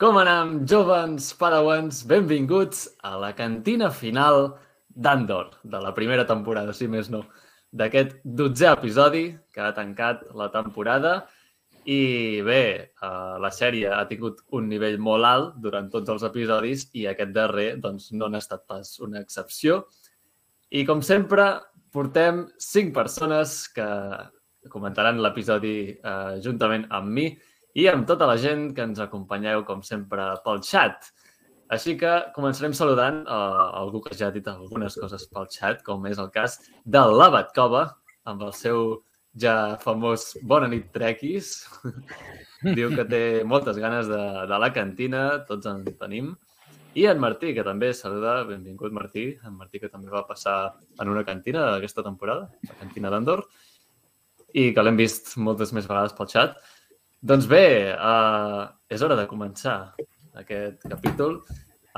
Com anem, jovens padawans? Benvinguts a la cantina final d'Andor, de la primera temporada, si més no, d'aquest dotzè episodi que ha tancat la temporada. I bé, eh, la sèrie ha tingut un nivell molt alt durant tots els episodis i aquest darrer doncs, no n'ha estat pas una excepció. I com sempre, portem cinc persones que comentaran l'episodi eh, juntament amb mi i amb tota la gent que ens acompanyeu, com sempre, pel xat. Així que començarem saludant uh, algú que ja ha dit algunes coses pel xat, com és el cas de l'Abat Cova, amb el seu ja famós Bona nit, trequis. Diu que té moltes ganes de, de la cantina, tots en tenim. I en Martí, que també saluda, benvingut Martí, en Martí que també va passar en una cantina aquesta temporada, la cantina d'Andor, i que l'hem vist moltes més vegades pel xat. Doncs bé, uh, és hora de començar aquest capítol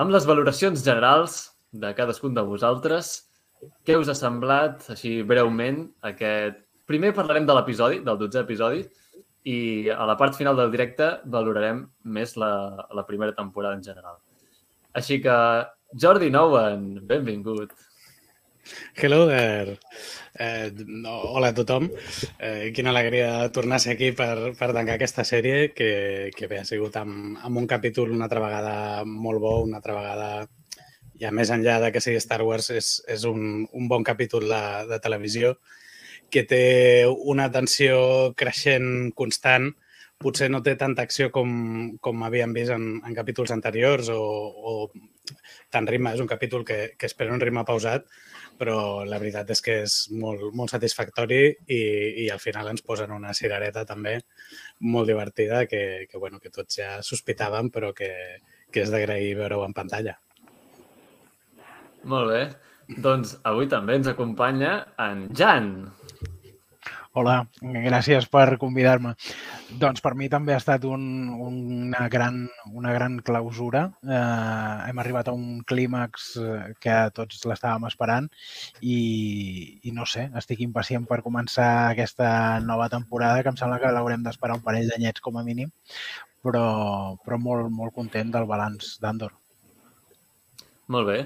amb les valoracions generals de cadascun de vosaltres. Què us ha semblat, així breument, aquest... Primer parlarem de l'episodi, del 12è episodi, i a la part final del directe valorarem més la, la primera temporada en general. Així que, Jordi Nouen, benvingut. Hello there. Eh, no, hola a tothom. Eh, quina alegria tornar a ser aquí per, per tancar aquesta sèrie que, que bé, ha sigut amb, amb un capítol una altra vegada molt bo, una altra vegada ja més enllà de que sigui Star Wars, és, és un, un bon capítol de, de televisió que té una tensió creixent constant. Potser no té tanta acció com, com havíem vist en, en capítols anteriors o, o tant ritme. És un capítol que, que espera un ritme pausat, però la veritat és que és molt, molt satisfactori i, i al final ens posen una cirereta també molt divertida que, que, bueno, que tots ja sospitàvem, però que, que és d'agrair veure-ho en pantalla. Molt bé. Doncs avui també ens acompanya en Jan. Hola, gràcies per convidar-me. Doncs per mi també ha estat un, una, gran, una gran clausura. Eh, hem arribat a un clímax eh, que tots l'estàvem esperant i, i no sé, estic impacient per començar aquesta nova temporada que em sembla que l'haurem d'esperar un parell d'anyets com a mínim, però, però molt, molt content del balanç d'Andor. Molt bé.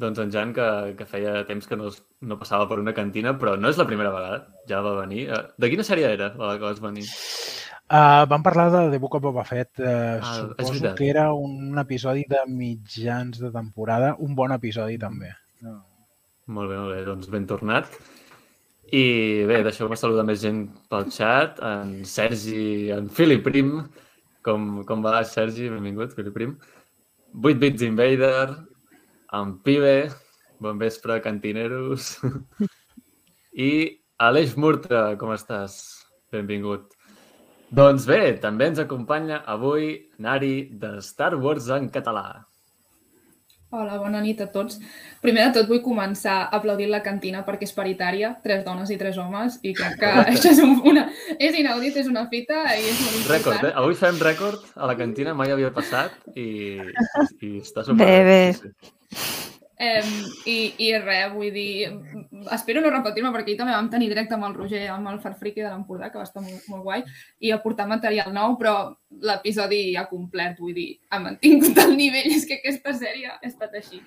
Doncs en Jan, que, que feia temps que no, no passava per una cantina, però no és la primera vegada, ja va venir. Eh, de quina sèrie era la que vas venir? Uh, vam parlar de The Book of Boba Fett. Uh, ah, suposo que era un episodi de mitjans de temporada, un bon episodi també. No. Molt bé, molt bé, doncs ben tornat. I bé, deixeu-me saludar més gent pel xat, en Sergi, en Philip Prim. Com, com va, Sergi? Benvingut, Philip Prim. 8 Bits Invader, en Pibe, bon vespre, cantineros. I Aleix Murta, com estàs? Benvingut. Doncs bé, també ens acompanya avui Nari de Star Wars en català. Hola, bona nit a tots. Primer de tot vull començar aplaudint la cantina perquè és paritària, tres dones i tres homes, i crec que això és, un, una, és inaudit, és una fita i és molt important. Rècord, eh? Avui fem rècord a la cantina, mai havia passat i, i està super... Bé, bé. Sí. Eh, i, I res, vull dir, espero no repetir-me perquè ahir també vam tenir directe amb el Roger, amb el Farfriqui de l'Empordà, que va estar molt, molt guai, i aportar material nou, però l'episodi ha complert, vull dir, ha mantingut el nivell, és que aquesta sèrie ha estat així.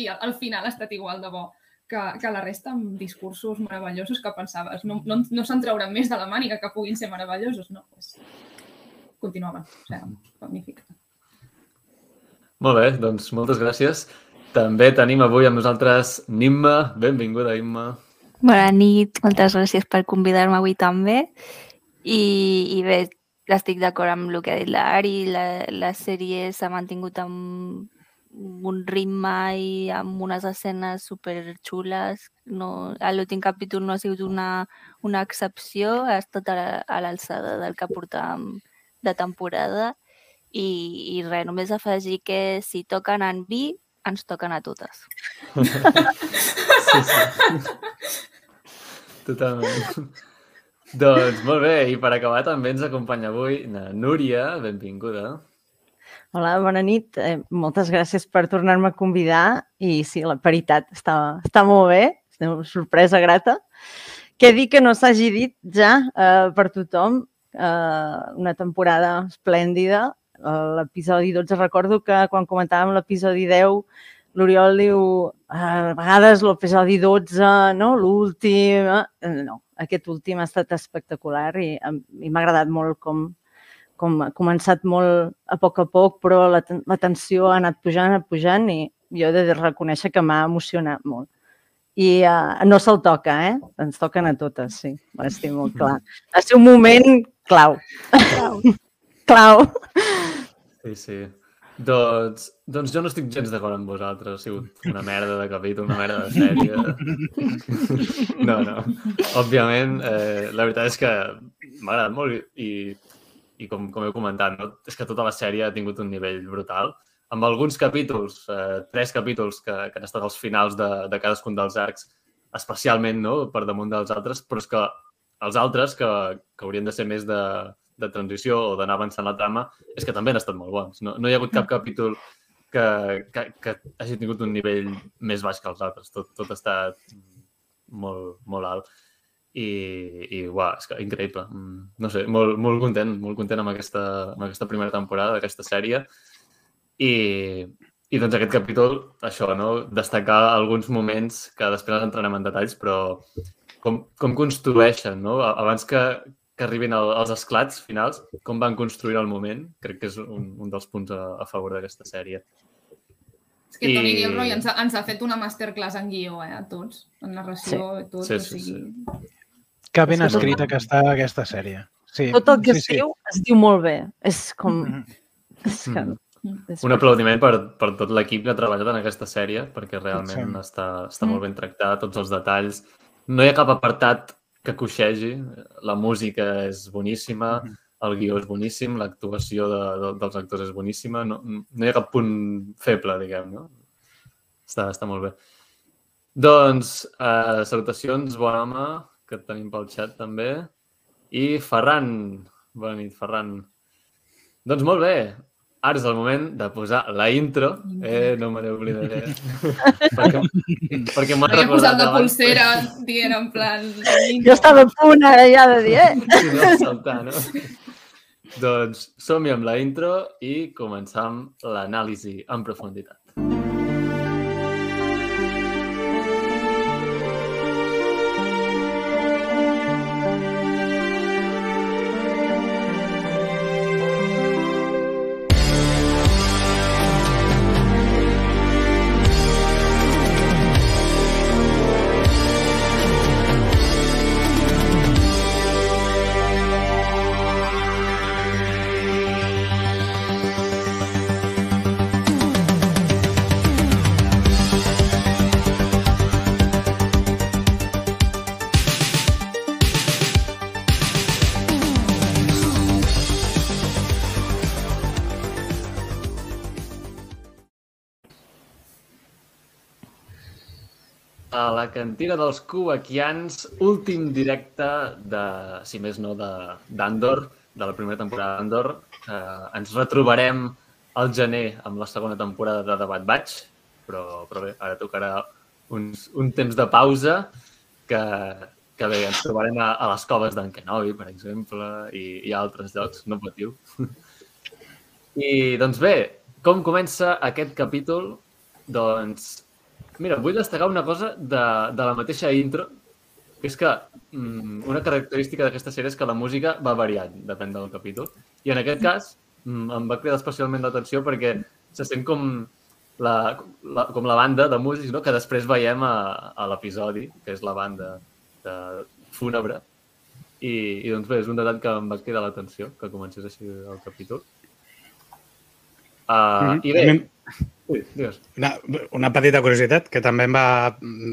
I al, al final ha estat igual de bo que, que la resta amb discursos meravellosos que pensaves. No, no, no se'n trauran més de la màniga que puguin ser meravellosos, no? Pues, continuaven, o sigui, magnífic. Molt bé, doncs moltes gràcies. També tenim avui amb nosaltres Nimma. Benvinguda, Imma. Bona nit, moltes gràcies per convidar-me avui també. I, i bé, estic d'acord amb el que ha dit l'Ari. La, la sèrie s'ha mantingut amb un ritme i amb unes escenes superxules. No, L'últim capítol no ha sigut una, una excepció, ha estat a l'alçada del que portàvem de temporada. I, i res, només afegir que si toquen en vi, ens toquen a totes. sí, sí. Totalment. doncs molt bé, i per acabar també ens acompanya avui na Núria, benvinguda. Hola, bona nit. Eh, moltes gràcies per tornar-me a convidar i sí, la paritat està, està molt bé, és una sorpresa grata. Què dir que no s'hagi dit ja eh, per tothom, eh, una temporada esplèndida, l'episodi 12 recordo que quan comentàvem l'episodi 10 l'Oriol diu a vegades l'episodi 12, no? l'últim... eh, No, aquest últim ha estat espectacular i, i m'ha agradat molt com, com ha començat molt a poc a poc, però la, la tensió ha anat pujant, anat pujant i jo he de reconèixer que m'ha emocionat molt. I uh, no se'l toca, eh? Ens toquen a totes, sí. Ho estic molt clar. Ha sigut un moment clau. Clau. Clau. Sí, sí. Doncs, doncs jo no estic gens d'acord amb vosaltres. Ha sigut una merda de capítol, una merda de sèrie. No, no. Òbviament, eh, la veritat és que m'ha agradat molt i, i com, com heu comentat, no? és que tota la sèrie ha tingut un nivell brutal. Amb alguns capítols, eh, tres capítols que, que han estat els finals de, de cadascun dels arcs, especialment no? per damunt dels altres, però és que els altres, que, que haurien de ser més de, de transició o d'anar avançant la trama, és que també han estat molt bons. No, no hi ha hagut cap capítol que, que, que hagi tingut un nivell més baix que els altres. Tot, tot ha estat molt, molt alt. I, i uau, és que increïble. Mm, No sé, molt, molt content, molt content amb aquesta, amb aquesta primera temporada d'aquesta sèrie. I, I doncs aquest capítol, això, no? destacar alguns moments que després entrarem en detalls, però com, com construeixen, no? Abans que, que arribin el, els esclats finals, com van construir el moment, crec que és un, un dels punts a, a favor d'aquesta sèrie. És que Toni I- Gilroy ens ha, ens ha fet una masterclass en guió, eh, a tots, en narració i tot. Sí, o sí, sigui... Que ben És que tot- escrita que està aquesta sèrie. Sí, Tot el que sí, es diu, es diu molt bé. És com... Mhm. És que... Mhm. és Un aplaudiment per, per tot l'equip que ha treballat en aquesta sèrie, perquè realment Sí. està, està molt ben tractat, tots els detalls. No hi ha cap apartat que coixegi. La música és boníssima, el guió és boníssim, l'actuació de, de, dels actors és boníssima. No, no hi ha cap punt feble, diguem, no? Està, està molt bé. Doncs, eh, salutacions, bon home, que et tenim pel xat també. I Ferran, bona nit, Ferran. Doncs molt bé, ara és el moment de posar la intro. Eh, no me n'oblidaré. perquè perquè m'ha Havia posat la abans, pulsera dient en plan... Jo estava a punt ara ja de dir, eh? Si no, saltar, no? doncs som-hi amb la intro i començam l'anàlisi en profunditat. Cantina dels Kubakians, últim directe de, si més no, de- d'Andor, de, la primera temporada d'Andor. Eh, ens retrobarem al gener amb la segona temporada de The Bad Batch, però, però bé, ara tocarà uns, un temps de pausa que, que bé, ens trobarem a, a les coves d'en Kenobi, per exemple, i, i a altres llocs, no patiu. I doncs bé, com comença aquest capítol? Doncs Mira, vull destacar una cosa de, de la mateixa intro, que és que mm, una característica d'aquesta sèrie és que la música va variant, depèn del capítol. I en aquest cas mm, em va cridar especialment l'atenció perquè se sent com la, la, com la banda de músics no? que després veiem a, a l'episodi, que és la banda de fúnebre. I, I doncs bé, és un detall que em va cridar l'atenció, que comencés així el capítol. Uh, I bé, ui. Una, una petita curiositat, que també em va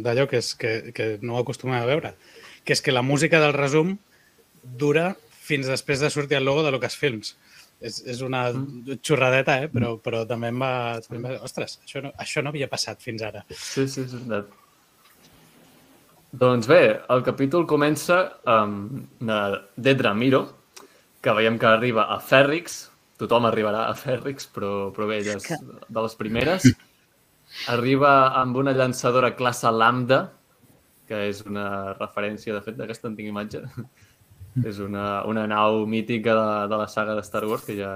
d'allò que, és, que, que no ho acostumem a veure, que és que la música del resum dura fins després de sortir el logo de Lucasfilms. És, és una xorradeta, eh? però, però també em va... També em va ostres, això no, això no havia passat fins ara. Sí, sí, és veritat. Doncs bé, el capítol comença amb Dedra Miro, que veiem que arriba a Fèrrix. Tothom arribarà a Fèrrix, però, però bé, ella és de les primeres. Arriba amb una llançadora classe Lambda, que és una referència, de fet, d'aquesta antiga imatge. és una, una nau mítica de, de la saga de Star Wars, que ja,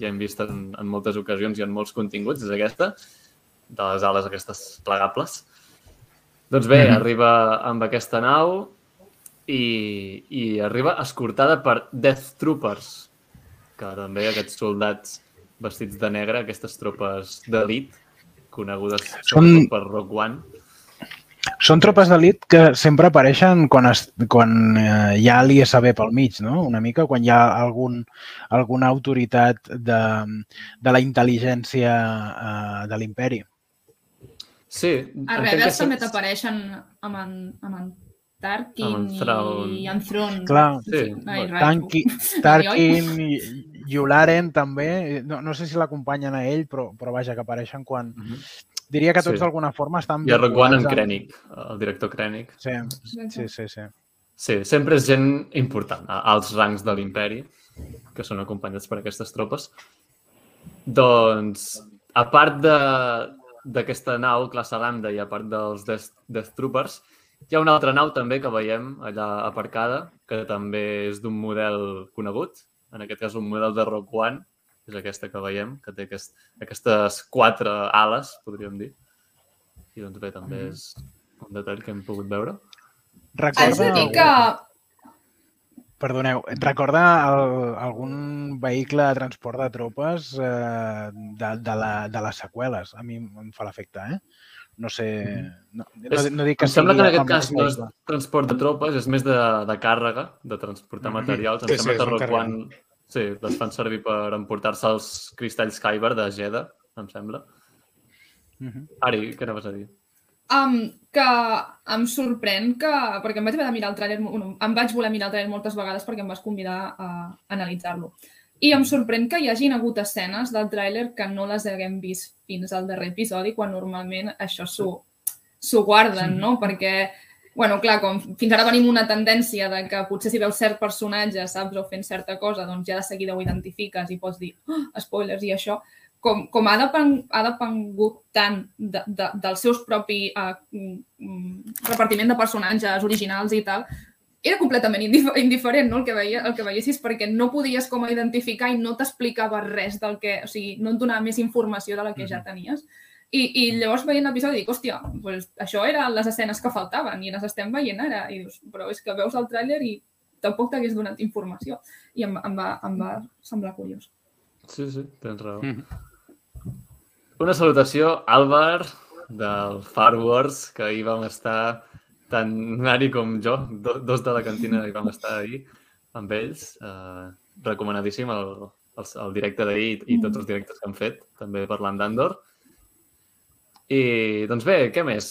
ja hem vist en, en moltes ocasions i en molts continguts, és aquesta, de les ales aquestes plegables. Doncs bé, mm. -hmm. arriba amb aquesta nau i, i arriba escortada per Death Troopers, que també aquests soldats vestits de negre, aquestes tropes d'elit, conegudes Són- per Rogue One. Són tropes d'elit que sempre apareixen quan, es, quan eh, hi ha l'ISB pel mig, no? Una mica, quan hi ha algun, alguna autoritat de, de la intel·ligència eh, de l'imperi. Sí. A Rebels també t'apareixen amb en, amb en Tarkin Amb en Thrawn. i en Thrawn. Clar. Sí. Ai, Oi, Tarkin i Yularen també, no, no sé si l'acompanyen a ell, però, però vaja, que apareixen quan... Mhm. Diria que tots Sí. d'alguna forma estan... Ha Rogue One en Krennic, el director Krennic. Sí, sí, sí. sí. Sí, sempre és gent important, a alts rangs de l'imperi, que són acompanyats per aquestes tropes. Doncs, a part de- d'aquesta nau, classe Lambda, i a part dels Death, Death Troopers, hi ha una altra nau també que veiem allà aparcada, que també és d'un model conegut, en aquest cas un model de Rogue One, és aquesta que veiem, que té aquest, aquestes quatre ales, podríem dir. I doncs bé, també és un detall que hem pogut veure. Haig de dir que... Perdoneu, et recorda el, algun vehicle de transport de tropes eh, de, de, la, de les seqüeles? A mi em fa l'efecte, eh? No sé... No, no, És- no dic que em sembla que en aquest cas no és transport de tropes, és més de, de càrrega, de transportar Mhm. materials. Em Sí, sí, sembla és que. One sí, les fan servir per emportar-se els cristalls Kyber de Jedha, em sembla. Mhm. Ari, què anaves a dir? Um, que em sorprèn que... Perquè em vaig haver de mirar el tràiler... Bueno, em vaig voler mirar el tràiler moltes vegades perquè em vas convidar a analitzar-lo. I em sorprèn que hi hagin hagut escenes del tràiler que no les haguem vist fins al darrer episodi, quan normalment això s'ho guarden, no? Perquè, bueno, clar, com fins ara venim una tendència de que potser si veus cert personatge, saps, o fent certa cosa, doncs ja de seguida ho identifiques i pots dir oh, spoilers i això, com, com ha, depen, ha depengut tant de, de, del seus propi uh, mm, repartiment de personatges originals i tal, era completament indif indiferent no? el, que veia, el que veiessis perquè no podies com a identificar i no t'explicava res del que... O sigui, no et donava més informació de la que ja tenies. I, i llavors veient l'episodi dic, hòstia, pues, això eren les escenes que faltaven i les estem veient ara. I dius, però és que veus el tràiler i tampoc t'hagués donat informació. I em, em, va, em va semblar curiós. Sí, sí, tens raó. Mhm. Una salutació, Álvar, del Far Wars, que ahir vam estar, tant Ari com jo, do, dos de la cantina hi vam estar ahir amb ells. Uh, recomanadíssim el, el, el directe d'ahir i, i tots els directes que han fet, també parlant d'Andor. I, doncs bé, què més?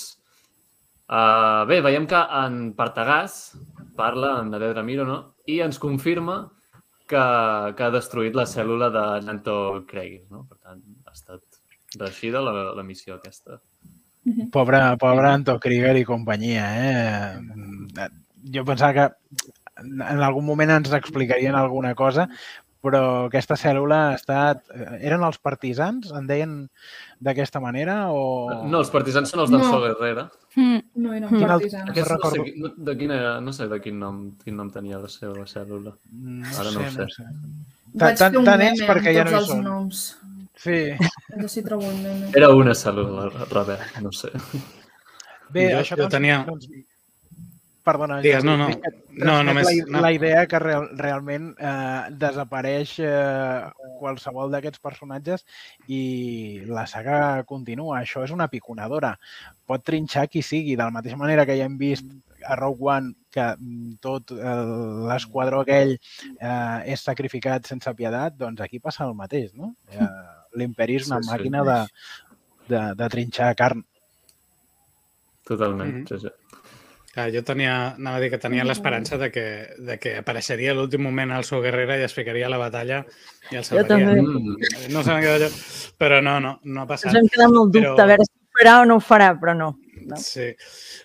Uh, bé, veiem que en Partagàs parla en Nader Ramiro, no? I ens confirma que, que ha destruït la cèl·lula de Nanto Craig, no? Per tant, ha estat reeixida la, la missió aquesta. Pobre, pobre Anto Krieger i companyia, eh? Jo pensava que en algun moment ens explicarien alguna cosa, però aquesta cèl·lula ha estat... Eren els partisans? En deien d'aquesta manera? O... No, els partisans són els d'en No. So Guerrera. Mm. No eren Quin partisans. Aquest, no, sé, no, de quina, no sé de quin nom, quin nom tenia la seva cèl·lula. No Ara sé, no ho no sé. sé. Vaig Tant- fer un tant meme perquè ja no hi tots els són. noms. Sí. Veure si trobo un meme. Era una cèl·lula, Rebel, no sé. Bé, Jo- això jo doncs, tenia- doncs, perdona. Digues, no, no. No, transmet només- La, no. la idea que real, realment eh, desapareix eh, qualsevol d'aquests personatges i la saga continua. Això és una piconadora. Pot trinxar qui sigui, de la mateixa manera que ja hem vist a Rogue One que mm, tot eh, l'esquadró aquell eh, és sacrificat sense piedat, doncs aquí passa el mateix, no? Eh, L'imperi és una Sí, sí. màquina de, de, de trinxar carn. Totalment. Mhm. sí, sí. Clar, jo tenia, anava a dir que tenia l'esperança de, que, de que apareixeria a l'últim moment el seu Guerrera i es ficaria a la batalla i el Jo salvaria. també. Mm, No se m'ha quedat allò, però no, no, no ha Ens passat. hem quedat amb el dubte, Però- a veure si ho farà o no ho farà, però no. no. Sí,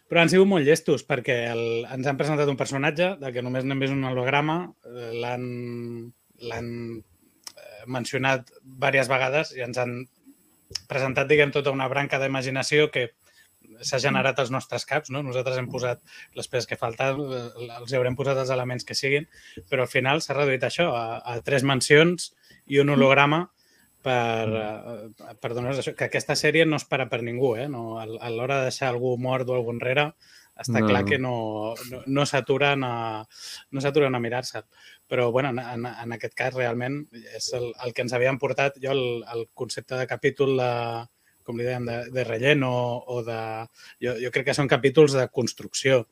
però han sigut molt llestos perquè el, ens han presentat un personatge de que només n'hem vist un holograma, eh, l'han l'han mencionat diverses vegades i ens han presentat, diguem, tota una branca d'imaginació que s'ha generat als nostres caps, no? Nosaltres hem posat les peces que falten, els haurem posat els elements que siguin, però al final s'ha reduït això a, a tres mencions i un holograma per, eh, per donar això, que aquesta sèrie no és per a per ningú, eh? No, a a l'hora de deixar algú mort o algú enrere, està No. clar que no, no, no s'aturen a, no a mirar-se'l. Però, bueno, en, en, en aquest cas, realment, és el, el que ens havien portat, jo, el, el concepte de capítol de, com li dèiem, de, de relleno o de... Jo, jo crec que són capítols de construcció.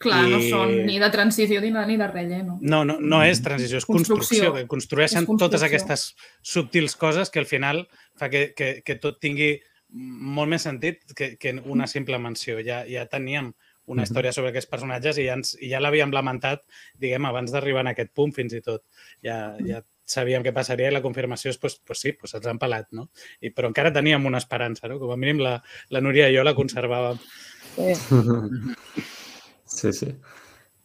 Clar, no I- són ni de transició ni de, ni de relleno. No, no, no és transició, és construcció. Construcció. que construeixen És construcció. totes aquestes subtils coses que al final fa que, que, que tot tingui molt més sentit que, que una simple menció. Ja, ja teníem una Mhm. història sobre aquests personatges i ja, ens, i ja l'havíem lamentat, diguem, abans d'arribar en aquest punt fins i tot. Ja, ja sabíem què passaria i la confirmació és, pues, pues sí, pues se'ls han pelat, no? I, però encara teníem una esperança, no? Com a mínim la, la Núria i jo la conservàvem. Sí, sí.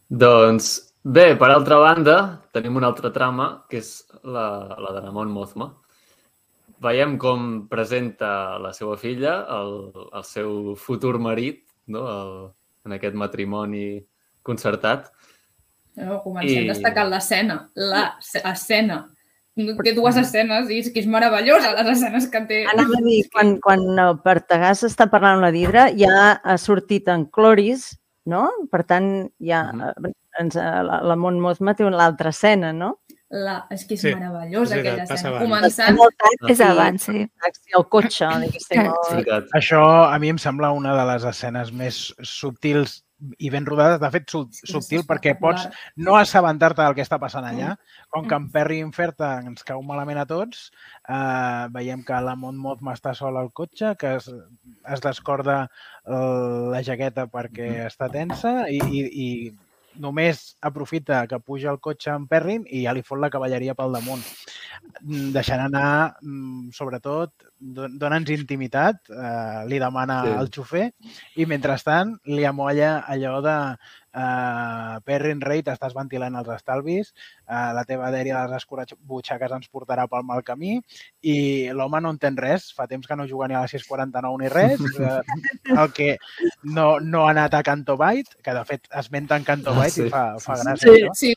Doncs bé, per altra banda, tenim una altra trama, que és la, la de Ramon Mozma. Veiem com presenta la seva filla, el, el seu futur marit, no? el, en aquest matrimoni concertat. No, comencem I- destacant l'escena. L'escena. Té dues escenes i és que és meravellosa les escenes que té. Anava a dir, quan, quan el Partagàs està parlant amb la Didra, ja ha sortit en Cloris, no? Per tant, ja Mhm. eh, ens, la, la Mont Mozma té l'altra escena, no? La, és que és Sí, meravellosa és aquella escena. abans. Començant, És abans, sí. taxi, el cotxe, diguéssim. Veritat. Això a mi em sembla una de les escenes més subtils i ben rodades. De fet, sub- subtil perquè pots no assabentar-te del que està passant allà. Com que en Perry Inferta ens cau malament a tots, eh, veiem que la Mont Mothma està sola al cotxe, que es, es descorda eh, la jaqueta perquè està tensa i, i, i només aprofita que puja el cotxe en Perrin i ja li fot la cavalleria pel damunt. Mm, Deixant anar, mm, sobretot, don- dona'ns intimitat, eh, li demana Sí. al xofer i mentrestant li amolla allò de eh, Perrin Rei, t'estàs ventilant els estalvis, eh, la teva dèria de les escurabutxaques ens portarà pel mal camí i l'home no entén res, fa temps que no juga ni a la 649 ni res, eh, el que no, no ha anat a Canto Byte, que de fet esmenten Canto Ah, Byte sí. i fa, fa Sí, gràcia sí. això. sí,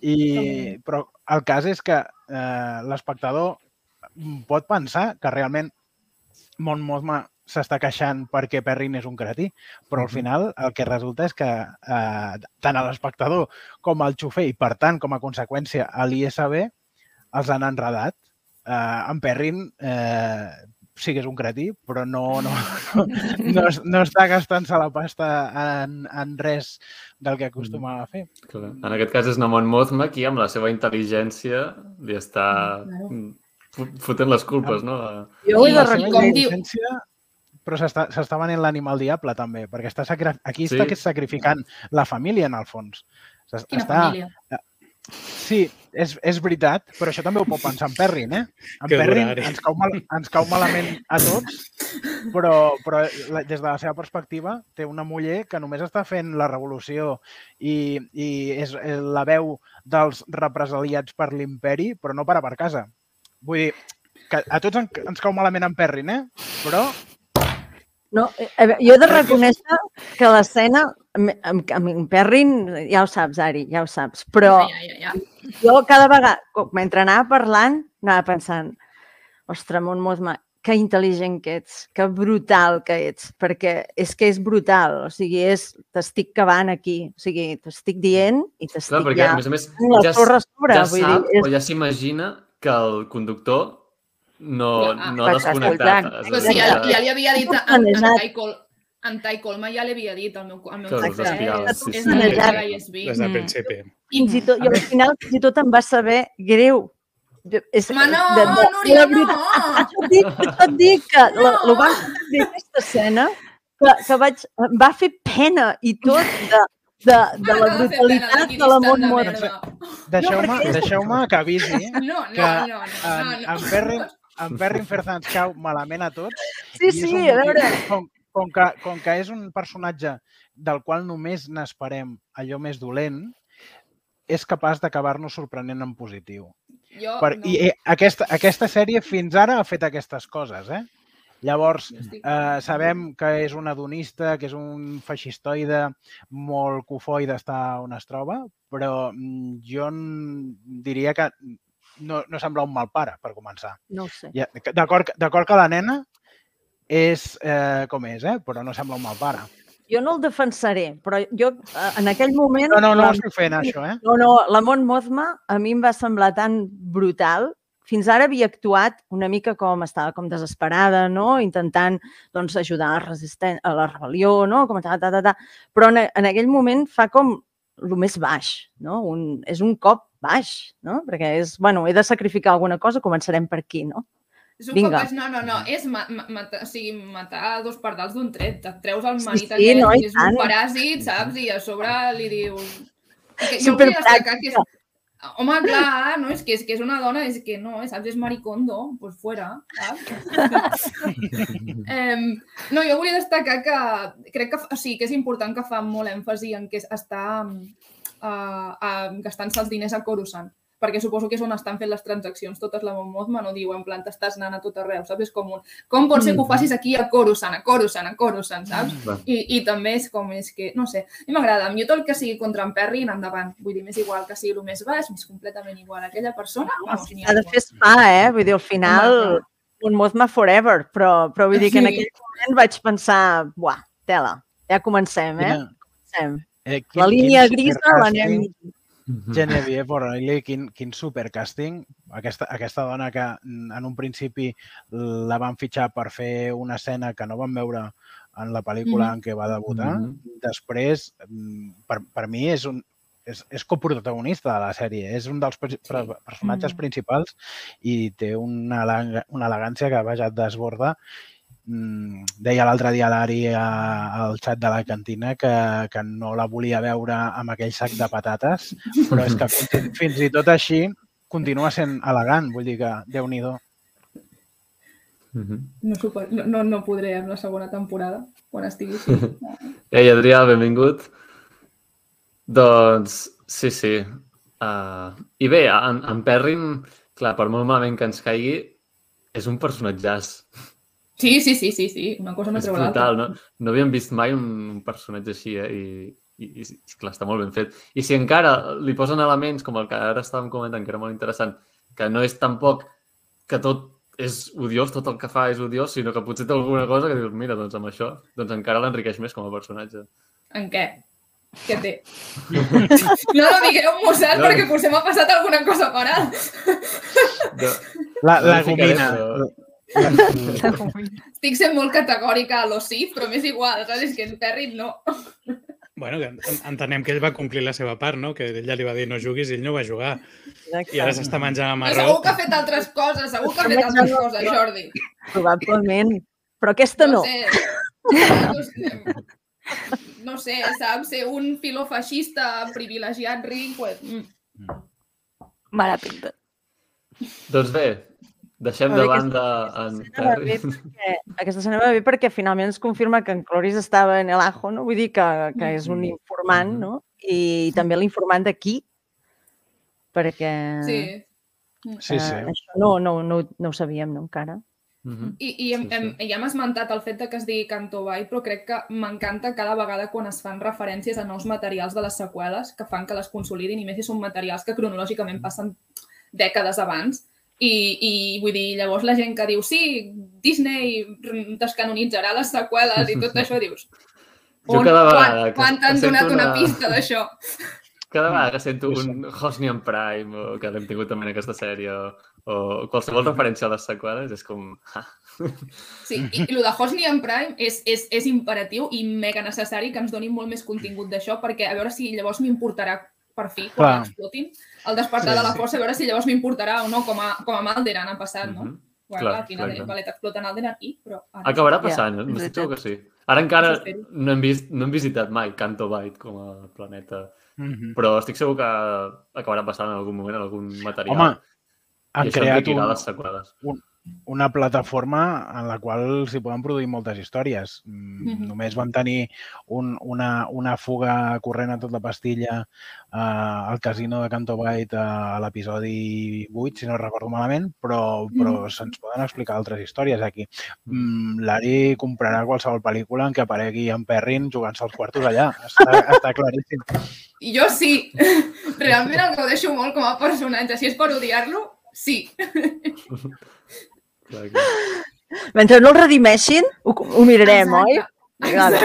I, però el cas és que eh, l'espectador pot pensar que realment Mon Mothma s'està queixant perquè Perrin és un cretí, però al final el que resulta és que eh, tant a l'espectador com al xofer i, per tant, com a conseqüència, a l'ISB els han enredat. Eh, en Perrin eh, sí que és un cretí, però no, no, no, no, no està gastant-se la pasta en, en res del que acostumava a fer. Clar. En aquest cas és Namon Mothma qui, amb la seva intel·ligència, li està Claro. fot- fotent les culpes, no? Jo ho he I de la però s'està venent l'animal diable també, perquè està sacri... aquí Sí. està que sacrificant la família en el fons. Quina està... família. Sí, és, és veritat, però això també ho pot pensar en Perrin, eh? En Que Perrin horari. ens cau, mal, ens cau malament a tots, però, però la, des de la seva perspectiva té una muller que només està fent la revolució i, i és és la veu dels represaliats per l'imperi, però no para per casa. Vull dir, que a tots en, ens cau malament en Perrin, eh? Però No, eh, a veure, jo he de reconèixer que l'escena, amb, amb, en Perrin, ja ho saps, Ari, ja ho saps, però Ja, ja, ja. jo cada vegada, mentre anava parlant, anava pensant, ostres, Mont Mozma, que intel·ligent que ets, que brutal que ets, perquè és que és brutal, o sigui, és, t'estic cavant aquí, o sigui, t'estic dient i Clar, t'estic perquè, ja a més a més, ja, sorra a sobre, ja sap dir, és, o ja s'imagina que el conductor no, no ha està desconnectat. És Però sí, ja, ja li havia dit a, a, Planejat. a, Tai Col, en Tai Colma ja li havia dit el meu, el meu cotxe espiava, és, sí, és del Mm. principi. fins i tot, jo al final fins i tot em va saber greu. Jo- És, Home, no, de- de- Núria, no! veritat, Això et dic, això et dic que No! la van fer aquesta escena que, que vaig, em va fer pena i tot de, de, de la brutalitat de la Mont Mozma. deixeu-me deixeu que avisi No, no, que no, no, en, no, no. en Perrin, en Perrin Ferza ens cau malament a tots. Sí, sí, un a veure, Com, com, que, com que és un personatge del qual només n'esperem allò més dolent, és capaç d'acabar-nos sorprenent en positiu. Jo, Per, no. I eh, aquesta, aquesta sèrie fins ara ha fet aquestes coses, eh? Llavors, eh, sabem que és un adonista, que és un feixistoide molt cofoi d'estar on es troba, però mm, jo diria que no, no sembla un mal pare, per començar. No ho sé. Ja, D'acord que- la nena és eh, com és, eh? però no sembla un mal pare. Jo no el defensaré, però jo eh, en aquell moment... No, no, no ho estic fent, això, eh? No, no, la Mon Mothma a mi em va semblar tan brutal. Fins ara havia actuat una mica com estava com desesperada, no? intentant doncs, ajudar a, resisten a la rebel·lió, no? com ta, ta, ta, ta. però en, en aquell moment fa com el més baix, no? un, és un cop baix, no? perquè és, bueno, he de sacrificar alguna cosa, començarem per aquí, no? És un Vinga. baix, no, no, no, és ma ma matar, o sigui, matar dos pardals d'un tret. Et treus el Sí, marit sí, aquest, no, és un tant. paràsit, saps? I a sobre li dius... I Que jo destacar que és... Home, clar, no, és que, és que és una dona, és que no, saps? És maricondo, doncs pues fuera, saps? eh, no, jo volia destacar que crec que, o sigui, que és important que fa molt èmfasi en que està uh, uh, gastant-se els diners a Coruscant perquè suposo que és on estan fent les transaccions totes la Mon Mothma, no diu en plan t'estàs anant a tot arreu, saps? És com un, com pot ser que ho facis aquí a Coruscant, a Coruscant, a Coruscant, saps? Va. I, I també és com és que, no sé, a mi m'agrada, a mi tot el que sigui contra en Perrin, endavant. Vull dir, m'és igual que sigui el més baix, m'és completament igual. Aquella persona, vamos, ni Ha de fer spa, eh? Vull dir, al final, un Mothma forever, però, però vull dir que en aquell moment vaig pensar, buah, tela, ja comencem, eh? Comencem. Eh, La línia quin grisa l'anem... Genevieve O'Reilly, quin, quin supercàsting. Aquesta, aquesta dona que mm, en un principi la van fitxar per fer una escena que no vam veure en la pel·lícula Mhm. en què va debutar. Mhm. Després, mm, per, per mi, és un és, és coprotagonista de la sèrie, és un dels per, personatges Mhm. principals i té una, una elegància que vaja et desborda. Mm, deia l'altre dia l'Ari a- al xat de la cantina que, que no la volia veure amb aquell sac de patates, però és que fins, i- fins i tot així continua sent elegant, vull dir que déu-n'hi-do. Mhm. No, no, no, no podré amb la segona temporada, quan estigui així. Ei, Adrià, benvingut. Doncs, sí, sí. Uh, I bé, en, en Perrin, clar, per molt malament que ens caigui, és un personatjàs. Sí, sí, sí, sí, sí. Una cosa no és treu l'altra. brutal, no? No havíem vist mai un, un personatge així, eh? I, i, i, i clar, està molt ben fet. I si encara li posen elements, com el que ara estàvem comentant, que era molt interessant, que no és tampoc que tot és odiós, tot el que fa és odiós, sinó que potser té alguna cosa que dius, mira, doncs amb això, doncs encara l'enriqueix més com a personatge. En què? Què té? No, no digueu Mozart No. perquè potser m'ha passat alguna cosa per alt. De... La, No la li ficaré, gomina. però- Estic sent molt categòrica a l'Osif, però m'és igual, saps? És que en Perrin no. Bueno, entenem que ell va complir la seva part, no? Que ella li va dir no juguis i ell no va jugar. I ara s'està menjant a Però marró. segur que ha fet altres coses, segur que ha fet altres coses, Jordi. Probablement. Però aquesta no. No sé, no sé, saps? Ser un filofeixista privilegiat ric, pues, mm. Mala pinta. Doncs bé, deixem de banda en Perrin. perquè, aquesta escena va bé perquè finalment es confirma que en Cloris estava en el ajo, no? Vull dir que, que és un informant, no? I també l'informant d'aquí, perquè sí. Sí, sí. eh, això no, no, no, no ho sabíem no, encara. Mhm. I, i hem, Sí, sí. hem, ja hem esmentat el fet de que es digui Canto Bay, però crec que m'encanta cada vegada quan es fan referències a nous materials de les seqüeles que fan que les consolidin, i més si són materials que cronològicament passen dècades abans. I, i vull dir, llavors la gent que diu sí, Disney descanonitzarà les seqüeles i tot això, dius... Jo on, cada quan, quan t'han donat una una- pista d'això? Cada vegada que sento un Hosnian Prime, o que l'hem tingut també en aquesta sèrie, o, o qualsevol referència a les seqüeles, és com... Ah. Sí, i, i el de Hosnian Prime és, és, és imperatiu i mega necessari que ens donin molt més contingut d'això, perquè a veure si llavors m'importarà per fi, quan Clar. explotin, el despertar Sí, de la força, a veure si llavors m'importarà o no, com a, com a Malderan ha passat, no? Mhm. Bueno, Clar, final, clar, clar. vale, t'exploten Alderan i... Però ara... Acabarà passant, eh? és N'estic segur que sí. Ara encara no hem, vist, no hem visitat mai Canto Bight com a planeta, Mhm. però estic segur que acabarà passant en algun moment, en algun material. Home, han creat un, les seqüeles. Una plataforma en la qual s'hi poden produir moltes històries. Mm, Mhm. Només vam tenir un, una, una fuga corrent a tota la pastilla eh, al casino de Canto Bight a, a l'episodi 8, si no recordo malament, però, però Mhm. se'ns poden explicar altres històries aquí. Mm, L'Ari comprarà qualsevol pel·lícula en què aparegui en Perrin jugant-se els quartos allà. Està, està claríssim. I jo sí, realment el gaudeixo molt com a personatge. Si és per odiar-lo, Sí. Clar, clar. Mentre no el redimeixin, ho, ho mirarem, oi? Vale.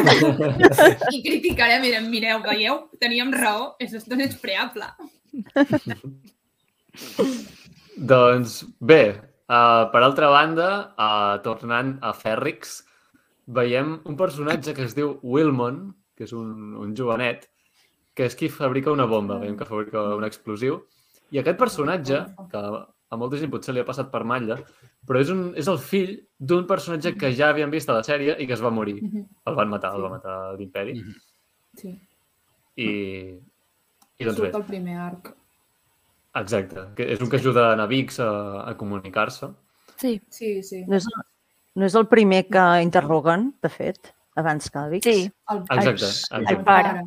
I criticarem, mirem, mireu, veieu? Teníem raó, és és preable. Doncs bé, uh, per altra banda, uh, tornant a Fèrrix, veiem un personatge que es diu Wilmon, que és un, un jovenet, que és qui fabrica una bomba, veiem que fabrica un explosiu. I aquest personatge, que a molta gent potser li ha passat per malla, però és, un, és el fill d'un personatge que ja havíem vist a la sèrie i que es va morir. El van matar, el va matar l'Imperi. Sí. I, i doncs bé, Surt el primer arc. exacte. Que és un que ajuda a Navix a, a comunicar-se. Sí, Sí, sí. No és, no és el primer que interroguen, de fet, abans que el Vix? sí. El, Exacte, el exacte. pare.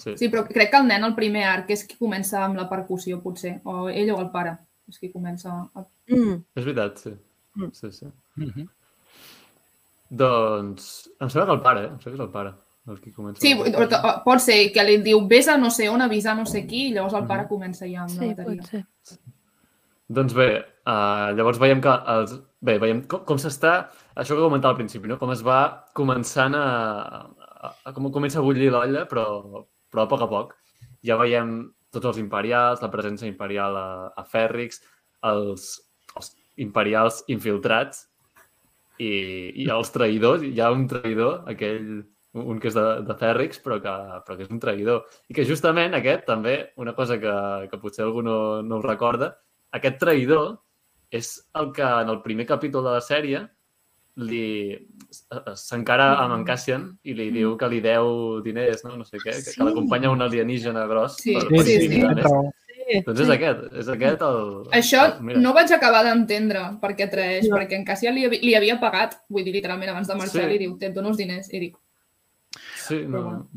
Sí. Sí, però crec que el nen, el primer arc, és qui comença amb la percussió, potser. O ell o el pare. És qui comença... A... Mm. És veritat, sí. Mm. Sí, sí. Mhm. Doncs em sembla que el pare, eh? em sembla que és el pare el que comença. Sí, o- pot ser que li diu vés a no sé on, avisar no sé qui, i llavors el pare comença ja amb Sí, la pot bateria. ser. Doncs bé, uh, llavors veiem que els... Bé, veiem com, com s'està... Això que comentava al principi, no? Com es va començant a... a, a com comença a bullir l'olla, però, però a poc a poc. Ja veiem tots els imperials, la presència imperial a, a Fèrrix, els, els imperials infiltrats i, i els traïdors. Hi ha un traïdor, aquell, un que és de, de Fèrrix, però que, però que és un traïdor. I que justament aquest, també, una cosa que, que potser algú no, no ho recorda, aquest traïdor és el que en el primer capítol de la sèrie li s'encara amb en Cassian i li diu que li deu diners, no, no sé què, que, que l'acompanya un alienígena gros. Sí, per- Sí, per sí, sí, sí, raó. Doncs és aquest, és aquest el... Això el- mira. no vaig acabar d'entendre per què traeix, No. perquè en Cassià li, li havia pagat, vull dir, literalment, abans de marxar, Sí. li diu, te'n dono els diners, i dic, Sí, no,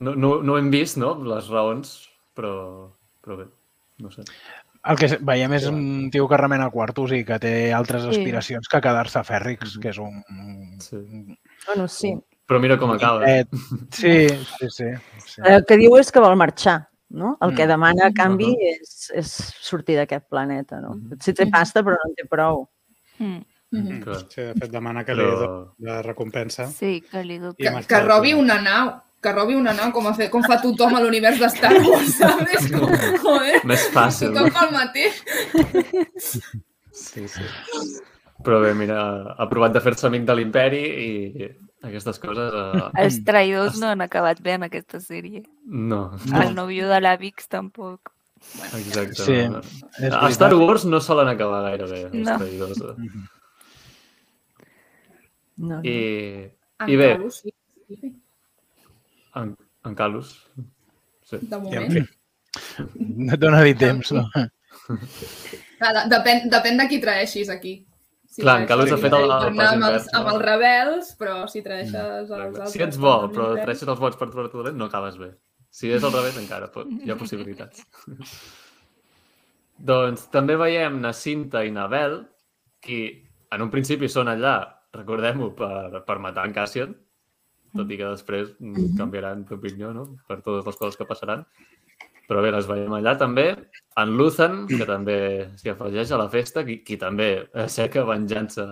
no, no, no hem vist, no?, les raons, però, però bé, no sé. El que veiem és un tio que remena quartos i que té altres Sí. aspiracions que quedar-se a Fèrrix, que és un... Sí. Bueno, sí. Però mira com acaba. Eh, sí, sí, sí. sí. El que diu és que vol marxar, no? El que Mm. demana a canvi Ahà. és, és sortir d'aquest planeta, no? Mhm. Si té pasta, però no en té prou. Mm. Mhm. Clar. Sí, de fet, demana que li Però... do- de recompensa. Sí, que li que, que robi una nau, que robi una nau com, a fer, com fa tothom a l'univers de Star Wars, saps? Com, joder, Més fàcil. tothom fa el mateix. Sí, sí. Però bé, mira, ha provat de fer-se amic de l'imperi i aquestes coses... Eh, Els traïdors no han acabat bé en aquesta sèrie. no, El nòvio de la Vix tampoc. exacte. Sí, no. A Star. Wars no solen acabar gaire bé, els No. traïdors. eh? No, no. I, I bé. Sí, en, en Carlos, sí. de I, en moment. fi, no et dona dir temps, no? Clar, de- depèn, depèn de qui traeixis aquí. Si Clar, en Carlos ha fet el- el anar pas amb, els, no? amb els rebels, però si traeixes els altres... Si ets bo, però traeixes els vots per trobar dolent, no acabes bé. Si és al revés, encara pot, hi ha possibilitats. doncs també veiem na Cinta i na Bel, qui en un principi són allà, recordem-ho, per, per matar en Cassian, tot i que després mm, canviaran d'opinió, no?, per totes les coses que passaran. Però bé, les veiem allà també. En Luthen, que també s'hi afegeix a la festa, qui, qui també aixeca venjança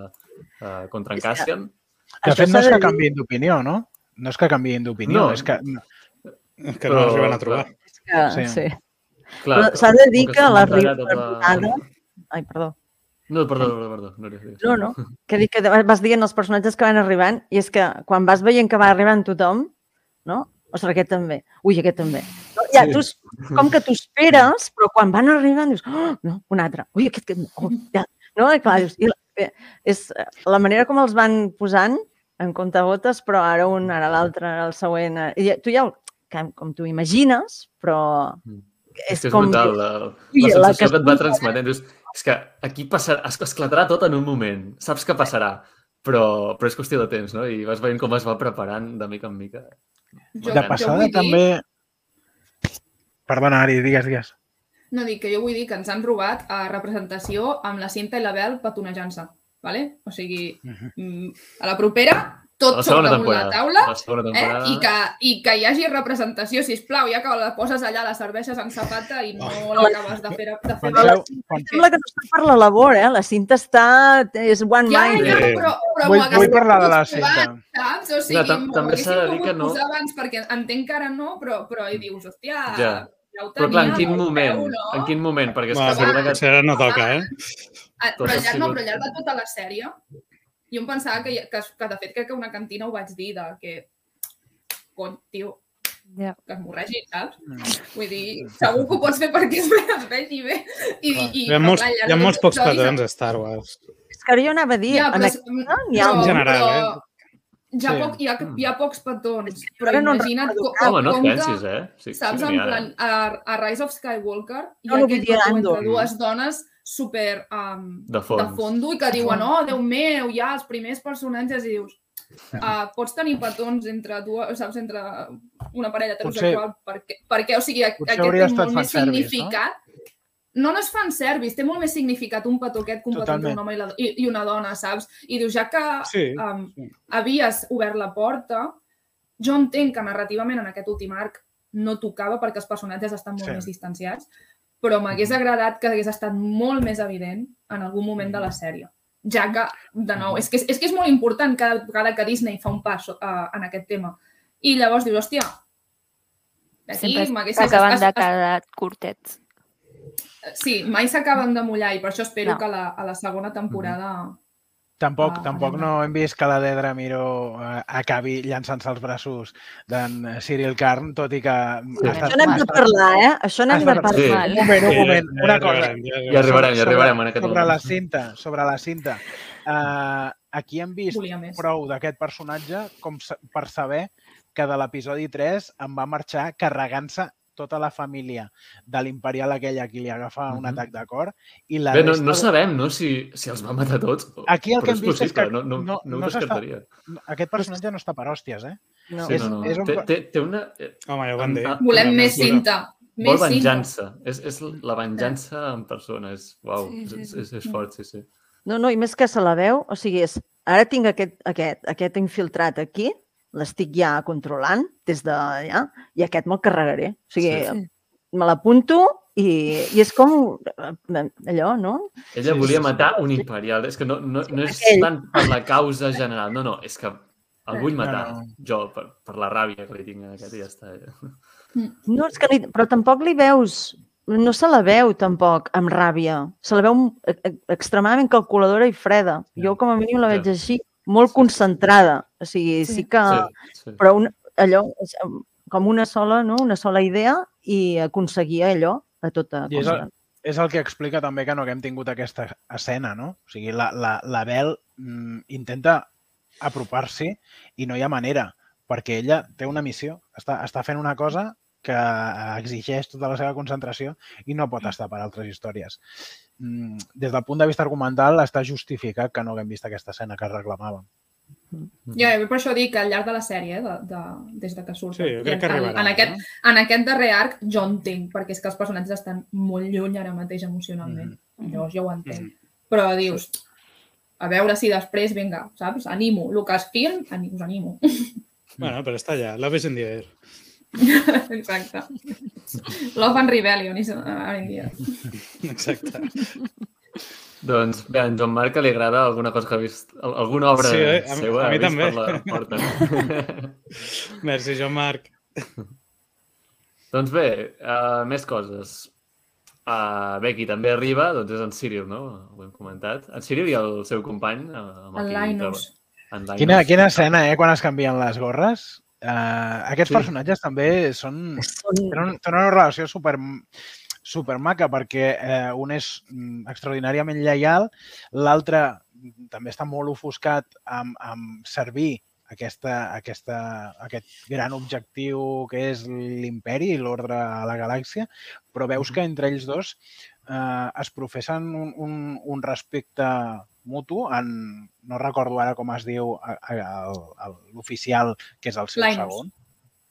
eh, contra en Cassian. De fet, no és que canviïn d'opinió, no? No és que canviïn d'opinió, No. és que... Que no arriben a trobar. És que, Sí. sí. S'ha de dir que s'han la tallat tota-. Ai, perdó. No, perdó, perdó, perdó. No, no, No, no. Que dic que vas dient els personatges que van arribant i és que quan vas veient que va arribant tothom, no? Ostres, aquest també. Ui, aquest també. No? Ja, Sí. tu, com que t'ho esperes, però quan van arribant dius, oh, no, un altre. Ui, aquest, aquest oh, ja. No? I clar, dius, i la, bé, és eh, la manera com els van posant en comptagotes, però ara un, ara l'altre, ara el següent. I ja- tu ja, que- com t'ho imagines, però Mm. és, És que és com... brutal, la, la la sensació que et va transmetent. Dius, és que aquí passarà, es- esclatarà tot en un moment. Saps que passarà, però, però és qüestió de temps, no? I vas veient com es va preparant de mica en mica. Jo, De passada dir- també... Perdona, Ari, digues, digues. No, dic que jo vull dir que ens han robat a representació amb la cinta i la Bel petonejant-se. Vale? O sigui, Mhm. mm, a la propera tot sobre la taula La segona eh? temporada. I, que, i que hi hagi representació, si plau, ja que la poses allà, la serveixes en sapata i no Oh. l'acabes de fer, de fer Penseu, quan, Sembla que no està per la labor, eh? La cinta està... és one Ja, mind. ja, però, però vull, vull parlar de la cinta. Saps? O sigui, No, també s'ha de haguéssim dir que no- posar abans, perquè entenc que ara no, però, però hi dius, hòstia, Ja. ja ho Però clar, en tenia quin moment? no? En quin moment? Perquè és Va, que potser ara no toca, eh? Ah, Però llarg, no, però al llarg de tota la sèrie, jo em pensava que, que, que de fet crec que una cantina ho vaig dir, de que, cony, tio, Ja. que es morregi, saps? Mm. Vull dir, segur que ho pots fer perquè es, vegi bé. I, Clar. i, Hi ha molts, clar, hi ha de molts pocs petons a Star Wars. És que ara jo anava a dir, Ja, en però, aquest... n'hi ha però, un general, però, eh? Ja, Sí. poc, hi, ha, hi ha pocs petons, però no en imagina't recordo com, cap. Home, no com pensis, eh? Sí, Saps, sí en ha, eh? plan, a, a Rise of Skywalker hi No, ha no, aquest entre dues dones super um, De fons. de fondo i que diuen, oh, Déu meu, ja, els primers personatges, i dius, uh, pots tenir petons entre dues, saps, entre una parella heterosexual, perquè, perquè, o sigui, Potser aquest té molt més fanservice, no? significat. No? no es fan service, té molt més significat un petó aquest que un petó entre un home i, la, i, i una dona, saps? I dius, ja que Sí, um, sí. havies obert la porta, jo entenc que narrativament en aquest últim arc no tocava perquè els personatges estan molt Sí. més distanciats, però m'hagués agradat que hagués estat molt més evident en algun moment de la sèrie. Ja que, de nou, és que és, és, que és molt important cada vegada que Disney fa un pas uh, en aquest tema. I llavors dius, hòstia, d'aquí s'acaben es- de quedar curtets. Sí, mai s'acaben de mullar i per això espero No. que la, a la segona temporada... Tampoc, Ah, tampoc no hem vist que la Dedra Miró eh, acabi llançant-se als braços d'en Cyril Carn, tot i que... ha estat- Això n'hem de parlar, eh? Això n'hem de parlar. Sí. Un moment, un Sí, moment, ja- una ja cosa. ja Ja arribarem, ja Sobre- arribarem en aquest Sobre moment. la cinta, sobre la cinta. Uh, aquí hem vist prou d'aquest personatge com per saber que de l'episodi 3 en va marxar carregant-se tota la família de l'imperial aquella a qui li agafa un Mhm. atac de cor i la Bé, no, resta... no sabem no, si, si els va matar tots. Aquí el però que hem és vist és possible, que no, no, no- no, no ho descartaria. Aquest personatge no està per hòsties, eh? No. Sí, És- no, no. és un- Té, té, té una... eh, Home, ja ho van dir. Volem Una més cinta. Vol Més cinta. venjança. És, és la venjança en persona. És, uau, Sí, sí, és, sí. és, és fort, sí, sí. No, no, i més que se la veu, o sigui, és, ara tinc aquest, aquest, aquest infiltrat aquí, l'estic ja controlant des de allà, i aquest me'l carregaré. O sigui, Sí. sí. me l'apunto i, i és com eh, allò, no? Ella Sí, volia sí, sí. matar un imperial. És que no, no, no és aquell. tant per la causa general. No, no, és que el vull matar. no. Jo, per, per la ràbia que li tinc a aquest i ja està. No, és que ni, però tampoc li veus, no se la veu tampoc amb ràbia. Se la veu e- e- extremadament calculadora i freda. Jo com a mínim la Ja. veig així, molt concentrada. O sigui, sí, Sí. que... Sí, sí. Però un, allò, és, com una sola, no? una sola idea i aconseguia allò a tota I és costa. el, és el que explica també que no haguem tingut aquesta escena, no? O sigui, la, la, la Bel mm, intenta apropar-s'hi i no hi ha manera, perquè ella té una missió, està, està fent una cosa que exigeix tota la seva concentració i no pot estar per altres històries. Mm, Des del punt de vista argumental està justificat que no haguem vist aquesta escena que reclamàvem. Ja, jo per això dic que al llarg de la sèrie, de, de, des de que surt, Sí, jo crec que en, arribarà. en, aquest, en aquest darrer arc jo entenc, perquè és que els personatges estan molt lluny ara mateix emocionalment. Mm-hmm. Llavors jo ho entenc. Però dius, a veure si després, vinga, saps? Animo. Lucasfilm, us animo. Bueno, però està allà. Love is in the air. Exacte. Love and Rebellion is ara en dia. Exacte. Doncs bé, a en Joan Marc li agrada alguna cosa que ha vist, al- alguna obra Sí, eh? A mi- seva a mi també. per la porta. Merci, Joan Marc. doncs bé, uh, més coses. Uh, bé, qui també arriba doncs és en Cyril, no? Ho hem comentat. En Cyril i el seu company. Uh, amb El Linus. En Linus. Quina, quina escena, eh, quan es canvien les gorres. Uh, aquests Sí. personatges també són, tenen, tenen una relació super, super maca perquè eh, un és mm, extraordinàriament lleial, l'altre també està molt ofuscat amb, amb servir aquesta, aquesta, aquest gran objectiu que és l'imperi i l'ordre a la galàxia, però veus que entre ells dos eh, es professen un, un, un respecte mutu en, no recordo ara com es diu el- el- l'oficial que és el seu Linus. segon.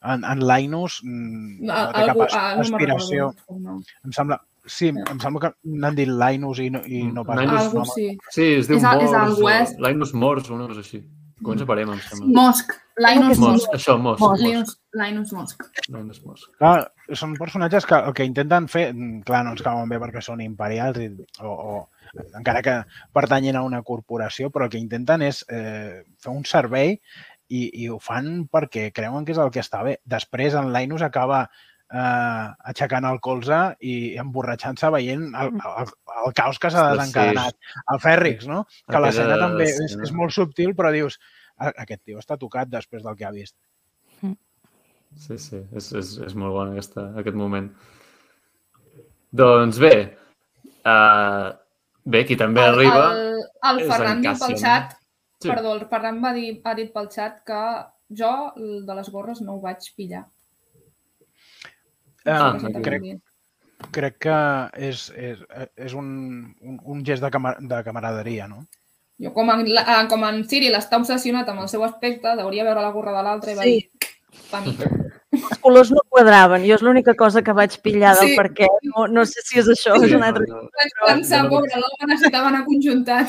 En, en Linus mm, no té cap Algú, as- ah, no aspiració. recordo el nom. Em sembla, sí, em sembla que n'han dit Linus i no, i no pas Linus, el Algú nom. sí. Sí, es diu És és Morse. al o West. Linus Morse o una cosa així. Comença per M, em sembla. Mosk. Linus Mos, Mosk. això, Mos. Mos. Linus, Linus Mosk. Linus Mos. Clar, són personatges que el que intenten fer, mm, clar, no ens cauen bé perquè són imperials i, o, o encara que pertanyen a una corporació, però el que intenten és eh, fer un servei i, i ho fan perquè creuen que és el que està bé. Després en Linus acaba eh, aixecant el colze i emborratxant-se veient el, el, el caos que s'ha desencadenat. El Fèrrix, no? Que l'escena també és, és molt subtil, però dius, "A- aquest tio està tocat després del que ha vist. Sí, sí, és, és, és molt bon aquesta, aquest moment. Doncs bé, uh, bé, qui també El, arriba... el, el és Ferran en diu pel Cassian. xat, Sí. perdó, el Ferran va dir, ha dit pel xat que jo el de les gorres no ho vaig pillar. Eh, Ah, No sé crec, crec que és, és, és un, un, un gest de, cama, de camaraderia, no? Jo, com en, la- com en Cyril està obsessionat amb el seu aspecte, hauria veure la gorra de l'altre i va Sí. dir, pa mi. Els colors no quadraven. Jo és l'única cosa que vaig pillar del Sí. per què. No, no sé si és això, Sí, és un no, altre... no, Vaig pensar, no- pobre, l'home necessitava anar conjuntat.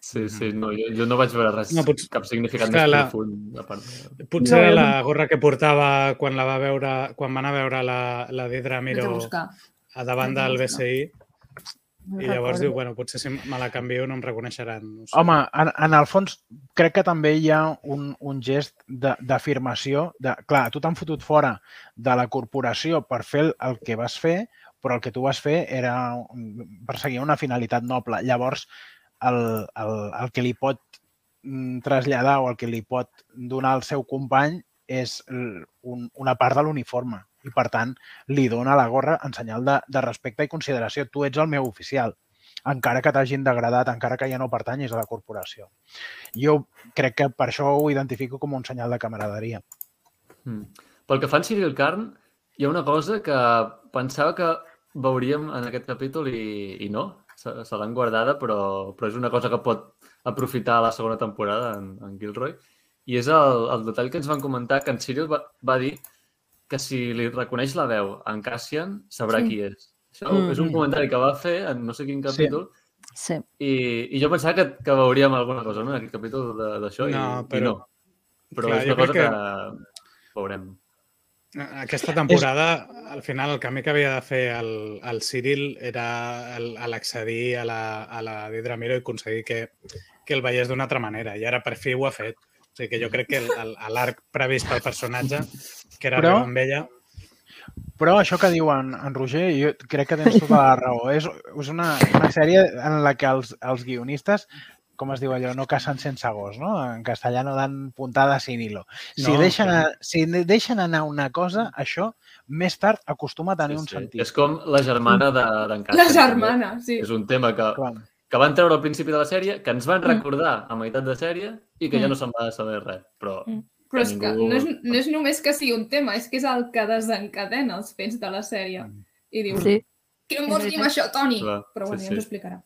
sí, sí, no, jo, jo no vaig veure res, No, potser- cap significat més la- profund. A part. Potser No, la gorra que portava quan la va veure, quan va anar a veure la, la Didra Miro a davant del. BCI No i llavors recordo. diu, bueno, potser si me la canvio no em reconeixeran. No sé. Home, en, en el fons, crec que també hi ha un, un gest de- d'afirmació de, clar, tu t'han fotut fora de la corporació per fer el, el que vas fer, però el que tu vas fer era perseguir una finalitat noble. Llavors, el, el, el que li pot mm, traslladar o el que li pot donar al seu company és un, una part de l'uniforme i, per tant, li dona la gorra en senyal de, de respecte i consideració. Tu ets el meu oficial encara que t'hagin degradat, encara que ja no pertanyis a la corporació. Jo crec que per això ho identifico com un senyal de camaraderia. Mm. Pel que fa en Cyril Carn, hi ha una cosa que pensava que veuríem en aquest capítol i, i no. Se, se l'han guardada, però, però és una cosa que pot aprofitar la segona temporada en, en Gilroy. I és el, el detall que ens van comentar que en Cyril va, va dir que si li reconeix la veu en Cassian, sabrà Sí. qui és. Això Mm. és un comentari que va fer en no sé quin capítol Sí. i, i jo pensava que, que veuríem alguna cosa no, en aquest capítol d'això i, No, i però- no. Però Clar, és una cosa que... que- veurem. Aquesta temporada, al final, el camí que havia de fer el, el Cyril era l'accedir a la, a la Didra Miro i aconseguir que, que el veiés d'una altra manera. I ara per fi ho ha fet. O sigui que jo crec que l'arc previst pel personatge, que era Però- amb ella, Però això que diu en, en Roger, jo crec que tens tota la raó. És, és una, una sèrie en la que els, els guionistes, com es diu allò, no cacen sense gos, no? En castellà no dan puntada sin hilo. Si, No, deixen, a, si deixen anar una cosa, això més tard acostuma a tenir un sentit. És com la germana de- d'en Cassian. La també. germana, sí. És un tema que, Clar. que van treure al principi de la sèrie, que ens Mm. van recordar a meitat de sèrie i que ja no se'n va saber res. Però Mm. Però és que ningú- no és, no és només que sigui un tema, és que és el que desencadena els fets de la sèrie. I dius, Sí. que no vols dir amb això, Toni? Clar, Però bueno, sí, ja ens ho explicarà.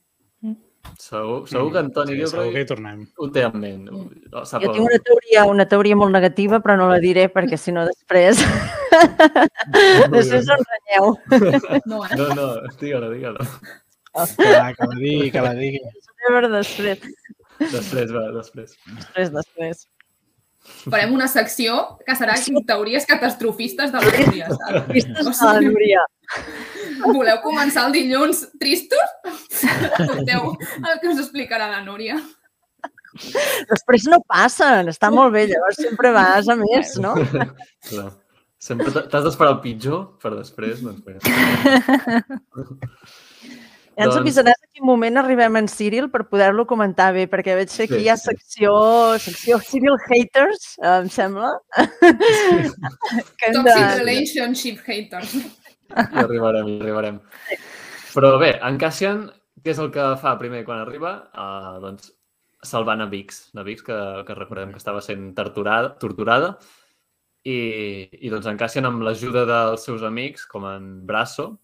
segur, segur que en Toni sí, segur que hi tornem. ho té en ment. Mm. Jo tinc una teoria, una teoria molt negativa, però no la diré perquè si no després... després ens renyeu. No, eh? No, no, digue-la, digue-la. Clar, que la digui, que la digui. Per després, Després, va, després. després, després. Farem una secció que serà teories catastrofistes de la Núria, saps? Vistes O a la sigui- Núria. Voleu començar el dilluns tristos? Escolteu el que us explicarà la Núria. Després no passen, està molt bé, llavors sempre vas a més, no? Clar. Sempre t'ha- t'has d'esperar el pitjor per després, doncs bé. Ja ens Doncs- avisaràs a quin moment arribem en Cyril per poder-lo comentar bé, perquè veig que aquí Sí, hi ha sí. secció, secció Cyril Haters, em sembla. que hem Toxic de... relationship haters. Hi arribarem, hi arribarem. Però bé, en Cassian, què és el que fa primer quan arriba? Uh, doncs salvant a Vix, la Vix, que, que recordem que estava sent torturada, torturada i, i doncs en Cassian amb l'ajuda dels seus amics, com en Brasso,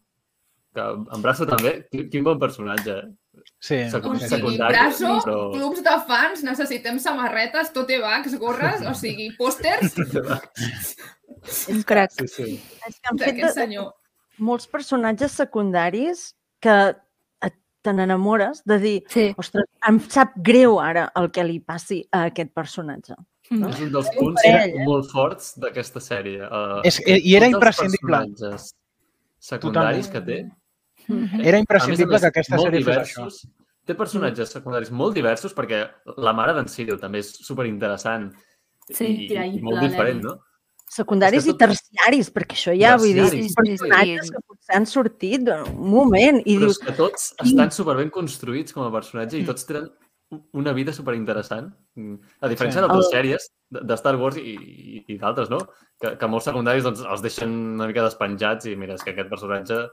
que en Brasso també, quin, quin bon personatge, eh? Sí, Sec- O sigui, secundari, braço, però- clubs de fans, necessitem samarretes, tote bags, gorres, o sigui, pòsters Un crac. Sí, sí. És que han fet d'aquest de, senyor. molts personatges secundaris que te n'enamores de dir, Sí. ostres, em sap greu ara el que li passi a aquest personatge. Mm. És un dels Un punts parell, eh? molt forts d'aquesta sèrie. Uh, És, i era tots els imprescindible. personatges secundaris que té, Mhm. Era a imprescindible més a que més, aquesta molt sèrie fes això. diversos. Té personatges secundaris molt diversos perquè la mare d'en Sirio també és superinteressant Sí, i, i, i molt diferent, no? Secundaris que i terciaris, perquè això ja, vull dir, sí, personatges sí. que potser han sortit un moment i Però dius, és que tots estan superben construïts com a personatge i tots tenen una vida superinteressant. Mm. A diferència Sí. d'altres El- sèries de de Star Wars i, i, i d'altres, no? Que, que molts secundaris doncs, els deixen una mica despenjats i mira, és que aquest personatge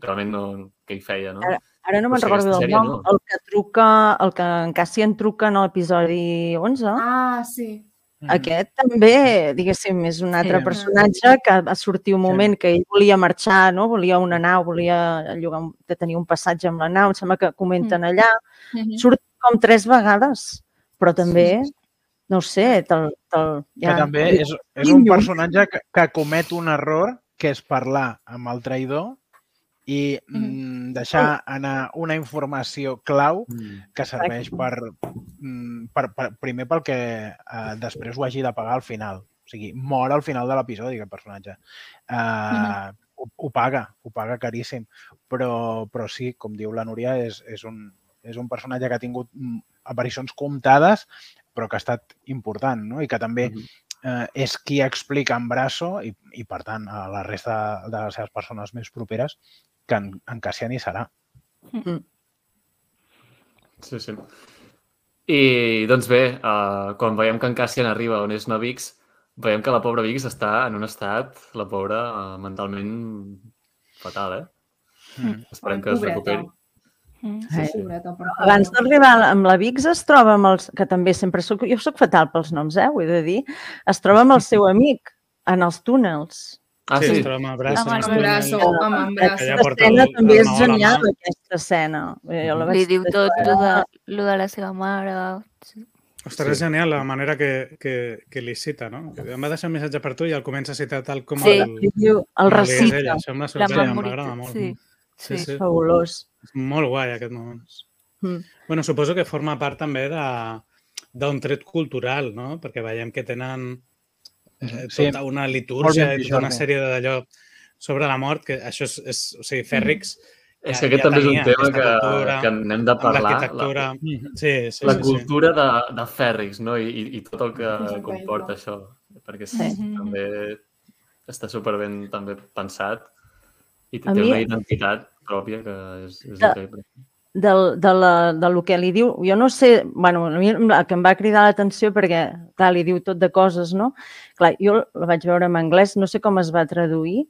realment no... què hi feia, no? Ara- ara no me'n recordo del nom, no. el que truca, el que en Cassian truca en l'episodi 11, Ah, sí. Aquest també, diguéssim, és un altre Sí. personatge que va sortir un moment que ell volia marxar, no? volia una nau, volia llogar, un- de tenir un passatge amb la nau, em sembla que comenten allà. Mhm. Surt com tres vegades, però també, no ho sé, te'l... Te Que també és, és un personatge que, que comet un error, que és parlar amb el traïdor i mm, deixar anar una informació clau Mm. que serveix per, mm, per, per primer pel que eh, després ho hagi de pagar al final. O sigui, mor al final de l'episodi aquest personatge. Eh, ho, ho paga, ho paga caríssim. Però, però sí, com diu la Núria, és, és, un, és un personatge que ha tingut mm, aparicions comptades, però que ha estat important, no? I que també Mhm. eh, és qui explica en Brasso i, i, per tant, a la resta de les seves persones més properes que en, en Cassian hi serà. Sí, sí. I, doncs bé, uh, quan veiem que en Cassian arriba on és Navix, veiem que la pobra Vix està en un estat, la pobra, uh, mentalment fatal, eh? Mm. Esperem Ai, que es recuperi. Mm. Sí. Pobreta, per favor. Abans d'arribar amb la Vix es troba amb els... que també sempre soc... Jo sóc fatal pels noms, eh? Ho he de dir. Es troba amb el seu amic en els túnels. Ah, sí, sí? amb el braç. Amb el en Amb el també és genial, aquesta escena. Jo la Li diu tot lo de, lo de la seva mare. Sí. Ostres, és genial la manera que, que, que li cita, no? Que em va deixar un missatge per tu i el comença a citar tal com Sí. el, diu, el recita, ella. Això em La sorprèn, memòria. m'agrada molt. Sí. Sí, sí. fabulós. És molt guai aquest moment. Mm. Bueno, suposo que forma part també de d'un tret cultural, no? Perquè veiem que tenen eh, Sí. tota una litúrgia i tota una sèrie d'allò sobre la mort, que això és, és o sigui, Fèrrix, És Ja- que aquest ja també és un tema que, cultura, que n'hem de parlar. l'arquitectura... La, Sí, sí, la sí, sí. cultura de, de Fèrrix, no? I, i, i tot el que comporta això. Perquè sí, Sí. també està superben també pensat i té mi- una identitat pròpia que és, és De- increïble. Del, de, la, de lo que li diu, jo no sé, bueno, a mi el que em va cridar l'atenció perquè, clar, li diu tot de coses, no? Clar, jo la vaig veure en anglès, no sé com es va traduir,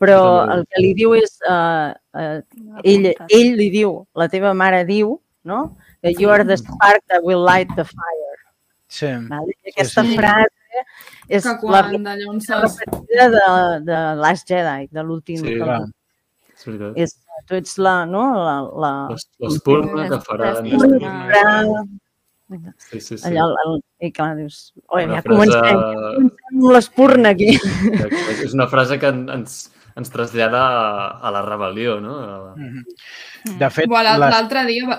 però el que li diu és, uh, uh, ell, ell li diu, la teva mare diu, no? Que you are the spark that will light the fire. Sí. Vale? I aquesta sí. frase és Que la quan la repetida de, de Last Jedi, de l'últim. Sí, clar. És veritat. és, tu ets la, no? La, la, Les- L'espurna que farà... L'espurna. la, Sí, sí, sí. allà, el, i clar, dius, oi, ja frase- comencem, comencem amb l'espurna aquí. És una frase que en- ens, ens trasllada a, a la rebel·lió, no? A- Mhm. De fet, Bueno, les... L'altre dia... Va...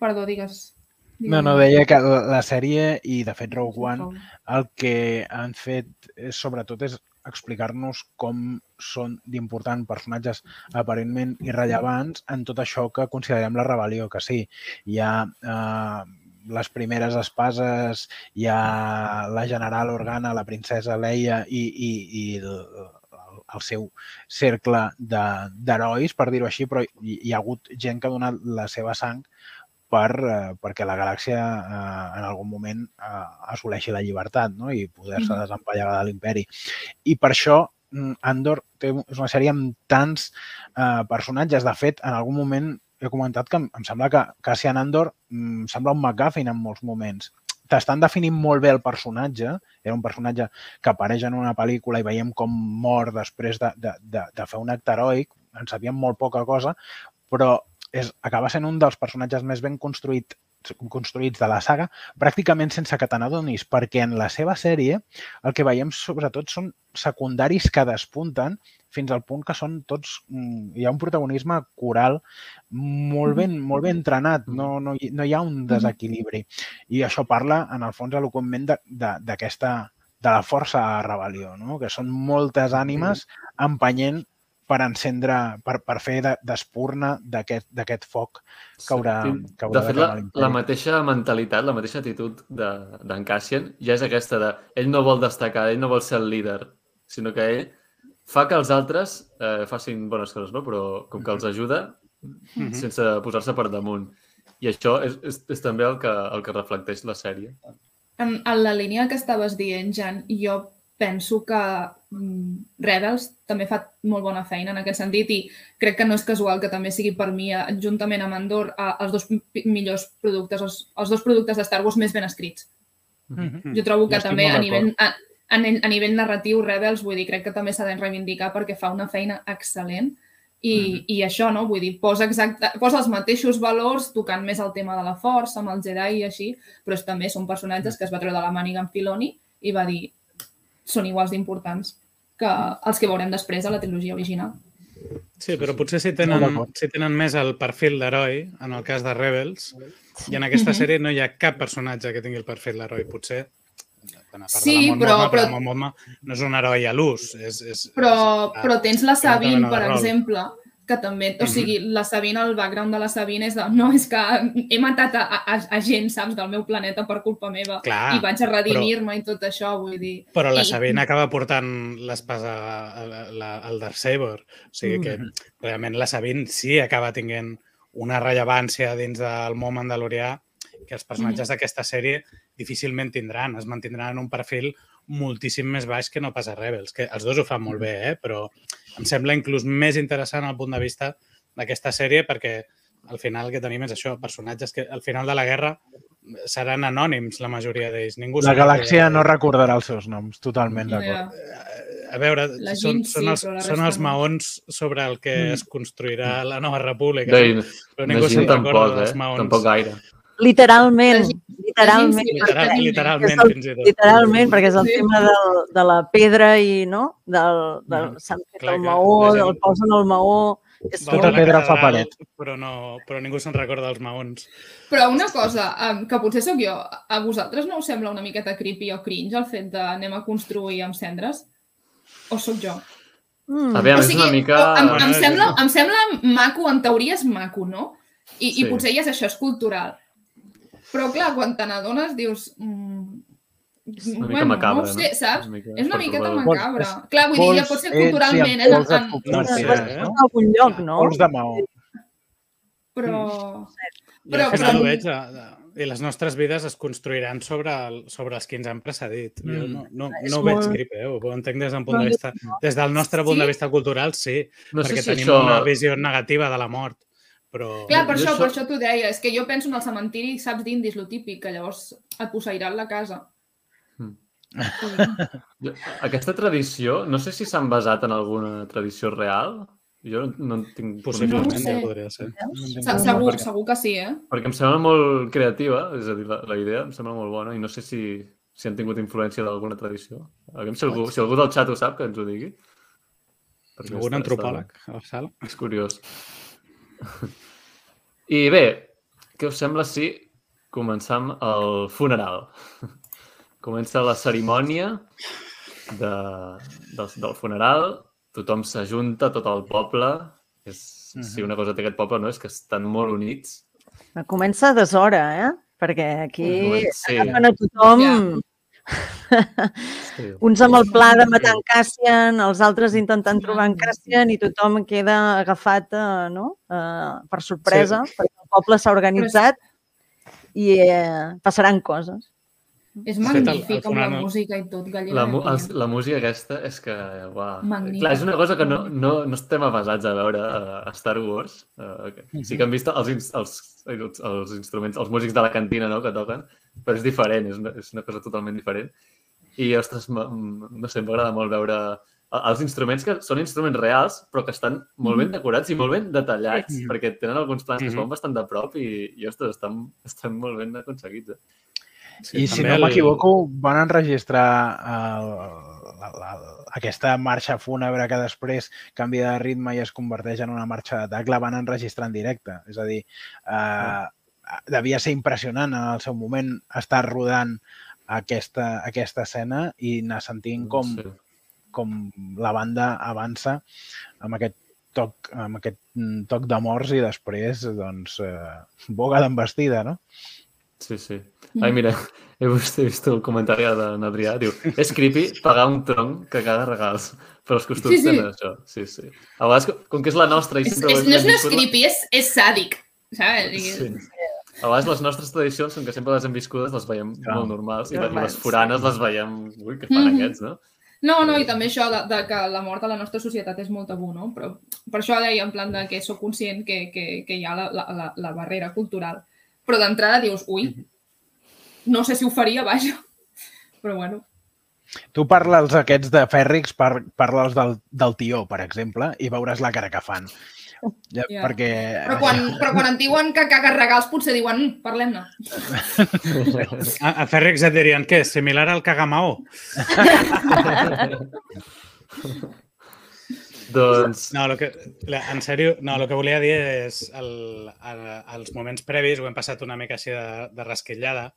Perdó, digues. no, no, deia que la la sèrie i, de fet, Rogue One, el que han fet és, sobretot és explicar-nos com són d'important personatges aparentment irrellevants en tot això que considerem la rebel·lió, que sí, hi ha eh, les primeres espases, hi ha la general Organa, la princesa Leia i, i, i el, el seu cercle de- d'herois, per dir-ho així, però hi, hi ha hagut gent que ha donat la seva sang per, eh, perquè la galàxia eh, en algun moment eh, assoleixi la llibertat no? i poder-se desempallegar de l'imperi. I per això Andor té, és una sèrie amb tants eh, personatges. De fet, en algun moment he comentat que em, em sembla que Cassian Andor mm, sembla un McGuffin en molts moments. T'estan definint molt bé el personatge. Era un personatge que apareix en una pel·lícula i veiem com mor després de, de, de, de fer un acte heroic. En sabíem molt poca cosa, però és, acaba sent un dels personatges més ben construït, construïts de la saga, pràcticament sense que te n'adonis, perquè en la seva sèrie el que veiem sobretot són secundaris que despunten fins al punt que són tots... mm, Hi ha un protagonisme coral molt ben, molt ben entrenat, no, no, hi- no hi ha un desequilibri. I això parla, en el fons, eloquentment de- de- d'aquesta de la força a rebel·lió, no? que són moltes ànimes empenyent per encendre, per, per fer de- d'espurna d'aquest d'aquest foc que haurà, que haurà de fet, la, la mateixa mentalitat, la mateixa actitud de- d'en de, Cassian ja és aquesta de ell no vol destacar, ell no vol ser el líder, sinó que ell fa que els altres eh, facin bones coses, no? però com que els ajuda Mhm. sense posar-se per damunt. I això és, és, és també el que, el que reflecteix la sèrie. En, en la línia que estaves dient, Jan, jo penso que mm, Rebels també fa molt bona feina en aquest sentit i crec que no és casual que també sigui per mi, eh, juntament amb Andor, eh, els dos millors productes, els, els dos productes de Star Wars més ben escrits. Mhm. Jo trobo que Jo també a nivell, a, a, a nivell narratiu Rebels, vull dir, crec que també s'ha de reivindicar perquè fa una feina excel·lent i, i això, no? Vull dir, posa, exacte, posa els mateixos valors tocant més el tema de la força, amb el Jedi i així, però és, també són personatges que es va treure de la màniga en Filoni i va dir són iguals d'importants que els que veurem després a la trilogia original. Sí, però potser si tenen, si tenen més el perfil d'heroi, en el cas de Rebels, i en aquesta Mhm. sèrie no hi ha cap personatge que tingui el perfil d'heroi. Potser, a part Sí, de la Mon però- Mothma, però- la no és un heroi a l'ús. És, és, Però, és, però tens la Sabine, per rol. exemple, que també, o sigui, la Sabine, el background de la Sabine és de, no, és que he matat a, a, a gent, saps, del meu planeta per culpa meva Clar, i vaig a redimir-me i tot això, vull dir... Però la I- Sabine acaba portant l'espasa al Darksaber. O sigui que Mhm. realment la Sabine sí acaba tinguent una rellevància dins del món mandalorià que els personatges d'aquesta sèrie difícilment tindran. Es mantindran en un perfil moltíssim més baix que no pas a Rebels. Que els dos ho fan molt bé, eh? però em sembla inclús més interessant el punt de vista d'aquesta sèrie perquè al final el que tenim és això, personatges que al final de la guerra seran anònims la majoria d'ells. Ningú La galàxia no recordarà els seus noms, totalment d'acord. a veure, La són, són, els, són els maons sobre el que Mm. es construirà la nova república. Deia, no? Però ningú se'n recorda tampoc, dels eh? maons. Tampoc gaire. Literalment, literalment. sí, literalment, és el- fins i tot. Literalment, perquè és el Sí. tema del, de la pedra i, no? Del, del Mhm. s'han fet el maó, gent- el posen al maó... És Tota una pedra fa paret. Però, no, però ningú se'n recorda dels maons. Però una cosa, que potser sóc jo, a vosaltres no us sembla una miqueta creepy o cringe el fet de anem a construir amb cendres? O sóc jo? Mm. Aviam, o és una mica... em, em, sembla, em sembla maco, en teoria és maco, no? I, Sí. i potser ja és això, és cultural. Però clar, quan te n'adones dius... Mm, És una mica macabra, no sé, no? saps? Una mica És una miqueta macabra. Vols- Clar, vull dir, ja pot ser culturalment, amb en, pols en, No sé, eh? eh? no? En algun lloc, no? Pols de maó. però... Però- però- ho veig, de, i les nostres vides es construiran sobre, el, sobre els que ens han precedit. Jo Mm. no, no, És no ho veig molt- creepy, eh? ho entenc des d'un punt No, de jo vista... Des del nostre punt Sí? de vista cultural, sí, No perquè sé si tenim això... una visió negativa de la mort. Però... Clar, per Jo això, això- per això t'ho deia. És que jo penso en el cementiri, saps, d'indis, lo típic, que llavors et posseiran la casa. Mm. Sí. Aquesta tradició, no sé si s'han basat en alguna tradició real. Jo no, no en tinc Possiblement No ho sé. ja podria ser. Se- Segur, segur que sí, eh? Perquè em sembla molt creativa, és a dir, la, la idea em sembla molt bona i no sé si, si han tingut influència d'alguna tradició. Aviam si algú, si algú del xat ho sap, que ens ho digui. Perquè Algun està- antropòleg a la sala? Està, és curiós. I bé, què us sembla si començam el funeral? Comença la cerimònia de, del, del funeral, tothom s'ajunta, tot el poble. És, Si una cosa té aquest poble, no? És que estan molt units. Comença a deshora, eh? Perquè aquí Sí, agafen a tothom... sí. Uns amb el pla de matar en Cassian, els altres intentant trobar en Cassian i tothom queda agafat eh, no? eh, per sorpresa, sí. perquè el poble s'ha organitzat i eh, passaran coses. És De fet, el- magnífic, el amb la música i tot, gallina. La, els, la música aquesta és que, uau. Magnífic. Clar, és una cosa que no, no, no estem avasats a veure a, Star Wars. Uh, sí que hem vist els, els, els, els instruments, els músics de la cantina no, que toquen, però és diferent, és una, és una cosa totalment diferent. I, ostres, no sé, m'agrada molt veure els instruments que són instruments reals, però que estan molt ben decorats i molt ben detallats, Mm. perquè tenen alguns plans que es Mhm. veuen bastant de prop i, i ostres, estan, estan molt ben aconseguits. Eh? I si no el- m'equivoco, van enregistrar el, la, la, aquesta marxa fúnebre que després canvia de ritme i es converteix en una marxa d'atac, la van enregistrar en directe. És a dir, eh, devia ser impressionant en el seu moment estar rodant aquesta, aquesta escena i anar sentint com, Sí. com la banda avança amb aquest toc, amb aquest mm, toc de morts i després, doncs, eh, boga d'embestida, no? Sí, sí. Ai, mira, he vist, he vist el comentari d'en Adrià. Diu, és creepy pagar un tronc que caga regals. Però els costums Sí, sí. tenen això. Sí, sí. A vegades, com- que és la nostra... I És, és, no és, no és creepy, és, és sàdic, saps? Sí. A vegades les nostres tradicions, com que sempre les hem viscudes, les veiem Clar. molt normals i, i les foranes les veiem... Ui, què fan Mhm. aquests, no? No, no, i també això de, de que la mort a la nostra societat és molt tabú, no? Però per això deia, en plan de que sóc conscient que, que, que hi ha la, la, la, la barrera cultural. Però d'entrada dius, ui, no sé si ho faria, vaja. Però bueno. Tu parles aquests de fèrrics, par, parla'ls del, del tió, per exemple, i veuràs la cara que fan. Ja, Ja. Perquè... Però quan, però quan en diuen que cagues regals, potser diuen, "Mm, parlem-ne. A, a Fèrrix et dirien, què, similar al Cagamaó? doncs... No, lo que, la, en sèrio, no, el que volia dir és el, el, els moments previs ho hem passat una mica així de, de rasquillada,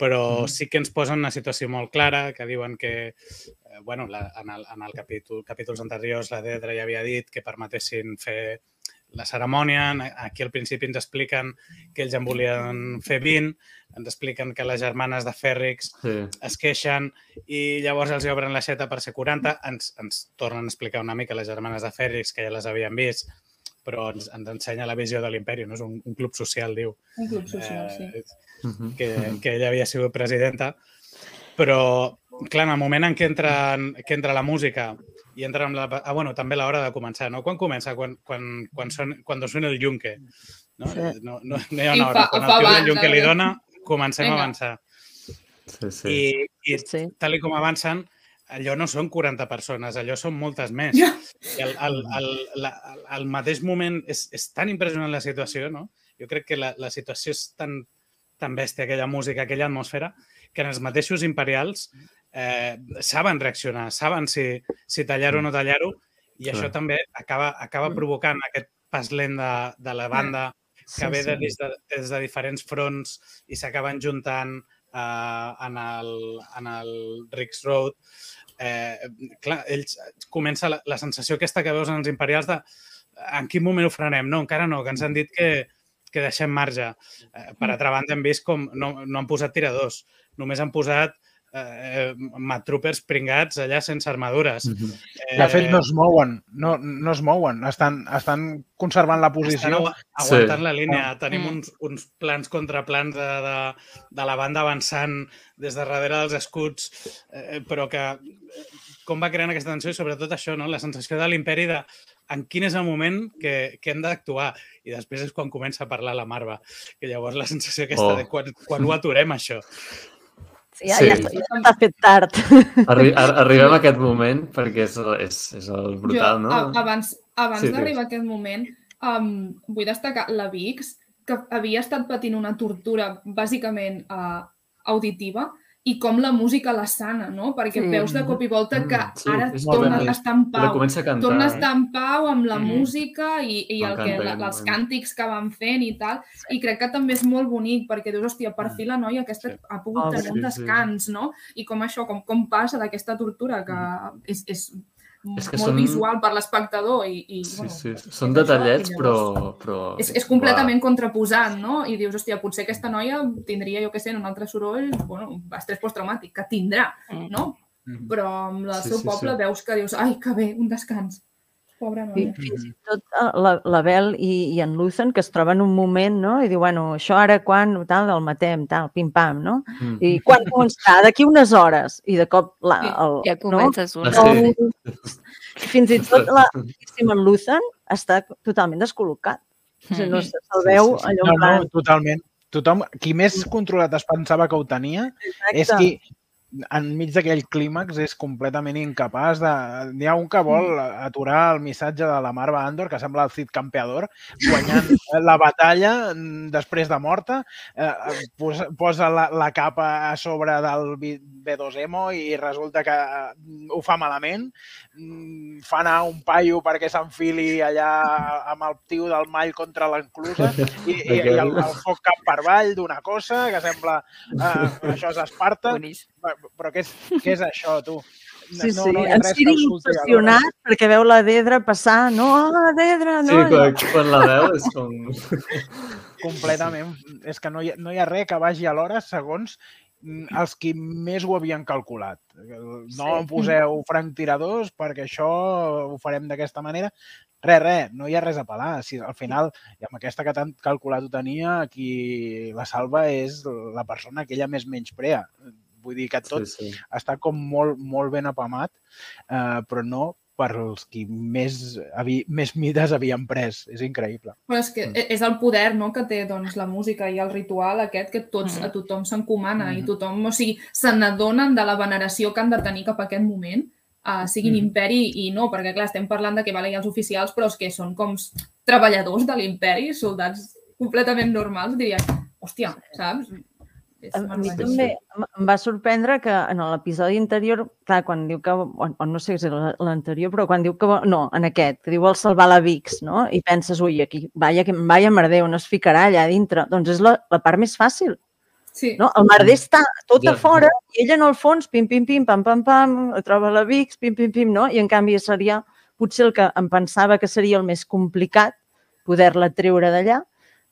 però sí que ens posen una situació molt clara, que diuen que, eh, bueno, la, en, el, en el capítol, capítols anteriors la Dedra ja havia dit que permetessin fer la cerimònia, aquí al principi ens expliquen que ells en volien fer 20, ens expliquen que les germanes de Fèrrix Sí. es queixen i llavors els hi obren l'aixeta per ser 40. Ens, ens tornen a explicar una mica les germanes de Fèrrix, que ja les havien vist, però ens, ens ensenya la visió de l'imperi, no? És un, un club social, diu, Un club social, sí. Que, que ella havia sigut presidenta. Però, clar, en el moment en què entra, que entra la música i entra amb la... Ah, bueno, també l'hora de començar, no? Quan comença? Quan, quan, quan, son, quan suena el yunque. No, no, no, no hi ha una hora. Quan el tio del yunque eh? li dona, comencem Vinga. a avançar. Sí, sí. I, i Sí. tal i com avancen, allò no són 40 persones, allò són moltes més. I el, el, el, la, el mateix moment és, és tan impressionant la situació, no? Jo crec que la, la situació és tan, tan bèstia, aquella música, aquella atmosfera, que en els mateixos imperials eh, saben reaccionar, saben si, si tallar-ho o no tallar-ho, i Clar. això també acaba, acaba Mm. provocant aquest pas lent de, de la banda que ve de, des, de, des de diferents fronts i s'acaben juntant eh, en, el, en el Rix Road. Eh, clar, ells comença la, la sensació aquesta que veus en els imperials de en quin moment ho frenem? No, encara no, que ens han dit que, que deixem marge. Eh, per altra banda, hem vist com no, no han posat tiradors, només han posat eh, matroopers pringats allà sense armadures. Mhm. Eh, De fet, no es mouen, no, no es mouen, estan, estan conservant la Estan posició. agu- aguantant Sí. la línia. Tenim Mm. uns, uns plans contraplans de, de, de la banda avançant des de darrere dels escuts, eh, però que eh, com va creant aquesta tensió i sobretot això, no? la sensació de l'imperi de en quin és el moment que, que hem d'actuar. I després és quan comença a parlar la Marva, que llavors la sensació aquesta Oh. de quan, quan ho aturem, això. Sí, ja, Sí. ja, està- ja està fet tard. Arri ar arribem a aquest moment perquè és, és, és el brutal, jo, no? a- abans abans Sí, d'arribar a aquest moment, um, vull destacar la Vix, que havia estat patint una tortura bàsicament uh, auditiva, i com la música la sana, no? Perquè Sí. veus de cop i volta que Mm, sí, ara torna ben a estar en pau. a cantar. Torna a estar en pau amb la Mhm. música i, i el que, la, els càntics que van fent i tal. I crec que també és molt bonic perquè dius, hòstia, per fi la noia aquesta Sí. ha pogut Oh, tenir sí, un descans, no? I com això, com, com passa d'aquesta tortura que és, és, És que molt són- visual per l'espectador i, i Sí, bueno, sí, és són això, detallets, i llavors però... però... És, és completament contraposant, no? I dius, hòstia, potser aquesta noia tindria, jo què sé, un altre soroll, bueno, estrès posttraumàtic, que tindrà, no? Mhm. Però amb el Sí, seu sí, poble sí. veus que dius, ai, que bé, un descans. Pobra I noia. fins i tot eh, la, la Bel i, i en Luthen, que es troben un moment, no? I diu, bueno, això ara quan, tal, el matem, tal, pim-pam, no? Mm. I quan començarà? D'aquí unes hores. I de cop la, Sí, el, Ja comences La una. sèrie. Fins i tot la, en Luthen està totalment descol·locat. O sigui, no Mm. se- se'l veu sí, sí. allò No, no, totalment. Tothom, qui més controlat es pensava que ho tenia, és exacte. qui enmig d'aquell clímax és completament incapaç de... N'hi ha un que vol aturar el missatge de la Marva Andor, que sembla el Cid Campeador, guanyant la batalla mm, després de morta, eh, posa, posa la, la capa a sobre del B2EMO i resulta que mm, ho fa malament, mm, fa anar un paio perquè s'enfili allà amb el tio del mall contra l'enclusa i, i, i el, el foc cap per avall d'una cosa que sembla eh, això és Esparta. Boníssim. Però què és, què és això, tu? Sí, No- sí, no hi ha en res que Siri el surti obsessionat perquè veu la Dedra passar. No, ah, Dedra, Sí, no. quan, quan la veu és com... completament. És que no hi, ha, no hi ha res que vagi a l'hora segons els qui més ho havien calculat. No Sí. em poseu franctiradors perquè això ho farem d'aquesta manera. Res, res, no hi ha res a pelar. Si al final, i amb aquesta que tan calculat ho tenia, qui la salva és la persona que ella més menysprea. Vull dir que tot Sí, sí. està com molt, molt ben apamat, eh, però no per als qui més, havi, més mides havien pres. És increïble. Però és que e- és el poder no, que té doncs, la música i el ritual aquest que tots, Mhm. a tothom s'encomana i Mhm. tothom, o sigui, se n'adonen de la veneració que han de tenir cap a aquest moment, uh, siguin Mhm. imperi i no, perquè clar, estem parlant de que vale, hi ha els oficials, però és que són com treballadors de l'imperi, soldats completament normals, diria, hòstia, saps? És A, a mi també em- va sorprendre que en l'episodi anterior, clar, quan diu que, o, o no sé si és l'anterior, però quan diu que, no, en aquest, que diu vol salvar la Vix, no? I penses, ui, aquí, vaya, que vaya merder, on es ficarà allà dintre? Doncs és la, la part més fàcil, Sí. no? El merder està tot a fora i ella en el fons, pim, pim, pim, pam, pam, pam, troba la Vix, pim, pim, pim, no? I en canvi seria potser el que em pensava que seria el més complicat, poder-la treure d'allà,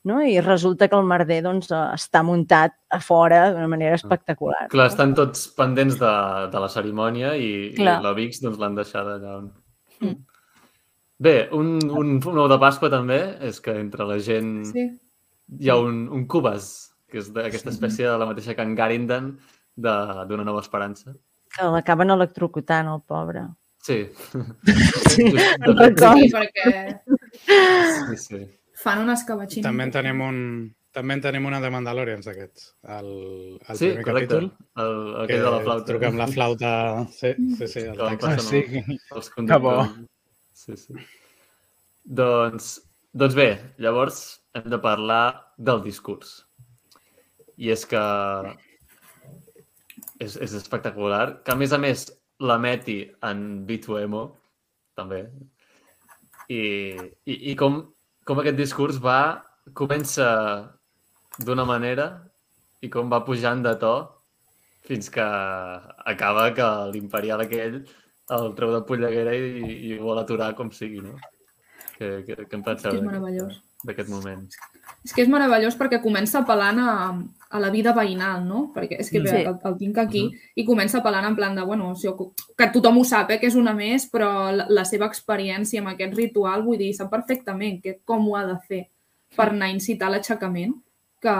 no? I resulta que el merder doncs, eh, està muntat a fora d'una manera espectacular. Clar, estan tots pendents de, de la cerimònia i, i Clar. la Vix doncs, l'han deixada allà on... Mm. Bé, un, un, un ou de Pasqua també és que entre la gent sí. hi ha un, un Cubas, que és d'aquesta espècie de la mateixa que en Garindan de- d'Una nova esperança. Que l'acaben electrocutant, el pobre. Sí. Sí, record. sí, perquè Sí, sí. Fan una escabatxina. També en tenim un... També en tenim una de Mandalorians, d'aquests. El, el Sí, primer correcte. capítol. El, Que aquell de la flauta. truca amb la flauta... Sí, sí, sí. El Que. Ah, passant sí. els, els Que bo. conductors. Sí, sí. Doncs, doncs bé, llavors hem de parlar del discurs. I és que és, és espectacular, que a més a més l'emeti en B2EMO, també. I, i, i com, com aquest discurs va, comença d'una manera i com va pujant de to fins que acaba que l'imperial aquell el treu de polleguera i, i ho vol aturar com sigui, no? Què, què, què en penseu d'aquest moment? És que és meravellós perquè comença apel·lant a, a la vida veïnal, no? Perquè és que Sí. sí. el, el tinc aquí i comença apel·lant en plan de, bueno, si, jo- que tothom ho sap, eh, que és una més, però la, la seva experiència amb aquest ritual, vull dir, sap perfectament que, com ho ha de fer per anar a incitar l'aixecament que,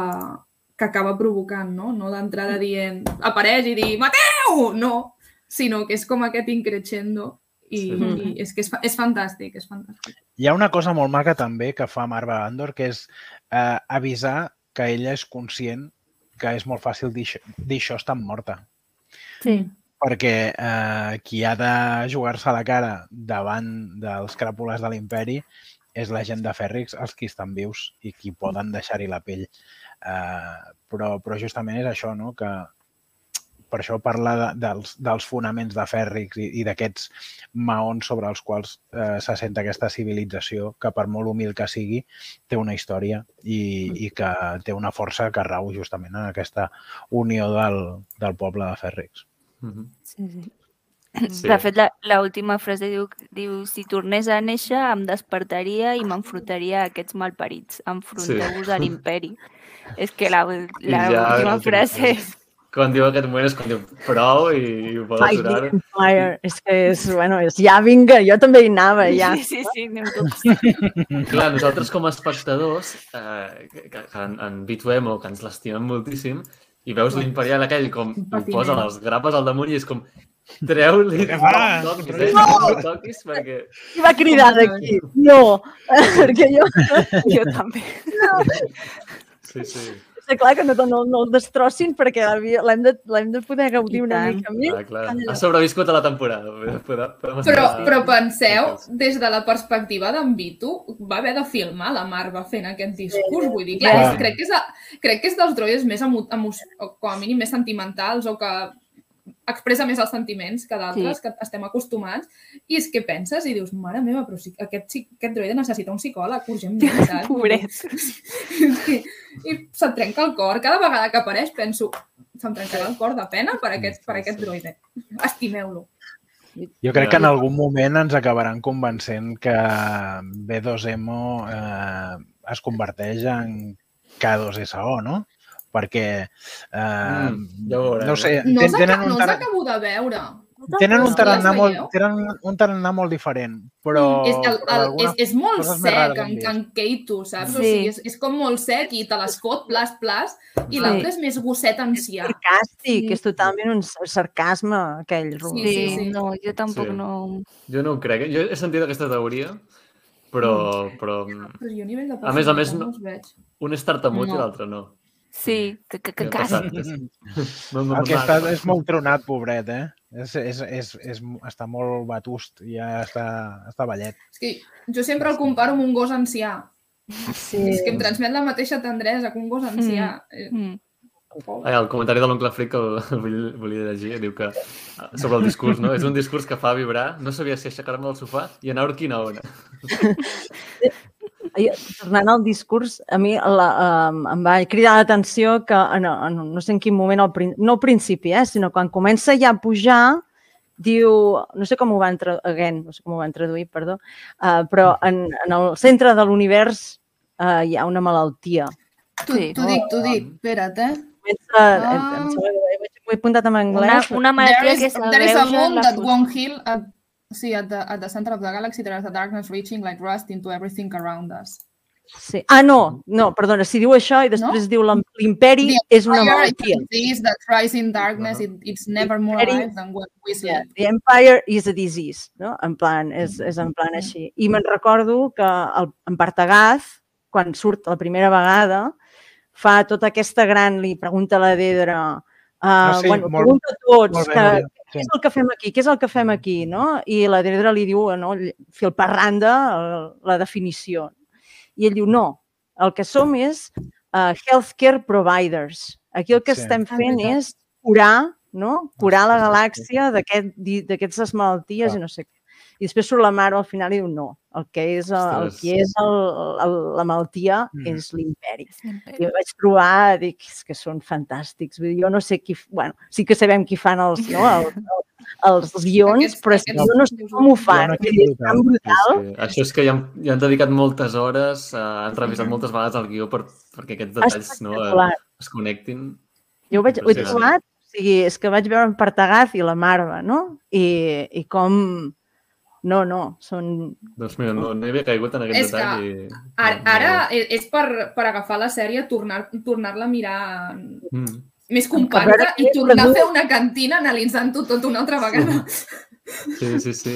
que acaba provocant, no? No d'entrada dient, apareix i dir, mateu! No, sinó que és com aquest increixendo i, Sí. i és que és, és fantàstic, és fantàstic. Hi ha una cosa molt maca també que fa Marva Andor, que és eh, avisar que ella és conscient que és molt fàcil dir, dir això estant morta. Sí. Perquè eh, qui ha de jugar-se la cara davant dels cràpules de l'imperi és la gent de Fèrrix, els qui estan vius i qui poden deixar-hi la pell. Eh, però, però justament és això, no? que per això parla de, dels, dels fonaments de Fèrrix i, i d'aquests maons sobre els quals eh, se sent aquesta civilització que per molt humil que sigui té una història i, i que té una força que rau justament en aquesta unió del, del poble de Fèrrix. Mhm. Sí, sí. Sí. De fet, la- l'última frase diu, diu si tornés a néixer em despertaria i m'enfrontaria a aquests malparits. Enfronteu-vos a l'imperi. És que la, la I ja última l'última frase frase. Quan diu aquest moment és quan diu prou i, i ho Fight aturar. Empire. És que és, bueno, és, ja vinga, jo també hi anava, ja. Sí, sí, sí, anem tots. Clar, nosaltres com a espectadors, eh, que, que en, en B2M, que ens l'estimem moltíssim, i veus l'imperial aquell com patiment. posa les grapes al damunt i és com treu-li, Què no toquis, eh? No! no toquis, perquè... I va cridar d'aquí. No, perquè jo... Jo també. Sí, sí. Està clar que no, no, no el destrossin perquè l'hem de, de poder gaudir una mica més. Ah, clar. Ha sobreviscut a la temporada. Podem, Però, però penseu, des de la perspectiva d'en Vito, va haver de filmar la Marva fent aquest discurs. Vull dir, clar, és, crec, que és, crec que és dels droides més, emo, emo, o com a mínim més sentimentals o que expressa més els sentiments que d'altres, Sí. que estem acostumats. I és que penses i dius, mare meva, però si aquest, aquest droide necessita un psicòleg urgentment, saps? Pobret. I, i se't trenca el cor. Cada vegada que apareix penso, se'm trencarà el cor de pena per aquest, per aquest droide. Estimeu-lo. Jo crec que en algun moment ens acabaran convencent que B2MO eh, es converteix en K2SO, no? Perquè, eh, Mm, ja no ho sé, No ten- us tenen un, no us tar acabo de veure. tenen un tarannà molt, tenen un tarannà molt diferent, però... és, el, el, és, és molt sec en, en Keitu, saps? O Sí. sigui, és, és com molt sec i te l'escot, plas, plas, i Sí. l'altre és més gosset ancià. Sarcàstic, Sí. és totalment un sarcasme, aquell Sí. Sí, sí, sí. no, jo tampoc Sí. no... Jo no ho crec. Jo he sentit aquesta teoria, però, però Però jo a nivell de A més a més, no- no un és tartamut i No. l'altre no. Sí, que, que, que? No, no, El que no, està no. és molt tronat, pobret, eh? És, és, és, és, està molt batust, ja està, està ballet. És que jo sempre el comparo amb un gos ancià. Sí. És que em transmet la mateixa tendresa que un gos ancià. Eh, Mm. Ai, el comentari de l'oncle Fric que el, el volia, llegir diu que sobre el discurs, no? És un discurs que fa vibrar, no sabia si aixecar-me del sofà i anar a quina ona. Jo, tornant al discurs, a mi la, um, em va cridar l'atenció que en, en, no sé en quin moment, al, prin- no al principi, eh, sinó quan comença ja a pujar, diu, no sé com ho van, tra again, no sé com ho van traduir, perdó, uh, però en, en el centre de l'univers uh, hi ha una malaltia. T'ho Sí. t'ho dic, t'ho dic. Espera't, eh? Comença, Ah. em, em sembla que ho he- apuntat en Una, anglès. una There malaltia is, que there is a s'agreuja la that won't heal at, sí, at, the, at the center of the galaxy. There is a darkness reaching like rust into everything around us. Sí. Ah, no, no, perdona, si diu això i després diu l'im- l'imperi és una is malaltia. a disease that in darkness. It, it's never more alive than when we Yeah, sleep. the Empire is a disease, no? En plan, és, és en plan així. I me'n recordo que el, en Partagaz, quan surt la primera vegada, fa tota aquesta gran, li pregunta a la Dedra, uh, Ah, sí, bueno, molt- pregunta a tots, que. Què és el que fem aquí? Què és el que fem aquí? No? I la Dedra li diu, no, filparranda, el- la definició. I ell diu, no, el que som és uh, healthcare providers. Aquí el que Sí. estem Ah, fent és curar, no? curar la galàxia d'aquestes malalties Clar. i no sé què. I després surt la mare al final i diu no, el que és, el, el que és el, el, la malaltia Mm. és l'imperi. Ho vaig trobar, dic, és que són fantàstics. Vull dir, jo no sé qui... Bueno, sí que sabem qui fan els, no? els, els guions, Aquests- però és que aquests- jo no sé com ho fan. Jo no és tan brutal. Sí, sí. Això és que hi han, hi han dedicat moltes hores, uh, han revisat moltes vegades el guió per, perquè aquests detalls no, eh, es connectin. Jo ho, vaig, ho he trobat, o sigui, és que vaig veure en Partagaz i la Marva, no? I, i com... No, no, són... Doncs mira, no, no hi havia caigut en aquest És detall. I... Ara, no, ara és per, per agafar la sèrie, tornar- tornar-la a mirar. Mm. més compacta i tornar a fer una cantina analitzant-ho tot una altra vegada. Sí, sí, sí.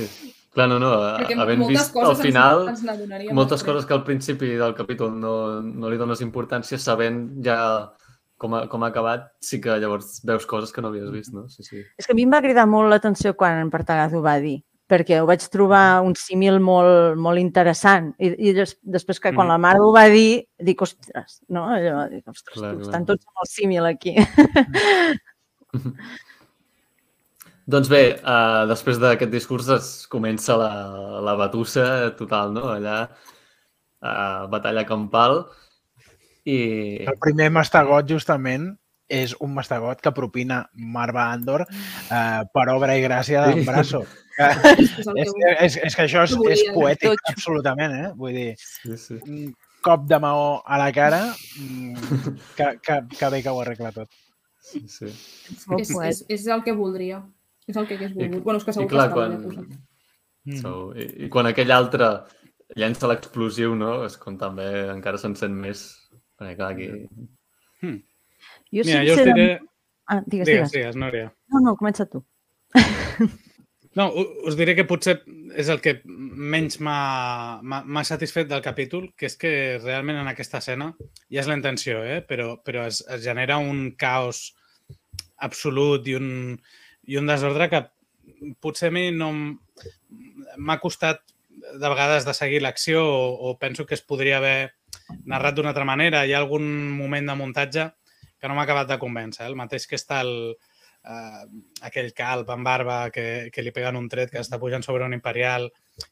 Clar, no, no, Perquè havent moltes vist coses al final ens, ens moltes després. coses que al principi del capítol no, no li dones importància, sabent ja com ha, com ha acabat, sí que llavors veus coses que no havies vist, no? Sí, sí. És que a mi em va cridar molt l'atenció quan en Partagaz ho va dir, perquè ho vaig trobar un símil molt, molt interessant. I, i des, després que quan Mhm. la mare ho va dir, dic, ostres, no? Allò, dic, ostres, Clar, tu, clar. estan tots el símil aquí. Doncs bé, uh, després d'aquest discurs es comença la, la batussa total, no? Allà, uh, batalla campal. I... El primer mastegot, justament, és un mastegot que propina Marva Andor eh, per obra i gràcia d'en Sí. Brasso. Que, És el que és, és, és que això és, és poètic, absolutament, eh? Vull dir, Sí, sí. un cop de maó a la cara, mm, que, que, que bé que ho arregla tot. sí, sí. És, és, és el que voldria. És el que hagués volgut. bueno, és que I segur clar, que estava quan, posat. Mm. so, i, i quan aquell altre llença l'explosiu, no? És com també encara s'encén més. Perquè clar, aquí... Jo, Mira, jo us diré... Ah, digues, Digues, digues. digues, Núria. No, no, comença tu. No, us diré que potser és el que menys m'ha satisfet del capítol, que és que realment en aquesta escena, ja és la intenció, eh? però, però es, es genera un caos absolut i un, i un desordre que potser a mi no m'ha costat de vegades de seguir l'acció o, o penso que es podria haver narrat d'una altra manera. Hi ha algun moment de muntatge que no m'ha acabat de convèncer. Eh? El mateix que està el, uh, aquell calp amb barba que, que li peguen un tret que està pujant sobre un imperial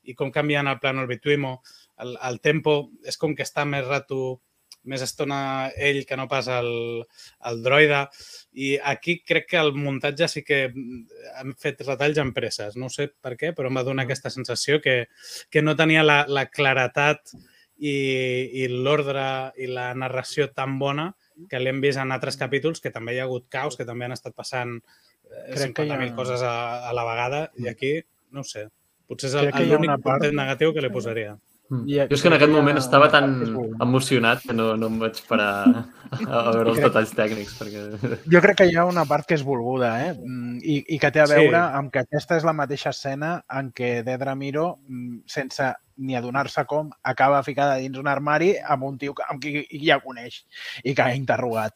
i com canvien el plano el Bituimo, el, el tempo és com que està més rato, més estona ell que no pas el, el droide i aquí crec que el muntatge sí que han fet retalls en presses, no sé per què, però em va donar aquesta sensació que, que no tenia la, la claretat i, i l'ordre i la narració tan bona que l'hem vist en altres capítols, que també hi ha hagut caos, que també han estat passant eh, Crec que hi ha- 50.000 coses a, a la vegada, i aquí, no ho sé, potser és l'únic una part- negatiu que li posaria. Mm. Jo és que en aquest moment estava tan emocionat que no, no em vaig parar a, a veure els Crec- detalls tècnics. Perquè... Jo crec que hi ha una part que és volguda, eh? Mm, I, i que té a Sí. veure amb que aquesta és la mateixa escena en què Dedra Miro, mm, sense ni adonar-se com, acaba ficada dins un armari amb un tio que- amb qui ja coneix i que ha interrogat.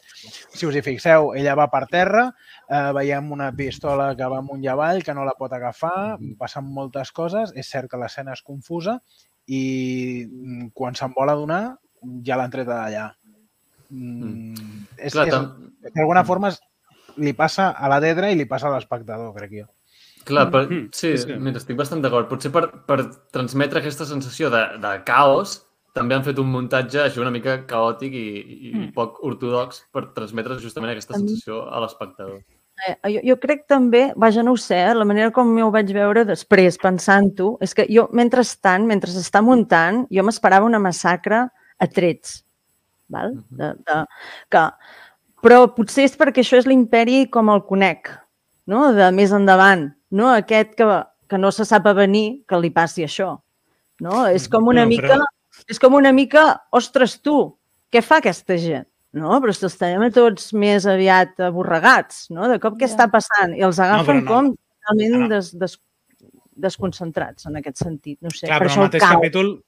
Si us hi fixeu, ella va per terra, eh, veiem una pistola que va amunt i avall, que no la pot agafar, passen moltes coses, és cert que l'escena és confusa i mm, quan se'n vol adonar ja l'han tret d'allà. Mm, és, Clar, és, d'alguna forma es- li passa a la Dedra i li passa a l'espectador, crec jo. Clar, per... Mm, sí, sí, sí. mira, estic bastant d'acord. Potser per, per transmetre aquesta sensació de, de caos també han fet un muntatge així una mica caòtic i, i Mm. poc ortodox per transmetre justament aquesta sensació a l'espectador. Eh, jo, jo crec també, vaja, no ho sé, eh, la manera com jo ho vaig veure després, pensant-ho, és que jo, mentrestant, mentre s'està muntant, jo m'esperava una massacre a trets. Val? Mhm. De, de, que, però potser és perquè això és l'imperi com el conec, no? de més endavant. No? Aquest que, que no se sap a venir que li passi això. No? És com una No, mica... però- És com una mica, ostres, tu, què fa aquesta gent? No, però si els tenim tots més aviat aborregats, no? De cop què Ja. està passant? I els agafen però no. com totalment No. des, des, desconcentrats en aquest sentit. No sé, Clar, per però això el mateix cau. capítol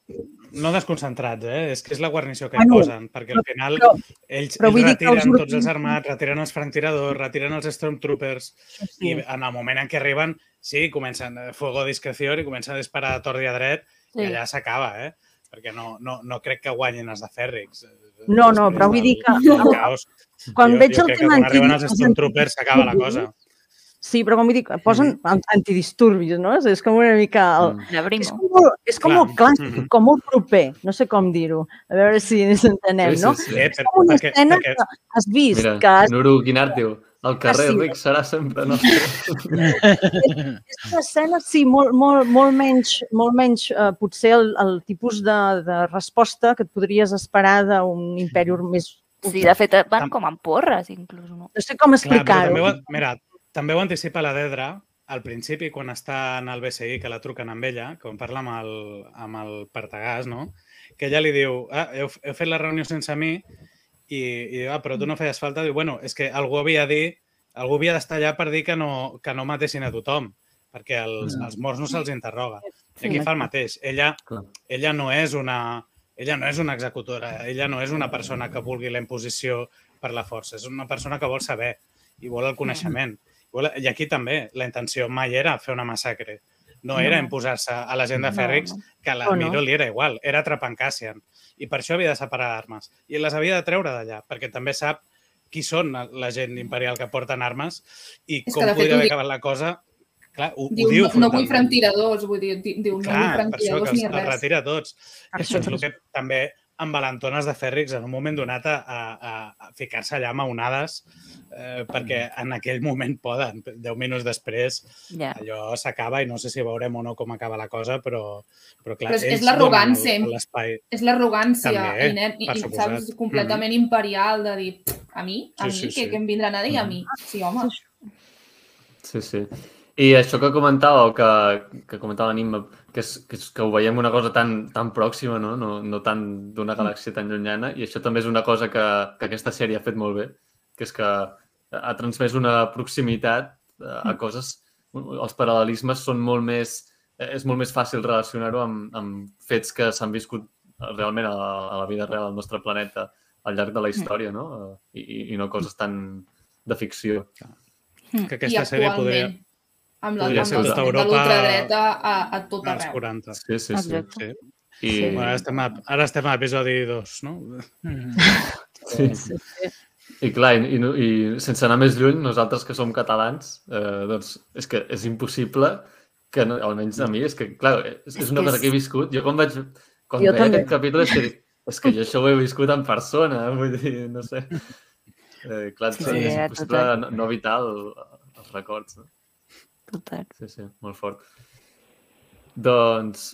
no desconcentrats, eh? És que és la guarnició que hi Bueno, posen, perquè al final però- ells, però ells que els retiren tots els armats, retiren els franctiradors, retiren els stormtroopers Sí. i en el moment en què arriben, sí, comencen a fuego discreció i comencen a disparar a tort i a dret Sí. i allà s'acaba, eh? Perquè no, no, no crec que guanyin els de Fèrrix. eh, No, no, després però vull dir que- caos. Quan jo, veig jo el tema quan arriben els stormtroopers s'acaba la cosa. Sí, però com que posen an- antidisturbis, no? És, és com una mica... El... Mm. És com, molt, és com Clar. molt clàssic, Mhm. com molt proper, no sé com dir-ho. A veure si ens entenem, Sí, no? sí, sí. Eh, És com una perquè, escena perquè, que has vist, Mira, que has Nuru Guinart diu el carrer Ah, sí. ric serà sempre nostre. és una escena, sí, molt, molt, molt menys, molt menys eh, potser el, el tipus de, de resposta que et podries esperar d'un imperi més... Sí, de fet, van Tam- com amb porres, inclús, no? No sé com explicar-ho. mira, també ho anticipa la Dedra al principi, quan està en el BCI, que la truquen amb ella, quan parla amb el, amb el Partagàs, no? que ella li diu, ah, heu, heu fet la reunió sense mi i, i diu, ah, però tu no feies falta. Diu, bueno, és que algú havia de dir, algú havia d'estar allà per dir que no, que no matessin a tothom, perquè els, Mm. els morts no se'ls interroga. I aquí fa el mateix. Ella, ella no és una ella no és una executora, ella no és una persona que vulgui la imposició per la força, és una persona que vol saber i vol el coneixement. I aquí també, la intenció mai era fer una massacre. No era No. imposar-se a la gent de No, Fèrrix, no. que a la No, no. Li era igual, era atrapar en Cassian. I per això havia de separar armes. I les havia de treure d'allà, perquè també sap qui són la gent imperial que porten armes i que, com fet, podria haver acabat la cosa. Clar, ho, Diu, ho diu no, no vull frontalment. franctiradors, vull dir, di- diu, no vull Clar, per això franctiradors que ni res. retira tots. Això és el que també envalentones de Fèrrix en un moment donat a, a, a ficar-se allà amb onades eh, perquè en aquell moment poden. Deu minuts després Ja. allò s'acaba i no sé si veurem o no com acaba la cosa, però, però clar, Però és- és l'arrogància. donen el- l'espai. És l'arrogància També, i, i, saps, completament imperial de dir a mi, a Sí, mi, sí, que, sí. que em vindran a dir a mi. Sí, home. Sí, sí. I això que comentàveu, que, que comentava l'Anima, que, és, que, és, que ho veiem una cosa tan, tan pròxima, no? no, no tant d'una galàxia tan llunyana, i això també és una cosa que, que aquesta sèrie ha fet molt bé, que és que ha transmès una proximitat a, a coses els paral·lelismes són molt més... eh, És molt més fàcil relacionar-ho amb, amb fets que s'han viscut realment a, la- a la vida real del nostre planeta al llarg de la història, no? Eh, I, i- i no coses tan de ficció. Que aquesta sèrie podria... amb la podria amb ser tota Europa l'ultradreta a, a tot als arreu. 40. Sí, sí, sí. Exacte. Sí. I, Sí. Bueno, ara, estem a, ara estem a episodi 2, no? Mhm. sí. I clar, i, i, i sense anar més lluny, nosaltres que som catalans, eh, doncs és que és impossible que, no, almenys a mi, és que, clar, és, és És una que cosa que he viscut. Jo quan vaig... Quan Jo veia també. aquest capítol és que dic, és que jo això ho he viscut en persona, vull dir, no sé. Eh, clar, Sí, sí, sí, és impossible total. no, no evitar el, els records. No? Total. Sí, sí, molt fort. Doncs,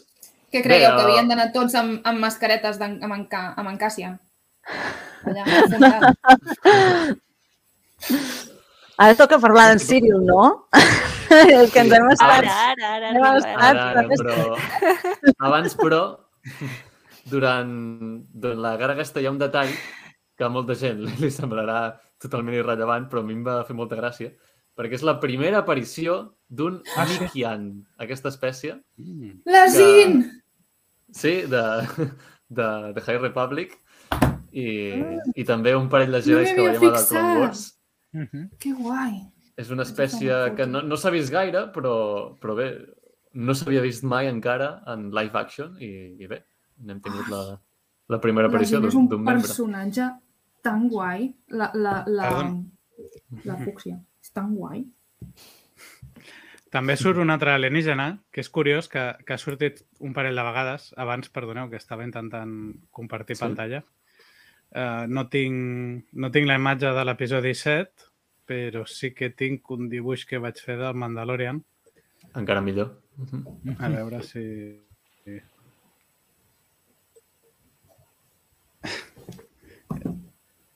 Què creieu, Bé, que eh, havien d'anar tots amb, amb mascaretes d'en- amb, enca, amb encàcia? Allà. Ara toca parlar d'en Cyril, no? És que ens hem estat... Ara, ara, ara. Hem arriba, estat- ara. ara, ara, però... Abans, però, durant, durant la guerra aquesta hi ha un detall que a molta gent li, li semblarà totalment irrellevant, però a mi em va fer molta gràcia, perquè és la primera aparició d'un Ah, sí? Mikian, aquesta espècie, Mm. L'Asin! sí, de, de, de High Republic, i, i també un parell de Jedi m'hi que veiem a The. Clone Wars. Mhm. Que guai! És una espècie que no, no s'ha vist gaire, però, però bé, no s'havia vist mai encara en live action i, i bé, n'hem tingut la, la primera aparició L'Asin és d'un un d'un membre. personatge tan guai. La, la, la, Perdó. la fúcsia. Tan guai. També surt un altre alienígena, que és curiós, que, que ha sortit un parell de vegades. Abans, perdoneu, que estava intentant compartir Sí. pantalla. Uh, no, tinc, no tinc la imatge de l'episodi 7, però sí que tinc un dibuix que vaig fer del Mandalorian. Encara millor. A veure si...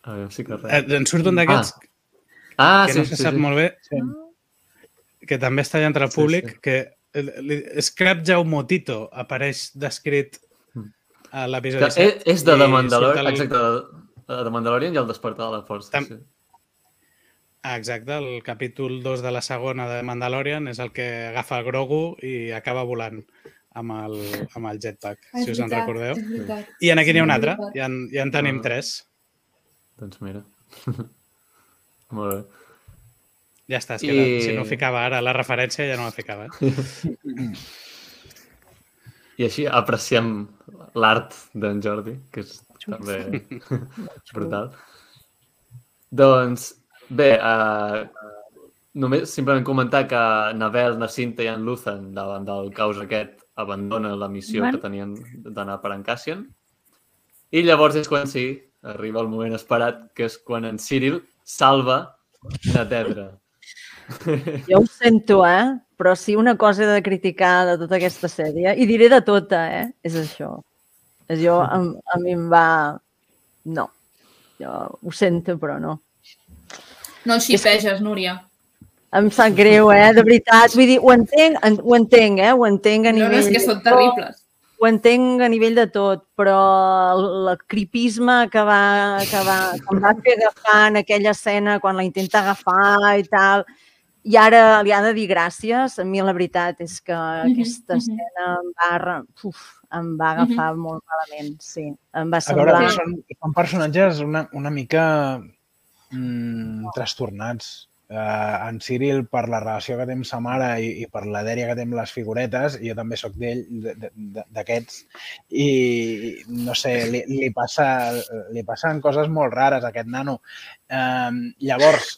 A veure si que Eh, res. en surt un d'aquests Ah, que sí, no se sí, sap sí. molt bé, Sí. que també està allà entre el Sí, públic, sí. que el- Scrap Jaumotito apareix descrit a l'episodi Que 7. és, és de The Mandalorian, el- exacte, de, Mandalorian i el Despertar de la Força. Tam- Sí. Ah, exacte, el capítol 2 de la segona de Mandalorian és el que agafa el Grogu i acaba volant amb el, amb el jetpack, Ah, és si us en recordeu. I en aquí n'hi ha un Sí, altre, ja en, ja en tenim Ah. tres. Doncs mira. Molt bé. Ja està, I- si no ficava ara la referència ja no la ficava. Eh? I així apreciem l'art d'en Jordi, que és també brutal. Doncs, bé, uh, només simplement comentar que Navel, Nacinta i en Luthen, davant del caos aquest, abandonen la missió Bueno. que tenien d'anar per en Cassian. I llavors és quan sí, arriba el moment esperat, que és quan en Cyril salva Netedra. Jo ho sento, eh? Però si una cosa he de criticar de tota aquesta sèrie, i diré de tota, eh? És això. És jo, a, a mi em va... No. Jo ho sento, però no. No et xipeges, Núria. Em sap greu, eh? De veritat. Vull dir, ho entenc, en, ho entenc, eh? Ho entenc a No, nivell... no, és que de són terribles. Ho entenc a nivell de tot, però el, el cripisme que va, que, va, que em va fer agafar en aquella escena quan la intenta agafar i tal, i ara li ha de dir gràcies, a mi la veritat és que aquesta mhm. escena em va, uf, em va agafar molt malament, sí. Em va A veure, semblar... són, són personatges una, una mica mm, trastornats. Uh, en Cyril, per la relació que té amb sa mare i, i per la dèria que té amb les figuretes, jo també sóc d'ell, de- de- de- d'aquests, i no sé, li, li, passa, li passen coses molt rares a aquest nano. Um, llavors,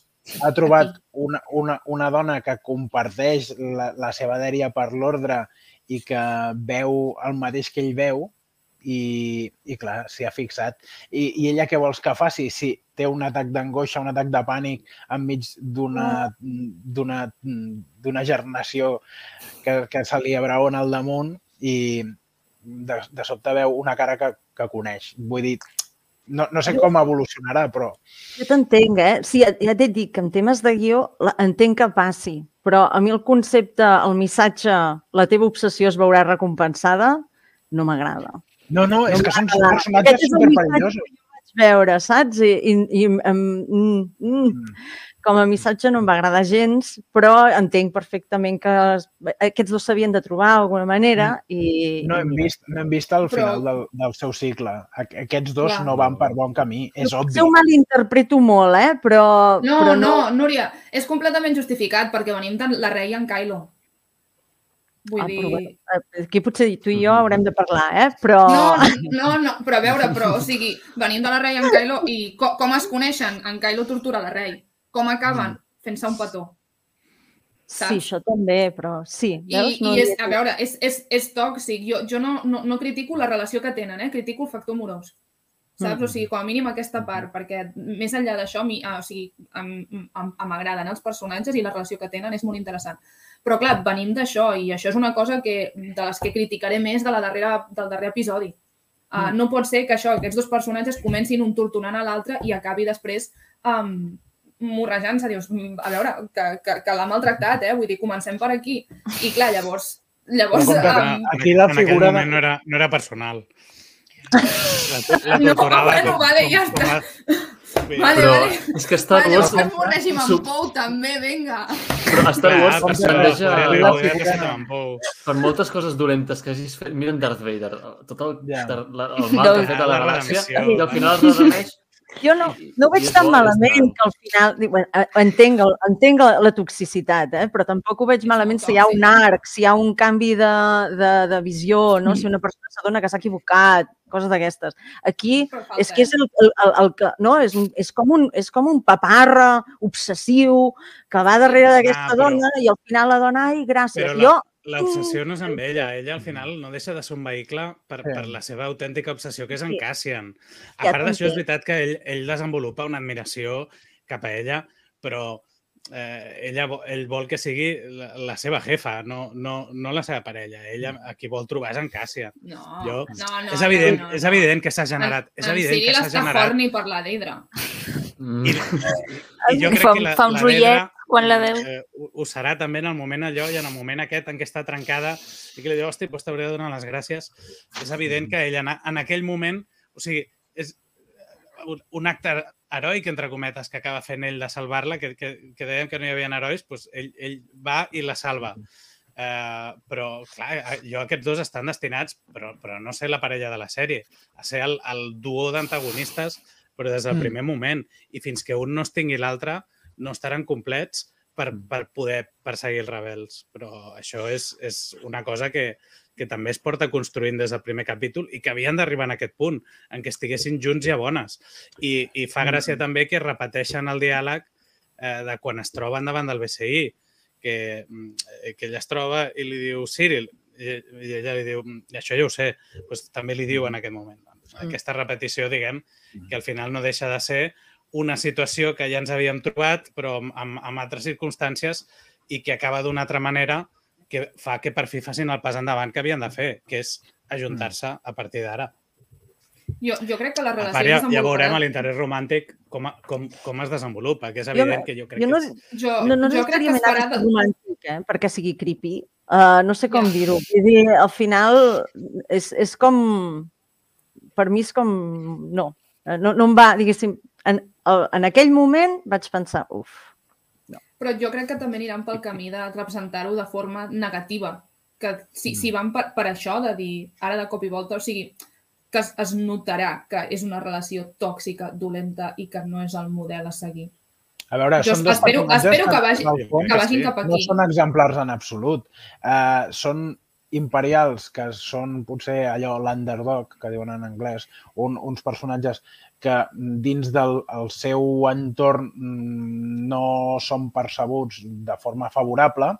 ha trobat una, una, una dona que comparteix la, la seva dèria per l'ordre i que veu el mateix que ell veu i, i clar, s'hi ha fixat. I, I ella què vols que faci? Si té un atac d'angoixa, un atac de pànic enmig d'una d'una d'una gernació que, que se li abraona al damunt i de, de sobte veu una cara que, que coneix. Vull dir, no, no sé com evolucionarà, però Jo t'entenc, eh? Sí, ja ja t'he dit que en temes de guió la- entenc que passi, però a mi el concepte, el missatge, la teva obsessió es veurà recompensada, no m'agrada. No, no, és No que són personatges superperillosos. veure, saps? I, i, i em, mm, mm, com a missatge no em va agradar gens, però entenc perfectament que es- aquests dos s'havien de trobar d'alguna manera i... No hem vist, no hem vist el Però- final del, del seu cicle. Aqu- Aquests dos Clar. no van per bon camí, és obvi. Ho malinterpreto molt, eh? Però, No, però no, Núria, és completament justificat perquè venim de la Rei en Kylo. Vull Ah, dir... eh, aquí potser tu i jo haurem de parlar, eh? Però... No, no, no, però a veure, però, o sigui, venim de la Rei en Kylo i co com es coneixen? En Kylo tortura la Rei. Com acaben? Fent-se un petó. Sí, saps? això també, però sí. I, Veus? i és, a veure, és, és, és tòxic. Jo, jo no, no, no critico la relació que tenen, eh? critico el factor morós. Saps? Mm. O sigui, com a mínim aquesta part, perquè més enllà d'això, a mi- ah, o sigui, m'agraden els personatges i la relació que tenen és molt interessant. Però, clar, venim d'això i això és una cosa que, de les que criticaré més de la darrera, del darrer episodi. Uh, no pot ser que això, aquests dos personatges comencin un torturant a l'altre i acabi després um, morrejant-se. Dius, "Mm, a veure, que, que, que l'ha maltractat, eh? Vull dir, comencem per aquí. I clar, llavors... Llavors, que- um, Aquí la en aquell figura moment no era, no era personal. La, la No, bueno, vale, ja està. a- dir, Vale, Però vale. és que Star Vale, Wars... llavors morregim amb Sup- Pou també, vinga. Però a Star Wars es planteja... la per moltes coses dolentes que hagis fet, miren Darth Vader, tot el, Ja. yeah. el mal que ha fet a la La galàxia, redempció. i al final es redemeix. Jo no, no ho veig tan bo, malament és que al final... dic, Bueno, eh, entenc, el, entenc la, la toxicitat, eh? però tampoc ho veig malament si hi ha un arc, si hi ha un canvi de, de, de visió, no? si una persona s'adona que s'ha equivocat, coses d'aquestes. Aquí és que és el, el, el, el que... No? És, un- és, com un, és com un paparra obsessiu que va darrere d'aquesta però- dona i al final la dona, ai, gràcies. Però la- Jo, L'obsessió no és amb ella. Ella al final no deixa de ser un vehicle per, Sí. per la seva autèntica obsessió, que és en Sí. Cassian. A Ja part d'això, és veritat que ell, ell desenvolupa una admiració cap a ella, però eh, ella, ell vol que sigui la, la seva jefa, no, no, no la seva parella. Ella a qui vol trobar és en Cassian. No, Jo- no, no. és evident, no, no, és evident que s'ha generat. És en, evident en que s'ha generat. horny per la Deidre. Mm. I, i, i jo crec fa, que la, fa un la Dedra, quan la veu. eh, ho, ho serà també en el moment allò i en el moment aquest en què està trencada i que li diu, hosti, doncs t'hauria de donar les gràcies. És evident que ell en, en aquell moment, o sigui, és un, un acte heroic, entre cometes, que acaba fent ell de salvar-la, que, que, que dèiem que no hi havia herois, doncs ell, ell va i la salva. Uh, però, clar, eh, jo aquests dos estan destinats, però, però no ser la parella de la sèrie, a ser el, el duo d'antagonistes, però des del Mm. primer moment. I fins que un no es tingui l'altre, no estaran complets per, per poder perseguir els rebels. Però això és, és una cosa que, que també es porta construint des del primer capítol i que havien d'arribar en aquest punt, en què estiguessin junts i a bones. I, i fa gràcia també que repeteixen el diàleg eh, de quan es troben davant del BCI, que, mm, que ella es troba i li diu Cyril, i, i ella li diu, "Mm, això ja ho sé, pues, també li diu en aquest moment. Doncs, Aquesta repetició, diguem, que al final no deixa de ser una situació que ja ens havíem trobat, però amb, amb, amb altres circumstàncies i que acaba d'una altra manera que fa que per fi facin el pas endavant que havien de fer, que és ajuntar-se a partir d'ara. Jo, jo crec que la A relació part, ja, ja veurem l'interès romàntic com, a- com, com es desenvolupa, que és Jo evident no- que jo crec jo no, que. Jo, no, no jo crec que necessàriament es ha de farà... ser De... romàntic, eh? perquè sigui creepy. Uh, no sé com Ja. dir-ho. Vull dir, al final és, és com... Per mi és com... No, Eh, no, no em va, diguéssim... En, en aquell moment vaig pensar, uf, Però jo crec que també aniran pel camí de representar-ho de forma negativa. Que si, si van per, per això, de dir ara de cop i volta, o sigui, que es, es notarà que és una relació tòxica, dolenta i que no és el model a seguir. A veure, Jo són dos espero- espero que vagi- fons, Que vagin sí. cap no aquí. són exemplars en absolut. Uh, són imperials, que són potser allò l'underdog, que diuen en anglès, un, uns personatges que dins del el seu entorn mm, no són percebuts de forma favorable,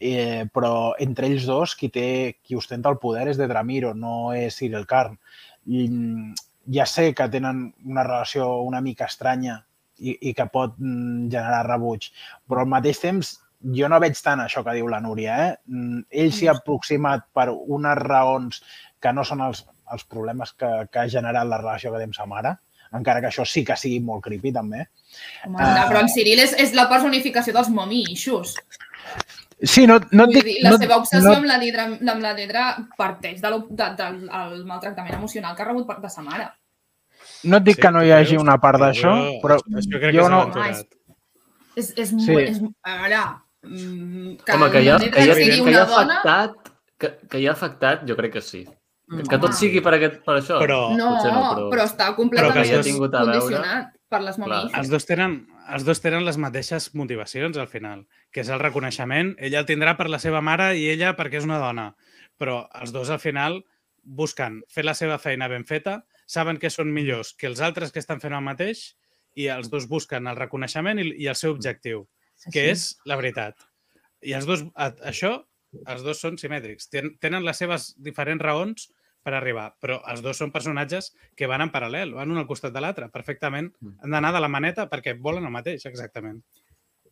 eh, però entre ells dos qui, té, qui ostenta el poder és de Dramiro, no és Cyril Karn. I, mm, ja sé que tenen una relació una mica estranya i, i que pot mm, generar rebuig, però al mateix temps jo no veig tant això que diu la Núria. Eh? Ell s'hi ha aproximat per unes raons que no són els, els problemes que, que ha generat la relació que té amb sa mare, encara que això sí que sigui molt creepy també. Home, Ah. Però en Cyril és, és la personificació dels mommy issues. Sí, no, no et dic... dir, la no, seva obsessió no, amb la Didra, amb la Didra parteix de lo- de, del el maltractament emocional que ha rebut per- de sa mare. no et dic Sí, que no hi hagi una part d'això, jo- però jo que és no... aventurat. És, és, Sí. és, a veure, mm, que, Home, que hi ha, Nedra que hi ha, sigui que hi una ha dona... afectat, que, que hi ha afectat, jo crec que sí. Mm. Que tot sigui per, aquest, per això. Però- No, potser no però... però... està completament Però hagi tingut a veure- condicionat per les mamífers. Els dos, tenen, els dos tenen les mateixes motivacions al final, que és el reconeixement. Ella el tindrà per la seva mare i ella perquè és una dona. Però els dos al final busquen fer la seva feina ben feta, saben que són millors que els altres que estan fent el mateix i els dos busquen el reconeixement i, i el seu objectiu, Sí, que sí. és la veritat. I els dos, a, això, els dos són simètrics. Ten, tenen les seves diferents raons per arribar, però els dos són personatges que van en paral·lel, van un al costat de l'altre, perfectament. Mm. Han d'anar de la maneta perquè volen el mateix, exactament.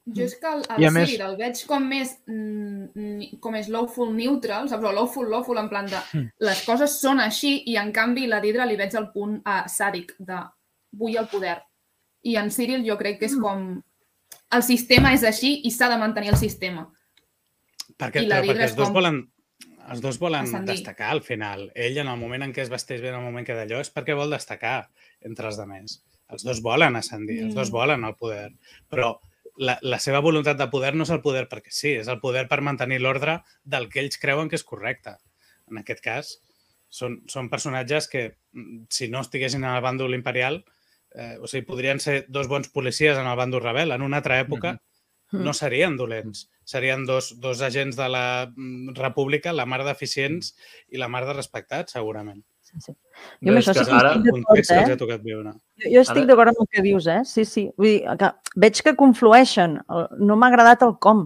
Jo és que el, I el a més- Cyril el veig com més mm, com és lawful neutral, saps? O lawful, lawful, en plan de Mm. les coses són així i en canvi la Didra li veig el punt uh, sàdic de vull el poder. I en Cyril jo crec que és com el sistema és així i s'ha de mantenir el sistema. Perquè, I la però Didra perquè és els dos com volen els dos volen destacar al final. Ell, en el moment en què es vesteix bé, en el moment que d'allò, és perquè vol destacar entre els demés. Els dos volen ascendir, els dos Mm. volen el poder. Però la, la seva voluntat de poder no és el poder perquè sí, és el poder per mantenir l'ordre del que ells creuen que és correcte. En aquest cas, són, són personatges que, mm, si no estiguessin en el bàndol imperial, eh, o sigui, podrien ser dos bons policies en el bàndol rebel. En una altra època Mhm. No serien dolents. Serien dos, dos agents de la mm, república, la mar d'eficients i la mar de respectats, segurament. Sí, sí. Jo amb és això que sí que ara context que els eh? tocat viure. Jo, jo estic Ara- d'acord amb el que dius, eh? Sí, sí. Vull dir, que veig que conflueixen. No m'ha agradat el com.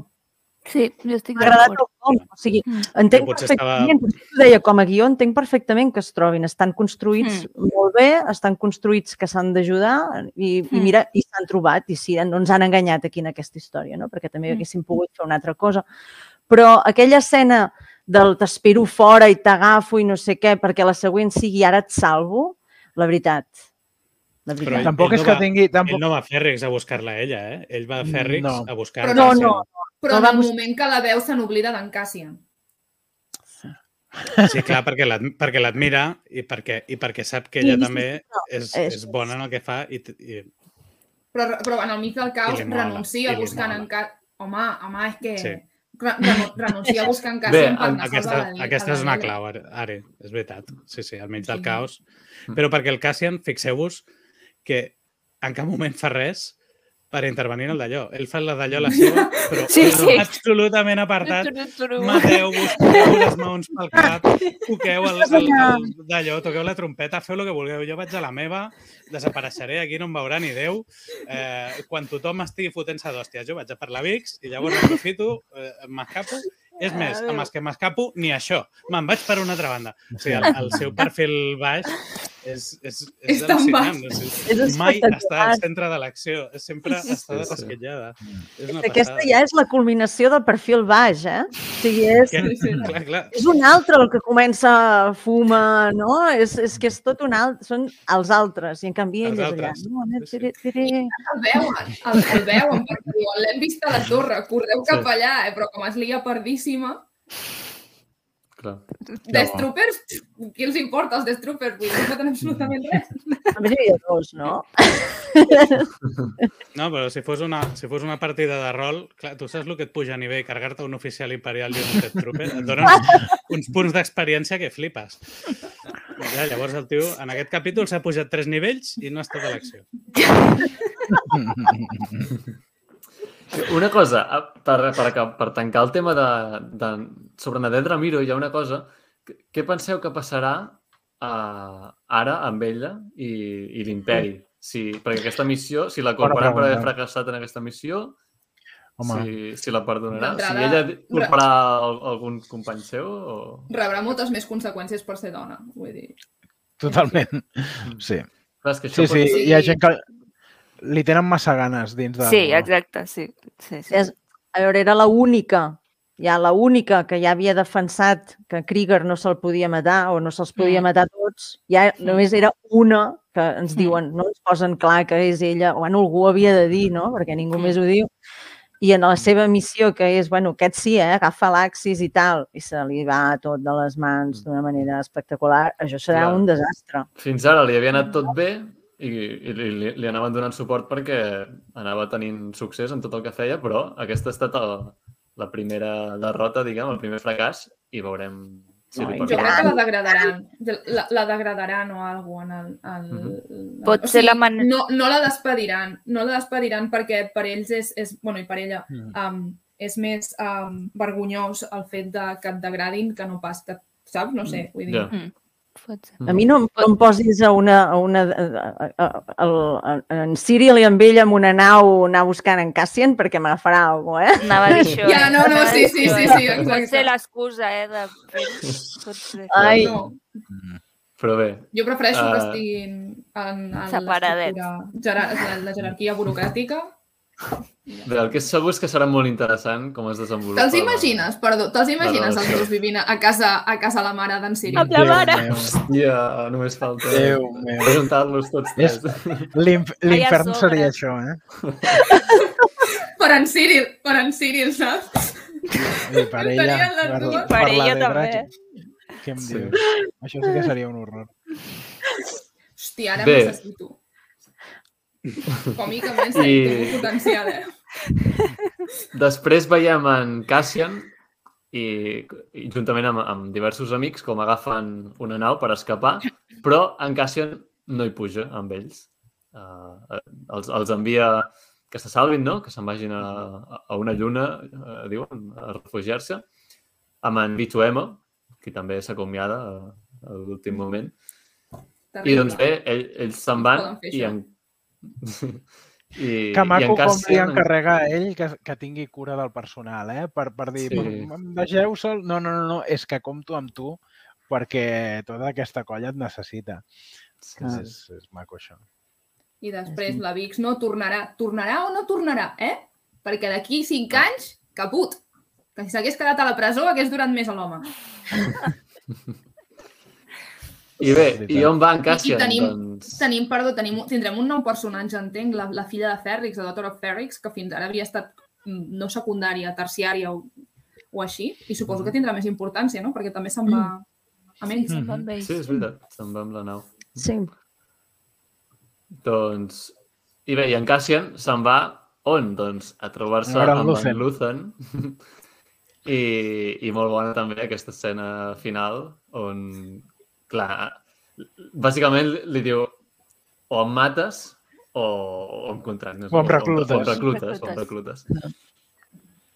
Sí, jo estic M'ha agradat el com. O sigui, Mm. entenc estava- perfectament, t'ho deia, com a guió entenc perfectament que es trobin. Estan construïts molt bé, estan construïts que s'han d'ajudar i, i Mm. mira, i s'han trobat i sí, no ens han enganyat aquí en aquesta història, no? perquè també Mm. haguéssim pogut fer una altra cosa. Però aquella escena del t'espero fora i t'agafo i no sé què, perquè la següent sigui ara et salvo, la veritat. La Però veritat. ell- Tampoc ell és no que va- tingui... Ell Tampoc... no va a Fèrrix a buscar-la a ella, eh? Ell va a Fèrrix No. a buscar Però la no, Cassian. no. Però No en el bus- moment que la veu se n'oblida d'en Cassian. Sí, clar, perquè l'ad- perquè l'admira i, perquè, i perquè sap que ella Sí, sí, també no, és, és- és bona en el que fa i, i Però, però en el mig del caos I mola, renuncia i buscant en Cassian. Home, home, és que... Sí. Re- renu- renuncia buscant Cassian per en- anar a aquesta, la- aquesta és una clau, Ari, Ari, és veritat. Sí, sí, al mig del Sí. caos. Mm. Però perquè el Cassian, fixeu-vos que en cap moment fa res per intervenir en el d'allò. Ell fa la d'allò la seva, però Sí, sí. absolutament apartat. Mateu-vos, toqueu les mans pel cap, toqueu el, el, el, d'allò, toqueu la trompeta, feu el que vulgueu. Jo vaig a la meva, desapareixeré, aquí no em veurà ni Déu. Eh, quan tothom estigui fotent-se d'hòsties, jo vaig a per la VIX i llavors aprofito, eh, m'escapo. És més, amb els que m'escapo, ni això. Me'n vaig per una altra banda. O sigui, el, el seu perfil baix és, és, és, És tan al·lucinant. baix. O sigui, És mai està al centre de l'acció. Sempre està de sí. rasquillada. És una Aquesta passada. ja és la culminació del perfil baix, eh? O sigui, és, Sí, sí. clar, clar. és un altre el que comença a fumar, no? És, és que és tot un altre, són els altres, i en canvi ell és allà. No, no, Sí, sí. tiré, tiré. El veuen, el, el veuen, perquè l'hem vist a la torre, correu cap Sí. allà, eh? però com es lia pardíssima, Clar. Death Troopers, qui els importa els Death Troopers? Vull dir, no foten absolutament res. Només hi havia dos, no? No, però si fos, una, si fos una partida de rol, clar, tu saps el que et puja a nivell, carregar-te un oficial imperial i un Death Trooper, et donen uns, uns punts d'experiència que flipes. Ja, llavors el tio, en aquest capítol s'ha pujat tres nivells i no ha estat a l'acció. Una cosa, per, per, per tancar el tema de, de, sobre Nadet Ramiro, hi ha una cosa. Què- penseu que passarà uh, ara amb ella i, i l'imperi? Si, perquè aquesta missió, si la culparan per haver fracassat en aquesta missió, Home, si, si la perdonarà. Si ella culparà al- algun company seu o... Rebrà moltes més conseqüències per ser dona, vull dir. totalment. Sí. Clar, és que això Sí, sí, Sí. hi ha gent que li tenen massa ganes dins de... Sí, exacte, sí. sí, sí. És, a veure, era la única, ja la única que ja havia defensat que Krieger no se'l podia matar o no se'ls podia Mm. matar tots. Ja només era una que ens Mm. diuen, no ens posen clar que és ella, o bueno, algú havia de dir, no? Perquè ningú Mm. més ho diu. I en la seva missió, que és, bueno, aquest sí, eh? agafa l'Axis i tal, i se li va tot de les mans d'una manera espectacular, això serà Clar. un desastre. Fins ara li havia anat tot bé i, i li, li anaven donant suport perquè anava tenint succés en tot el que feia, però aquesta ha estat el, la primera derrota, diguem, el primer fracàs, i veurem si Ai, li Jo perdona. crec que la degradaran. La, la degradaran o alguna en el... el, Mhm. el Pot ser la man- No, no la despediran. No la despediran perquè per ells és... és bueno, i per ella Mm. um, és més um, vergonyós el fet de que et degradin que no pas que... Saps? No sé, vull dir... Ja. Pot ser. A mi no, em- no em posis a una... A una a, a, a, a, en Cyril i amb ell amb una nau anar buscant en Cassian perquè m'agafarà alguna cosa, eh? Anava a dir això. Ja, eh? no, no, sí, sí, sí, eh? sí, exacte. Pot ser l'excusa, eh, de fer-ho. Pot ser. Ai. No, Però bé, jo prefereixo que Ah. estiguin en, en Separadets. la, la jerarquia burocràtica. bé, el que és segur és que serà molt interessant com es desenvolupa. Te'ls imagines, perdó, te'ls imagines els dos vivint a casa, a casa la mare d'en Cyril? Amb la mare. Hòstia, només falta Déu presentar-los tots És- tres. L'inf- L'infern seria això, eh? Per en Cyril, per en Cyril, saps? I per ella, per, per Per la ella també. Què, em Sí. dius? Això sí que seria un horror. Hòstia, ara Bé. Còmicament sí, I- potencial, eh? Després veiem en Cassian i, i juntament amb, amb diversos amics com agafen una nau per escapar, però en Cassian no hi puja amb ells. Uh, els, els envia que se salvin, no? que se'n vagin a, a una lluna, uh, diuen, a refugiar-se, amb en Vituema, que també s'acomiada a, a l'últim moment. I doncs bé, ell, ells se'n van i en... I, Que i maco en com li Cassian... encarrega a ell que, que tingui cura del personal, eh? Per, per dir, Sí. deixeu sol? No, no, no, no, és que compto amb tu perquè tota aquesta colla et necessita. Sí, És, sí. és, és maco, això. I després la Vix no tornarà. Tornarà o no tornarà, eh? Perquè d'aquí cinc anys, caput. Que si s'hagués quedat a la presó hagués durat més a l'home. I bé, i on va en i Cassian? tenim, Doncs... tenim, perdó, tenim, tindrem un nou personatge, entenc, la, la filla de Ferrix, la Daughter of Ferrix, que fins ara havia estat mm, no secundària, terciària o, o així, i suposo que tindrà més importància, no? Perquè també se'n va amb ells. Se'n va amb ells. Sí, és veritat, se'n va amb la nau. Sí. Doncs... I bé, i en Cassian se'n va on? Doncs a trobar-se amb Luthen. en Luthen. I, I molt bona també aquesta escena final on, clar, bàsicament li diu o em mates o, o em contractes. O em reclutes. O, em reclutes, o em Reclutes. reclutes.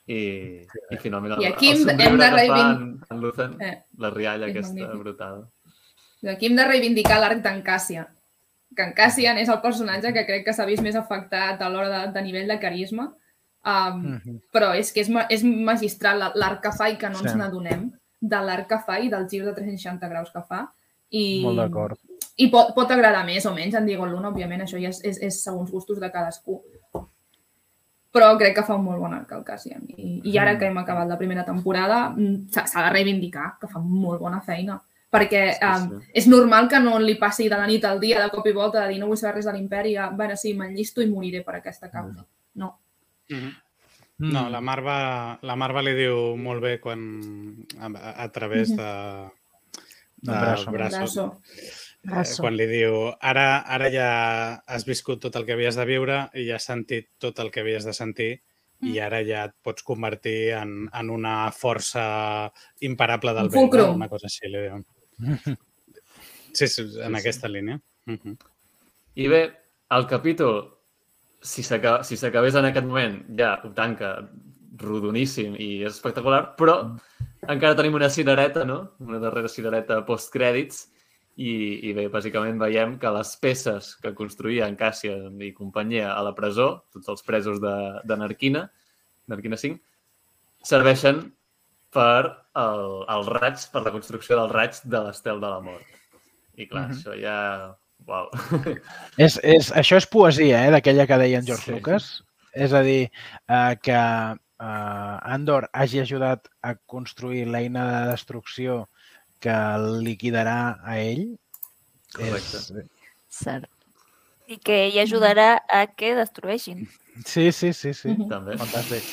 I, i finalment el, I aquí hem- el hem de somriure que fa reivin- en, en Luthen, Eh, la rialla és aquesta magnífic. brutal. I aquí hem de reivindicar l'arc d'en Cassian. Que en Cassian és el personatge que crec que s'ha vist més afectat a l'hora de, de nivell de carisma. Um, Mhm. Però és que és, ma- és magistral la- l'arc que fa i que no ens Sí. n'adonem de l'arc que fa i del gir de 360 graus que fa. I, Molt d'acord. I pot, pot agradar més o menys en Diego Luna, òbviament, això ja és, és, és segons gustos de cadascú. Però crec que fa un molt bon arc el Cassian. I, i ara que hem acabat la primera temporada, mm, s'ha de reivindicar, que fa molt bona feina. Perquè Sí, um, sí. és normal que no li passi de la nit al dia, de cop i volta, de dir no vull saber res de l'imperi, a, bueno, sí, m'enllisto i moriré per aquesta causa. No. Mhm. Mm. No, la Marva, la Marva li diu molt bé quan a, a través de, Brasso. Brasso, Brasso. eh, quan li diu ara, ara ja has viscut tot el que havies de viure i ja has sentit tot el que havies de sentir i ara ja et pots convertir en, en una força imparable del Un bé, no? fulcrum. una cosa així li diu. Sí, sí, en sí. aquesta línia. Mhm. I bé, el capítol, si s'aca- si s'acabés en aquest moment, ja ho tanca rodoníssim i és espectacular, però encara tenim una cirereta, no? Una darrera cirereta post-crèdits i, i bé, bàsicament veiem que les peces que construïa en Cassian i companyia a la presó, tots els presos de, de Narquina, Narquina 5, serveixen per el, el raig, per la construcció del raig de l'estel de la mort. I clar, Mhm. això ja... Uau. És, és, això és poesia, eh, d'aquella que deia en George Sí. Lucas. És a dir, eh, que eh, Andor hagi ajudat a construir l'eina de destrucció que el liquidarà a ell. Correcte. És... Cert. I que ell ajudarà a que destrueixin. Sí, sí, sí, sí. Mhm. També. Fantàstic.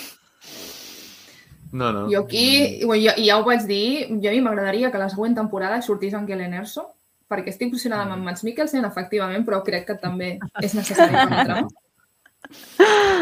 No, no. Jo aquí, ja, ja ho vaig dir, jo a mi m'agradaria que la següent temporada sortís en Kellen Erso, perquè estic obsessionada amb en Mads Mikkelsen, efectivament, però crec que també és necessari per la trama.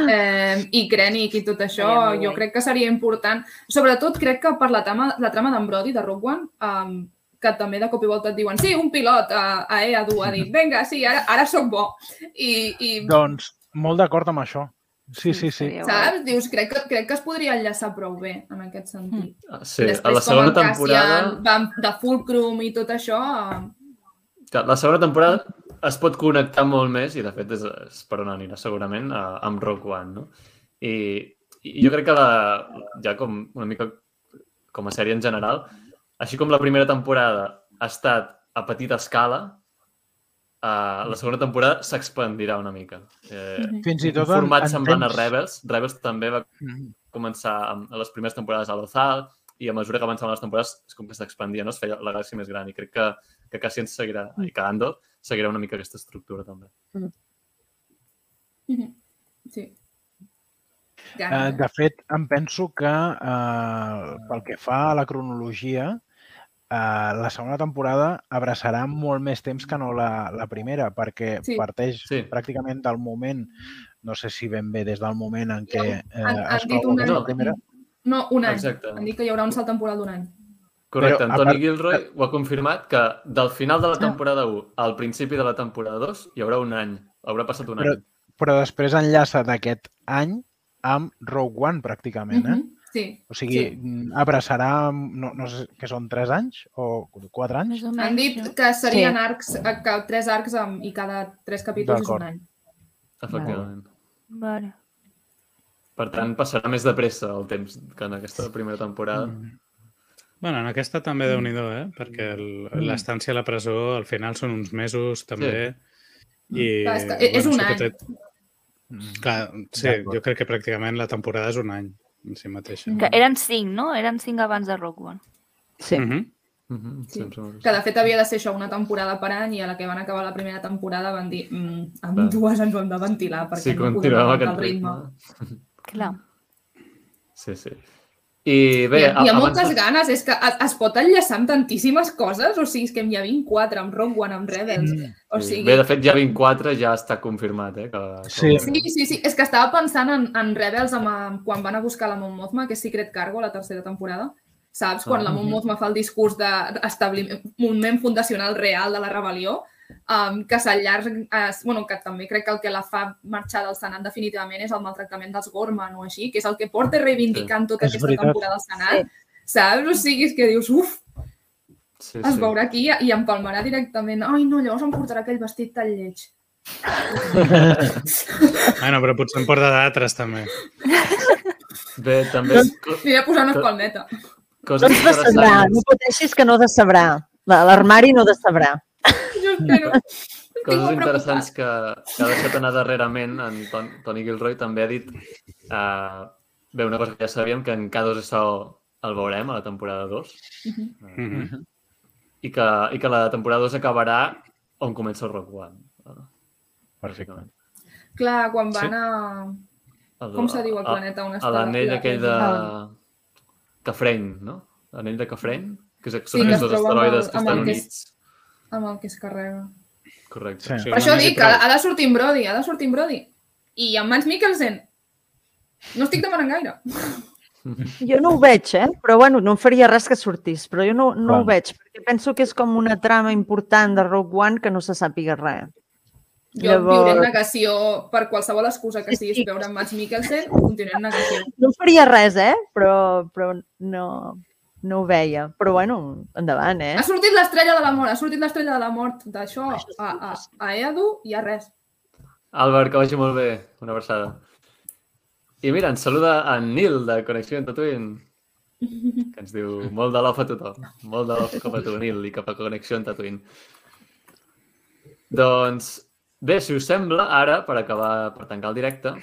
Eh, I Krennic i tot això, Seria jo crec que seria important. Sobretot crec que per la trama, la trama d'en Brody, de Rogue One, um, que també de cop i volta et diuen sí, un pilot a, a EA2 ha dit vinga, sí, ara, ara sóc bo. I, i Doncs molt d'acord amb això. Sí, sí, sí. saps? Dius, crec que, crec que es podria enllaçar prou bé en aquest sentit. Ah, Sí, Després, a la segona Cassian temporada... amb- de Fulcrum i tot això, eh, La segona temporada es pot connectar molt més, i de fet és, és per on anirà segurament, a, amb Rogue One, no? I, I jo crec que la, ja com una mica com a sèrie en general, així com la primera temporada ha estat a petita escala, uh, la segona temporada s'expandirà una mica. Eh, Fins i tot en, format en semblant a temps- Rebels. Rebels també va Mhm. començar amb, a les primeres temporades a Lothal i a mesura que avançaven les temporades és com que s'expandia, no? es feia la galàxia més gran i crec que, que Cassian seguirà, i que Andor seguirà una mica aquesta estructura també. Mhm. Sí. Eh, Ganes. de fet, em penso que eh, pel que fa a la cronologia, eh, la segona temporada abraçarà molt més temps que no la, la primera, perquè Sí. parteix Sí. pràcticament del moment, no sé si ben bé des del moment en què eh, Han- han es dit prova un que és any. la primera. No, un any. Exacte. Han dit que hi haurà un salt temporal d'un any. Correcte, Però, Antoni part- Gilroy ho ha confirmat que del final de la Ah. temporada 1 al principi de la temporada 2 hi haurà un any, haurà passat un Però- any. Però després enllaça d'aquest any amb Rogue One, pràcticament. Eh? Mhm. Sí. O sigui, Sí. mm, abraçarà, no, no sé, que són tres anys o quatre anys? Més o Han menys, dit no? que serien Sí. arcs, eh, que tres arcs amb, i cada tres capítols és un any. Efectivament. Vale. Per tant, passarà més de pressa el temps que en aquesta primera temporada. Mm. Bueno, en aquesta també déu nhi eh? Perquè l'estància a la presó al final són uns mesos també. I, Clar, és que és un sí que any. té- Mm. Clar, sí, jo crec que pràcticament la temporada és un any en si mateixa. Que eren cinc, no? Eren cinc abans de Rock One. Sí. Mhm. Mhm, Sí. sí, em sembla que sí. Que de fet havia de ser això una temporada per any i a la que van acabar la primera temporada van dir mm, amb Clar. dues ens ho hem de ventilar perquè Sí, no podem aguantar el ritme. ritme. Clar. Sí, sí. I bé, Hi ha, hi ha abans moltes de- ganes, és que es, es pot enllaçar amb tantíssimes coses, o sigui, és que n'hi ha 24 amb Rogue One, amb Rebels, o Sí. sigui... Bé, de fet, ja 24 ja està confirmat, eh? Que, Sí. Sí, sí, sí, és que estava pensant en, en Rebels amb, amb, quan van a buscar la Mon Mothma, que és Secret Cargo, la tercera temporada, saps? Quan Ah. la Mon Mothma fa el discurs d'establir un moviment fundacional real de la rebel·lió, um, que s'allarga, es, bueno, que també crec que el que la fa marxar del Senat definitivament és el maltractament dels Gorman o així, que és el que porta reivindicant tota És aquesta veritat. temporada al Senat, saps? O sigui, és que dius, uf, Sí, es sí. veurà aquí i, i empalmarà directament. Ai, no, llavors em portarà aquell vestit tan lleig. Bueno, però potser en porta d'altres també. Bé, també he de posar una espalmeta. No coses ens decebrà, no pateixis que no decebrà. La- L'armari no decebrà. Estic coses interessants que, que ha deixat anar darrerament en Ton, Toni Gilroy també ha dit uh, bé, una cosa que ja sabíem, que en K2SO el veurem a la temporada 2 Mhm. i que, i que la temporada 2 acabarà on comença el Rock One. Uh, Perfecte. Clar, quan Sí. van a... El- Com se diu el a- planeta on A està l'anell la aquell de... Cafreny, no? L'anell de Cafreny? Que són Sí, que aquells es dos asteroides el- que amb estan el que és- units. Amb el que es carrega. Correcte. Sí. Sí, Per això dic que prou. ha de sortir en Brody, ha de sortir en Brody. I en Mans Mikkelsen. No estic demanant gaire. Jo no ho veig, eh? Però bueno, no em faria res que sortís, però jo no, no ho veig, perquè penso que és com una trama important de Rogue One que no se sàpiga res. Jo Llavors- viuré en negació per qualsevol excusa que Sí, sigui sí. veure en Mats Mikkelsen, continuaré en negació. No faria res, eh? Però, però no, no ho veia. Però bueno, endavant, eh? Ha sortit l'estrella de la mort, ha sortit l'estrella de la mort d'això a, a, a Eadu i a res. Àlvar, que vagi molt bé. Una abraçada. I mira, ens saluda en Nil, de Connexió en Tatooine, que ens diu molt de love a tothom. Molt de love cap a tu, Nil, i cap a Connexió en Tatooine. Doncs, bé, si us sembla, ara, per acabar, per tancar el directe,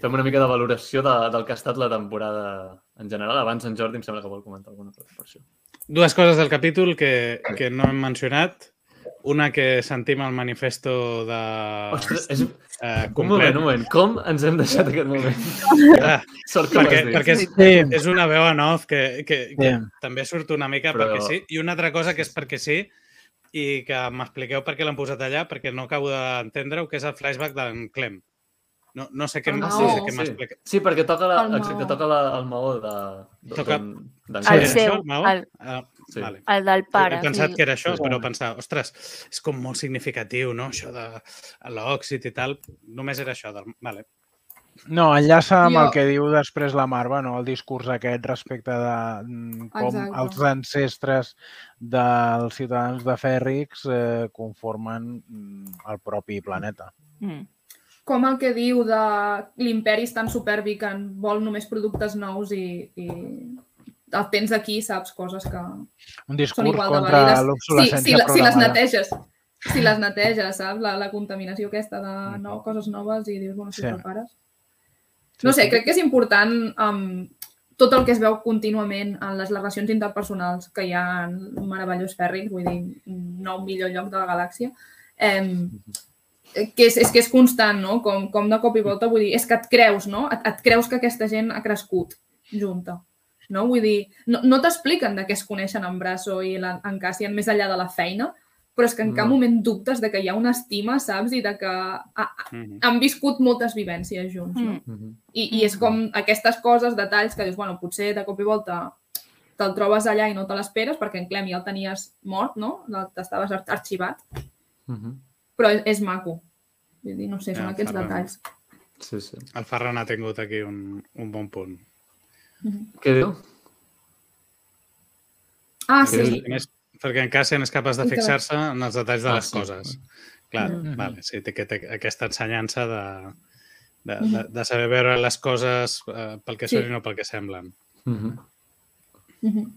fem una mica de valoració de, del que ha estat la temporada en general. Abans en Jordi em sembla que vol comentar alguna cosa per això. Dues coses del capítol que, que no hem mencionat. Una que sentim al manifesto de... Ostres, és... eh, Un moment, un moment. Com ens hem deixat aquest moment? Ah, Sort que perquè, ho has dit. perquè és, Sí, és una veu en off que, que, que Sí. també surt una mica Però- perquè sí. I una altra cosa que és perquè sí i que m'expliqueu per què l'han posat allà, perquè no acabo d'entendre-ho, que és el flashback d'en Clem. No, no sé què, El no sé què sí. m'explica. sí, perquè toca, la, El exacte, toca la, el maó de... de Toca- d'en El seu, això, Maó? el- Ah, Sí. vale. El del pare. He pensat sí. que era això, Sí. però pensava, ostres, és com molt significatiu, no?, això de l'òxid i tal. Només era això. Del... Vale. No, enllaça amb Jo- el que diu després la Marva, no? el discurs aquest respecte de mm, com Exacte. els ancestres dels ciutadans de Fèrrix eh, conformen mm, el propi planeta. Mm. Com el que diu de l'imperi és tan superbi que en vol només productes nous i, i el tens aquí, saps, coses que Un són igual de contra vàlides. Sí, si, la- si les neteges. Si les neteges, saps? La, la contaminació aquesta de no, coses noves i dius, bueno, si Sí. prepares. No sé, crec que és important um, tot el que es veu contínuament en les relacions interpersonals que hi ha en Meravellós Fèrric, vull dir, no millor lloc de la galàxia, eh, que és, és que és constant, no? Com, com de cop i volta, vull dir, és que et creus, no? Et, et creus que aquesta gent ha crescut junta. No? Vull dir, no, no t'expliquen de què es coneixen en Brasso i la, en Cassian més enllà de la feina, però és que en cap No. moment dubtes de que hi ha una estima, saps? I de que ha, Mhm. han viscut moltes vivències junts, no? Mm. Mhm. I, I és com aquestes coses, detalls que dius, bueno, potser de cop i volta te'l trobes allà i no te l'esperes perquè en Clem ja el tenies mort, no? T'estaves ar- arxivat, Mhm. però és, és maco. Vull dir, no sé, són Ja, aquests fa detalls. Sí, sí. El Ferran ha tingut aquí un, un bon punt. Què diu? Ah, sí. més, perquè en Cassian és capaç de fixar-se en els detalls de Ah, les sí. coses. Clar, Mhm. vale, sí, té, que- té aquesta ensenyança de, de, Mhm. de, de saber veure les coses eh, pel que Sí. són i no pel que semblen. Mhm. Mhm.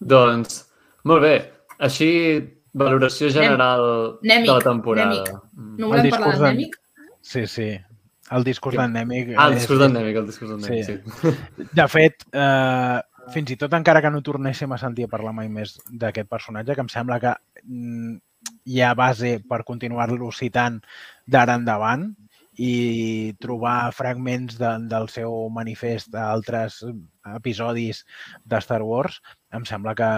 Doncs, molt bé. Així, valoració general Nèmic, de la temporada. nèmic. Mm. No volem El parlar discurs de d'en- Nèmic? Sí, sí. El discurs d'endèmic. Ah, el discurs d'endèmic, el discurs sí. Sí. De fet, eh, fins i tot encara que no tornéssim a sentir a parlar mai més d'aquest personatge, que em sembla que mm, hi ha base per continuar-lo citant d'ara endavant i trobar fragments de, del seu manifest a altres episodis de Star Wars, em sembla que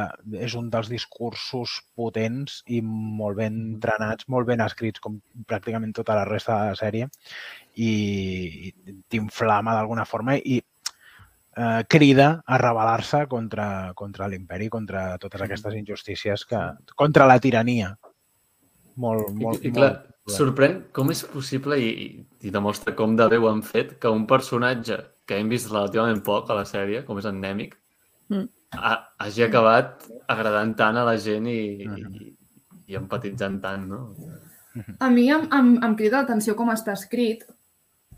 és un dels discursos potents i molt ben entrenats, molt ben escrits, com pràcticament tota la resta de la sèrie, i, i t'inflama d'alguna forma i eh, crida a rebel·lar-se contra, contra l'imperi, contra totes aquestes injustícies, que, contra la tirania. Molt, molt, I, i clar, molt... sorprèn com és possible i, i, demostra com de bé ho han fet que un personatge que hem vist relativament poc a la sèrie, com és endèmic, Mm. ha, hagi acabat agradant tant a la gent i, Mhm. i, i empatitzant tant, no? A mi em, em, em crida l'atenció com està escrit,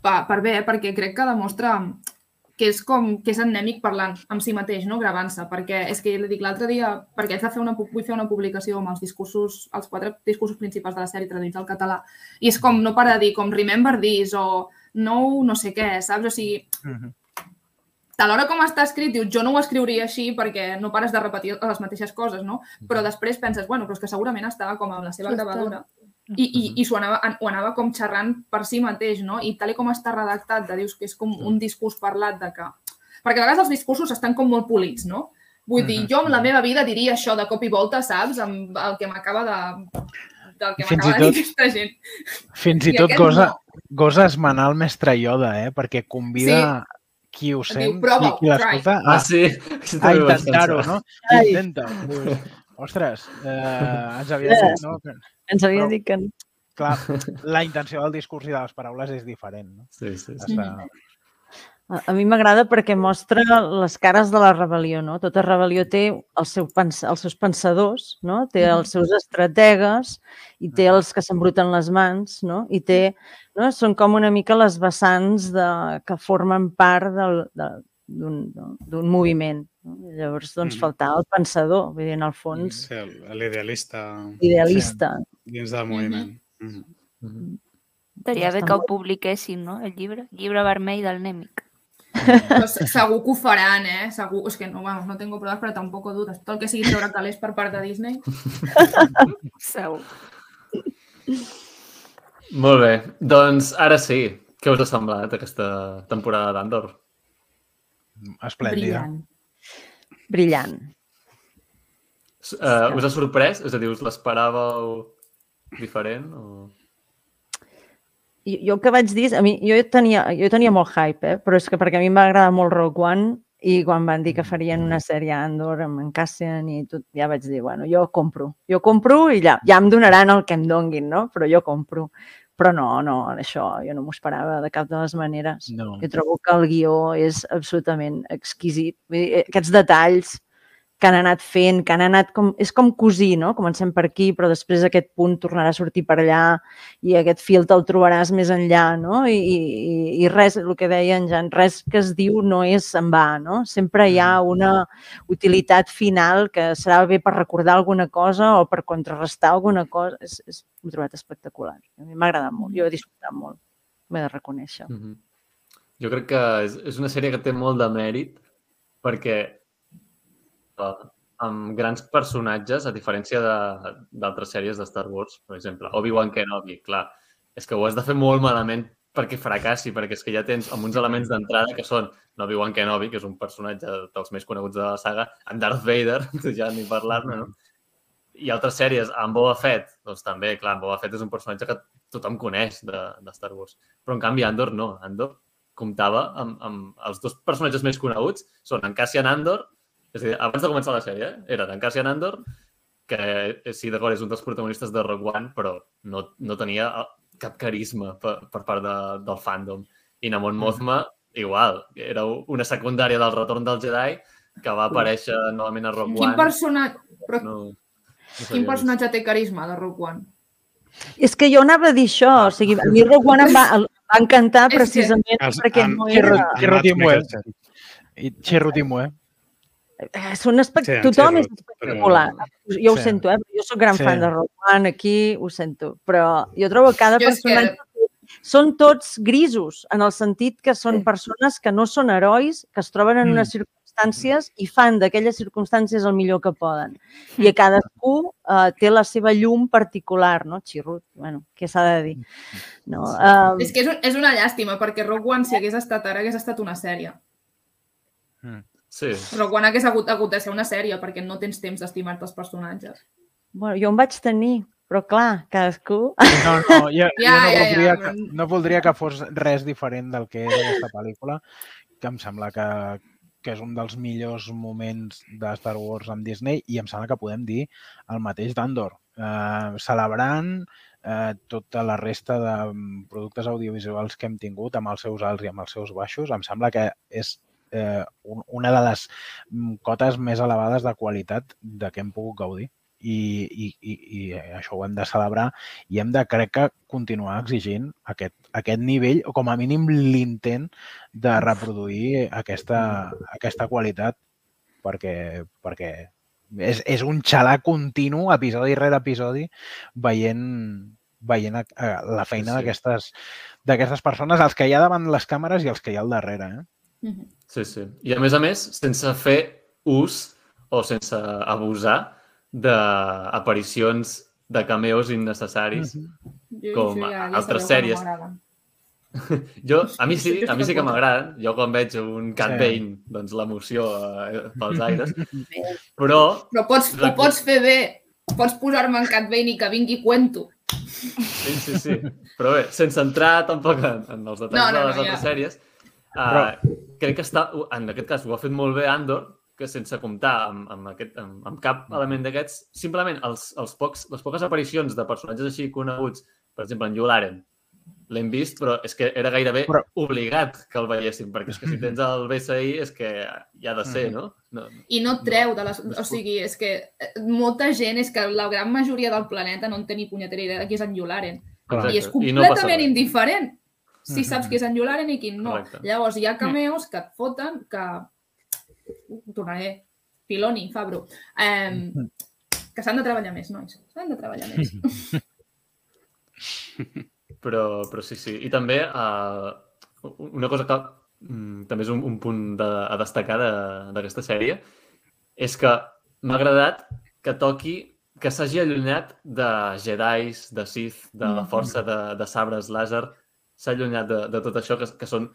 per, per bé, perquè crec que demostra que és com que és endèmic parlant amb si mateix, no? gravant-se, perquè és que li dic l'altre dia, perquè haig de fer una, vull fer una publicació amb els discursos, els quatre discursos principals de la sèrie traduïts al català, i és com no para de dir com remember this o no, no sé què, saps? O sigui, Mhm. a l'hora com està escrit, dius, jo no ho escriuria així perquè no pares de repetir les mateixes coses, no? Però després penses, bueno, però és que segurament estava com amb la seva gravadora i, i, i s'ho anava, ho anava com xerrant per si mateix, no? I tal i com està redactat, de dius que és com un discurs parlat de que... Perquè a vegades els discursos estan com molt polits, no? Vull dir, jo en la meva vida diria això de cop i volta, saps? Amb el que m'acaba de... del que Fins i m'acaba de dir tot- aquesta gent. Fins i I tot gosa, no. gosa esmenar el mestre Yoda, eh? perquè convida qui ho Diu, sent, "Prova-ho, qui, qui l'escolta, Ah, a, sí? Això a ho intentar-ho, no? Ai. Ostres, eh, ens havia dit, no? Que, Ens havia Però- dit que... clar, la intenció del discurs i de les paraules és diferent. No? Sí, sí, sí. Està... A a mi m'agrada perquè mostra les cares de la rebel·lió, no? Tota rebel·lió té el seu pens els seus pensadors, no? Té els seus estrategues i té els que s'embruten les mans, no? I té, no? Són com una mica les vessants de, que formen part del, de, d'un no? d'un moviment. No? I llavors, doncs, Mhm. faltava el pensador, vull dir, en el fons, Sí, el- l'idealista idealista. dins del moviment. Mhm. Mhm. Estaria bé que ho publiquéssim, no? El llibre. Llibre vermell del Nèmic. Se- segur que ho faran, eh? Segur. És que no, vamos, no tengo pruebas, però tampoc dudes. Tot el que sigui treure calés per part de Disney. Segur. Molt bé. Doncs ara sí. Què us ha semblat aquesta temporada d'Andor? Esplèndida. Brillant. Brillant. Uh, us ha sorprès? És a dir, us l'esperàveu diferent? O... jo, jo el que vaig dir és, a mi, jo tenia, jo tenia molt hype, eh? però és que perquè a mi em va agradar molt Rogue One i quan van dir que farien una sèrie a Andor amb en Cassian i tot, ja vaig dir, bueno, jo compro. Jo compro i ja, ja em donaran el que em donguin, no? Però jo compro. Però no, no, això jo no m'ho esperava de cap de les maneres. No. Jo trobo que el guió és absolutament exquisit. Vull dir, aquests detalls que han anat fent, que han anat com... És com cosir, no? Comencem per aquí, però després aquest punt tornarà a sortir per allà i aquest fil te'l trobaràs més enllà, no? I, i, i res, el que deia en Jan, res que es diu no és en va, no? Sempre hi ha una utilitat final que serà bé per recordar alguna cosa o per contrarrestar alguna cosa. És, és, he trobat espectacular. A mi m'ha agradat molt, jo he disfrutat molt. M'he de reconèixer. Mm -hmm. Jo crec que és, és una sèrie que té molt de mèrit perquè amb grans personatges, a diferència de- d'altres sèries de Star Wars, per exemple, Obi-Wan Kenobi, clar, és que ho has de fer molt malament perquè fracassi, perquè és que ja tens amb uns elements d'entrada que són Obi-Wan Kenobi, que és un personatge dels més coneguts de la saga, en Darth Vader, ja ni parlar-ne, no? I altres sèries, amb Boba Fett, doncs també, clar, en Boba Fett és un personatge que tothom coneix de, de Star Wars. Però, en canvi, Andor no. Andor comptava amb, amb els dos personatges més coneguts, són en Cassian Andor, és a dir, abans de començar la sèrie, eh, eren en Cassian Andor, que eh, sí, d'acord, és un dels protagonistes de Rogue One, però no, no tenia eh, cap carisma per, per part de, del fandom. I Namon Mothma, igual, era una secundària del Retorn del Jedi que va aparèixer novament a Rogue Quin One. personatge... Però No, no quin personatge té carisma de Rogue One? És que jo anava a dir això, o sigui, a mi Rogue One em va, em va encantar que- precisament Els- perquè no era... Xirro Timue. Xirro Timue. Són espect... Sí, Tothom Xirro, és espectacular. Jo ho Sí. sento, eh? Jo sóc gran Sí. fan de One, aquí ho sento. Però jo trobo que cada Jo és que- personatge són tots grisos, en el sentit que són Sí. persones que no són herois, que es troben en Mm. unes circumstàncies i fan d'aquelles circumstàncies el millor que poden. I a cadascú eh, té la seva llum particular, no? Xirrut, bueno, què s'ha de dir? No? Um, És que és, un, és una llàstima, perquè Rogue One, si hagués estat ara, hagués estat una sèrie. Sí, Rogue One hagués hagut, hagut de ser una sèrie, perquè no tens temps d'estimar-te els personatges. bueno, jo en vaig tenir, però clar, cadascú... No, no, jo, Ja, jo no, ja, ja, voldria però- Que, no voldria que fos res diferent del que és aquesta pel·lícula, que em sembla que, que és un dels millors moments de Star Wars amb Disney i em sembla que podem dir el mateix d'Andor. Eh, celebrant eh, tota la resta de mm, productes audiovisuals que hem tingut amb els seus alts i amb els seus baixos, em sembla que és eh, un, una de les mm, cotes més elevades de qualitat de què hem pogut gaudir. I, i, i, i això ho hem de celebrar i hem de, crec que, continuar exigint aquest, aquest nivell, o com a mínim l'intent de reproduir aquesta, aquesta qualitat, perquè, perquè és, és un xalar continu, episodi rere episodi, veient, veient a la feina Sí, d'aquestes persones, els que hi ha davant les càmeres i els que hi ha al darrere. Eh? Mhm. sí, sí. I a més a més, sense fer ús o sense abusar d'aparicions de cameos innecessaris. Jo, Com això ja, ja altres sèries. No. Jo, a mi sí, Jo a mi sí que m'agraden. Jo quan veig un Cat Sí. Bane, doncs l'emoció eh, pels aires. Però Però pots, ho pots fer bé. Pots posar-me en Cat Bane i que vingui cuento. Sí, sí, sí. Però bé, sense entrar tampoc en, en els detalls No, no, de no, les altres ja. sèries, uh, crec que està, en aquest cas ho ha fet molt bé Andor, que sense comptar amb, amb, aquest, amb, amb cap element d'aquests, simplement els, els pocs, les poques aparicions de personatges així coneguts, per exemple, en Yularen, l'hem vist, però és que era gairebé Però- obligat que el veiéssim, perquè és que si tens el BSI és que hi ha de ser, no? no I no et treu de les... O sigui, és que eh, molta gent, és que la gran majoria del planeta no en té ni punyetera idea de qui és en Yularen. Clar. I és I no completament indiferent si saps qui és en Yularen i qui no. Correcte. Llavors, hi ha cameos que et foten que... Tornaré. Piloni, Fabro. Eh, que s'han de treballar més, nois. S'han de treballar més. Però, però sí, sí. I també uh, una cosa que mm, també és un, un punt de, a destacar de- d'aquesta sèrie és que m'ha agradat que toqui que s'hagi allunyat de Jedis, de Sith, de la força de, de sabres làser, s'ha allunyat de, de tot això que, que són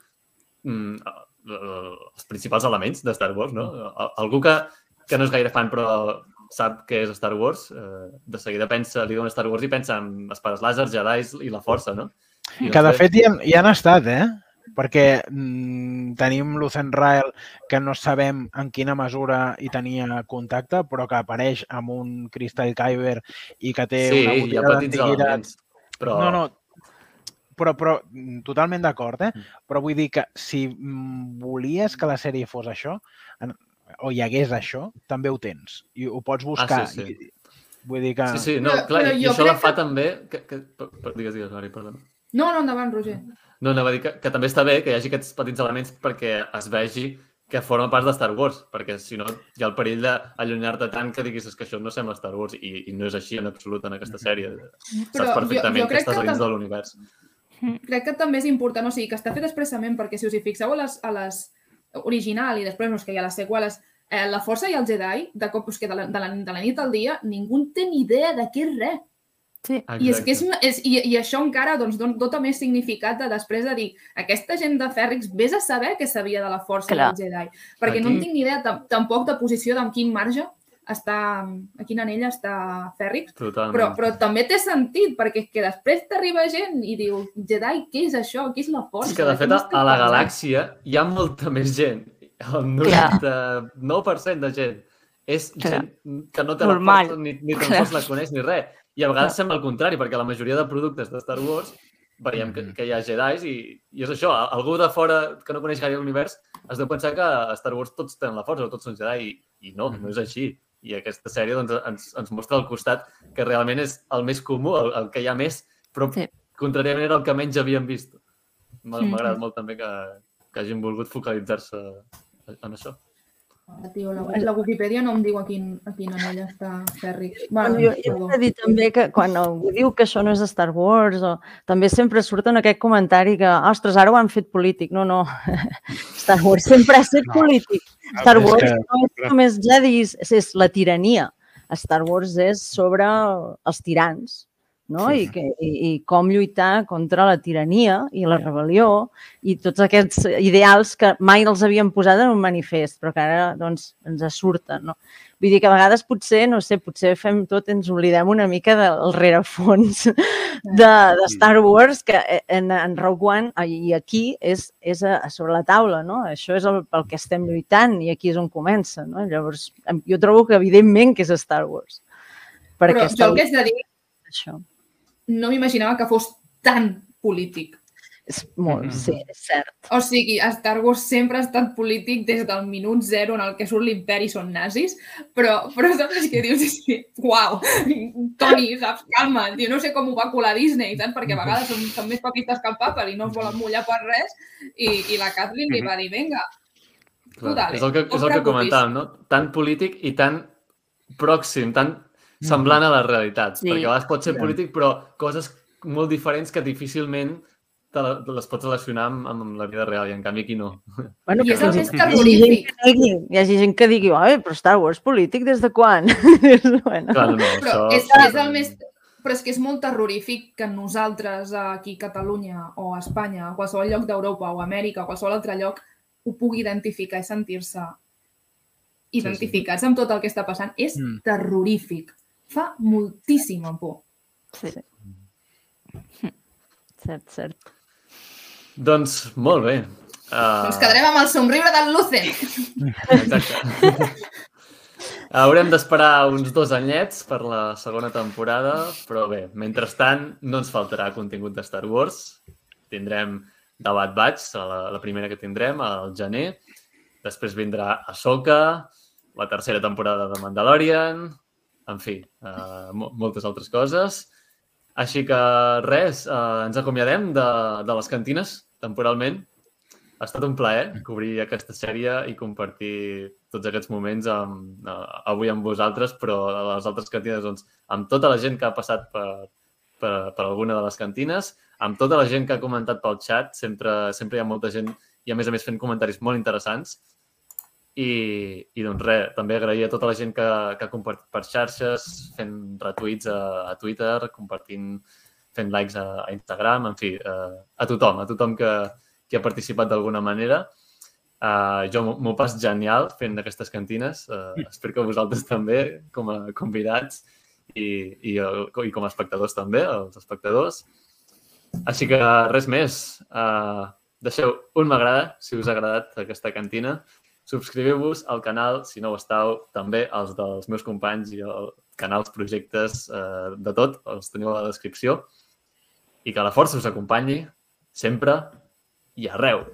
mm, eh, els principals elements de Star Wars, no? Al- Algú que, que no és gaire fan però sap què és Star Wars, eh, de seguida pensa, li diuen Star Wars i pensa en espares làser, Jedi i la força, no? I, Que de fet hi han, hi han estat, eh? Perquè mm, tenim Lucen Rael que no sabem en quina mesura hi tenia contacte, però que apareix amb un Crystal Kyber i que té Sí, una botiga petits d'antiguitat. elements, però... No, no, però, però mm, totalment d'acord, eh? Mm. Però vull dir que si mm, volies que la sèrie fos això, en- o hi hagués això, també ho tens. I ho pots buscar. Ah, sí, sí. I, vull dir que... Sí, sí, no, Però- clar, però i jo això la fa que- també... Que, que, per, per, digues, digues, Mari, perdona. No, no, endavant, Roger. No, anava a dir que, que també està bé que hi hagi aquests petits elements perquè es vegi que forma part de Star Wars, perquè si no hi ha el perill d'allunyar-te tant que diguis "És que això no sembla Star Wars i, i no és així en absolut en aquesta sèrie. Però Saps perfectament jo, jo que estàs que, dins de l'univers. Crec que també és important, o sigui, que està fet expressament perquè si us hi fixeu a les, a les original i després no, és que hi ha les seqüeles, eh, la Força i el Jedi, de cop, és que de la, de, la, de la nit al dia, ningú té ni idea de què és res. Sí. I, és que és, és, i, I això encara doncs, don, dota més significat de després de dir aquesta gent de Fèrrix, vés a saber què sabia de la Força Clar. i del Jedi. Perquè no Aquí- en tinc ni idea tam tampoc de posició d'en quin marge està, a quin anell està Fèrrix, Totalment. però, però també té sentit, perquè és que després t'arriba gent i diu, Jedi, què és això? Què és la força? És que, de fet, a, la parlant?" galàxia hi ha molta més gent. El Clar. 99% de gent és Clar. gent que no té Normal. la ni, ni sols la coneix ni res. I a vegades sembla el contrari, perquè la majoria de productes de Star Wars veiem que, Mhm. que hi ha Jedis i, i és això, algú de fora que no coneix gaire l'univers es deu pensar que a Star Wars tots tenen la força o tots són Jedi i, i no, no és així. I aquesta sèrie doncs, ens, ens mostra el costat que realment és el més comú, el, el que hi ha més, però Sí. contràriament era el que menys havíem vist. M'ha Mhm. m'ha agradat molt també que, que hagin volgut focalitzar-se en això. Ah, Tio, la, la Wikipedia no em diu a quin, a quin anell està Fèrrix. Bueno, jo, jo he de dir també que quan algú diu que això no és Star Wars, o, també sempre surt en aquest comentari que, ostres, ara ho han fet polític. No, no. Star Wars sempre ha estat No. polític. Ah, Star Wars que- no és només Jedis, és, és la tirania. Star Wars és sobre els tirans, no? Sí. I, que, i, I com lluitar contra la tirania i la rebel·lió i tots aquests ideals que mai els havien posat en un manifest, però que ara doncs, ens surten, no? Vull dir que a vegades potser, no sé, potser fem tot, ens oblidem una mica del rerefons de, de Star Wars, que en, en Rogue One i aquí és, és a, a sobre la taula, no? Això és el, pel que estem lluitant i aquí és on comença, no? Llavors, jo trobo que evidentment que és Star Wars. Perquè Però jo el que haig de dir, això. No m'imaginava que fos tan polític. És molt, Mhm. sí, és cert. O sigui, Star Wars sempre ha estat polític des del minut zero en el que surt l'imperi són nazis, però, però saps què dius? És que, uau, Toni, saps? Calma, jo no sé com ho va colar Disney, saps? Perquè a vegades són, són més papistes que el papa i no es volen mullar per res i, i la Kathleen li va dir, vinga, Clar, dale, és el que, no és el que comentàvem, no? Tan polític i tan pròxim, tan semblant a les realitats. Sí. Perquè a vegades pot ser Sí. polític, però coses molt diferents que difícilment te, les pots relacionar amb, amb la vida real, i en canvi aquí no. Bueno, I és el més terrorífic. Hi hagi gent que digui, oi, però Star Wars polític des de quan? bueno, Clar, no, no, Però això... és, és el més... Però és que és molt terrorífic que nosaltres aquí a Catalunya o a Espanya, a qualsevol lloc d'Europa o Amèrica o qualsevol altre lloc, ho pugui identificar i sentir-se identificats amb tot el que està passant. És Mm. terrorífic. Fa moltíssima por. Sí. cert, cert. Doncs molt bé. Uh, Ens quedarem amb el somriure del Lucen. Exacte. Haurem d'esperar uns dos anyets per la segona temporada, però bé, mentrestant no ens faltarà contingut de Star Wars. Tindrem Debat Batch, la, la primera que tindrem, al gener. Després vindrà Ahsoka, la tercera temporada de Mandalorian, en fi, uh, moltes altres coses. Així que res, uh, ens acomiadem de, de les cantines temporalment. Ha estat un plaer cobrir aquesta sèrie i compartir tots aquests moments amb, uh, avui amb vosaltres, però a les altres cantines doncs, amb tota la gent que ha passat per, per, per alguna de les cantines, amb tota la gent que ha comentat pel xat, sempre, sempre hi ha molta gent i a més a més fent comentaris molt interessants. I, i doncs res, també agrair a tota la gent que, que ha compartit per xarxes, fent retuits a, a Twitter, compartint, fent likes a, a Instagram, en fi, a, a tothom, a tothom que, que ha participat d'alguna manera. Uh, jo m'ho pas genial fent aquestes cantines. Uh, espero que vosaltres també, com a convidats i, i, i com a espectadors també, els espectadors. Així que res més. Uh, deixeu un m'agrada si us ha agradat aquesta cantina. Subscriviu-vos al canal, si no ho estàu, també als dels meus companys i els canals, projectes, eh, de tot, els teniu a la descripció. I que la força us acompanyi sempre i arreu.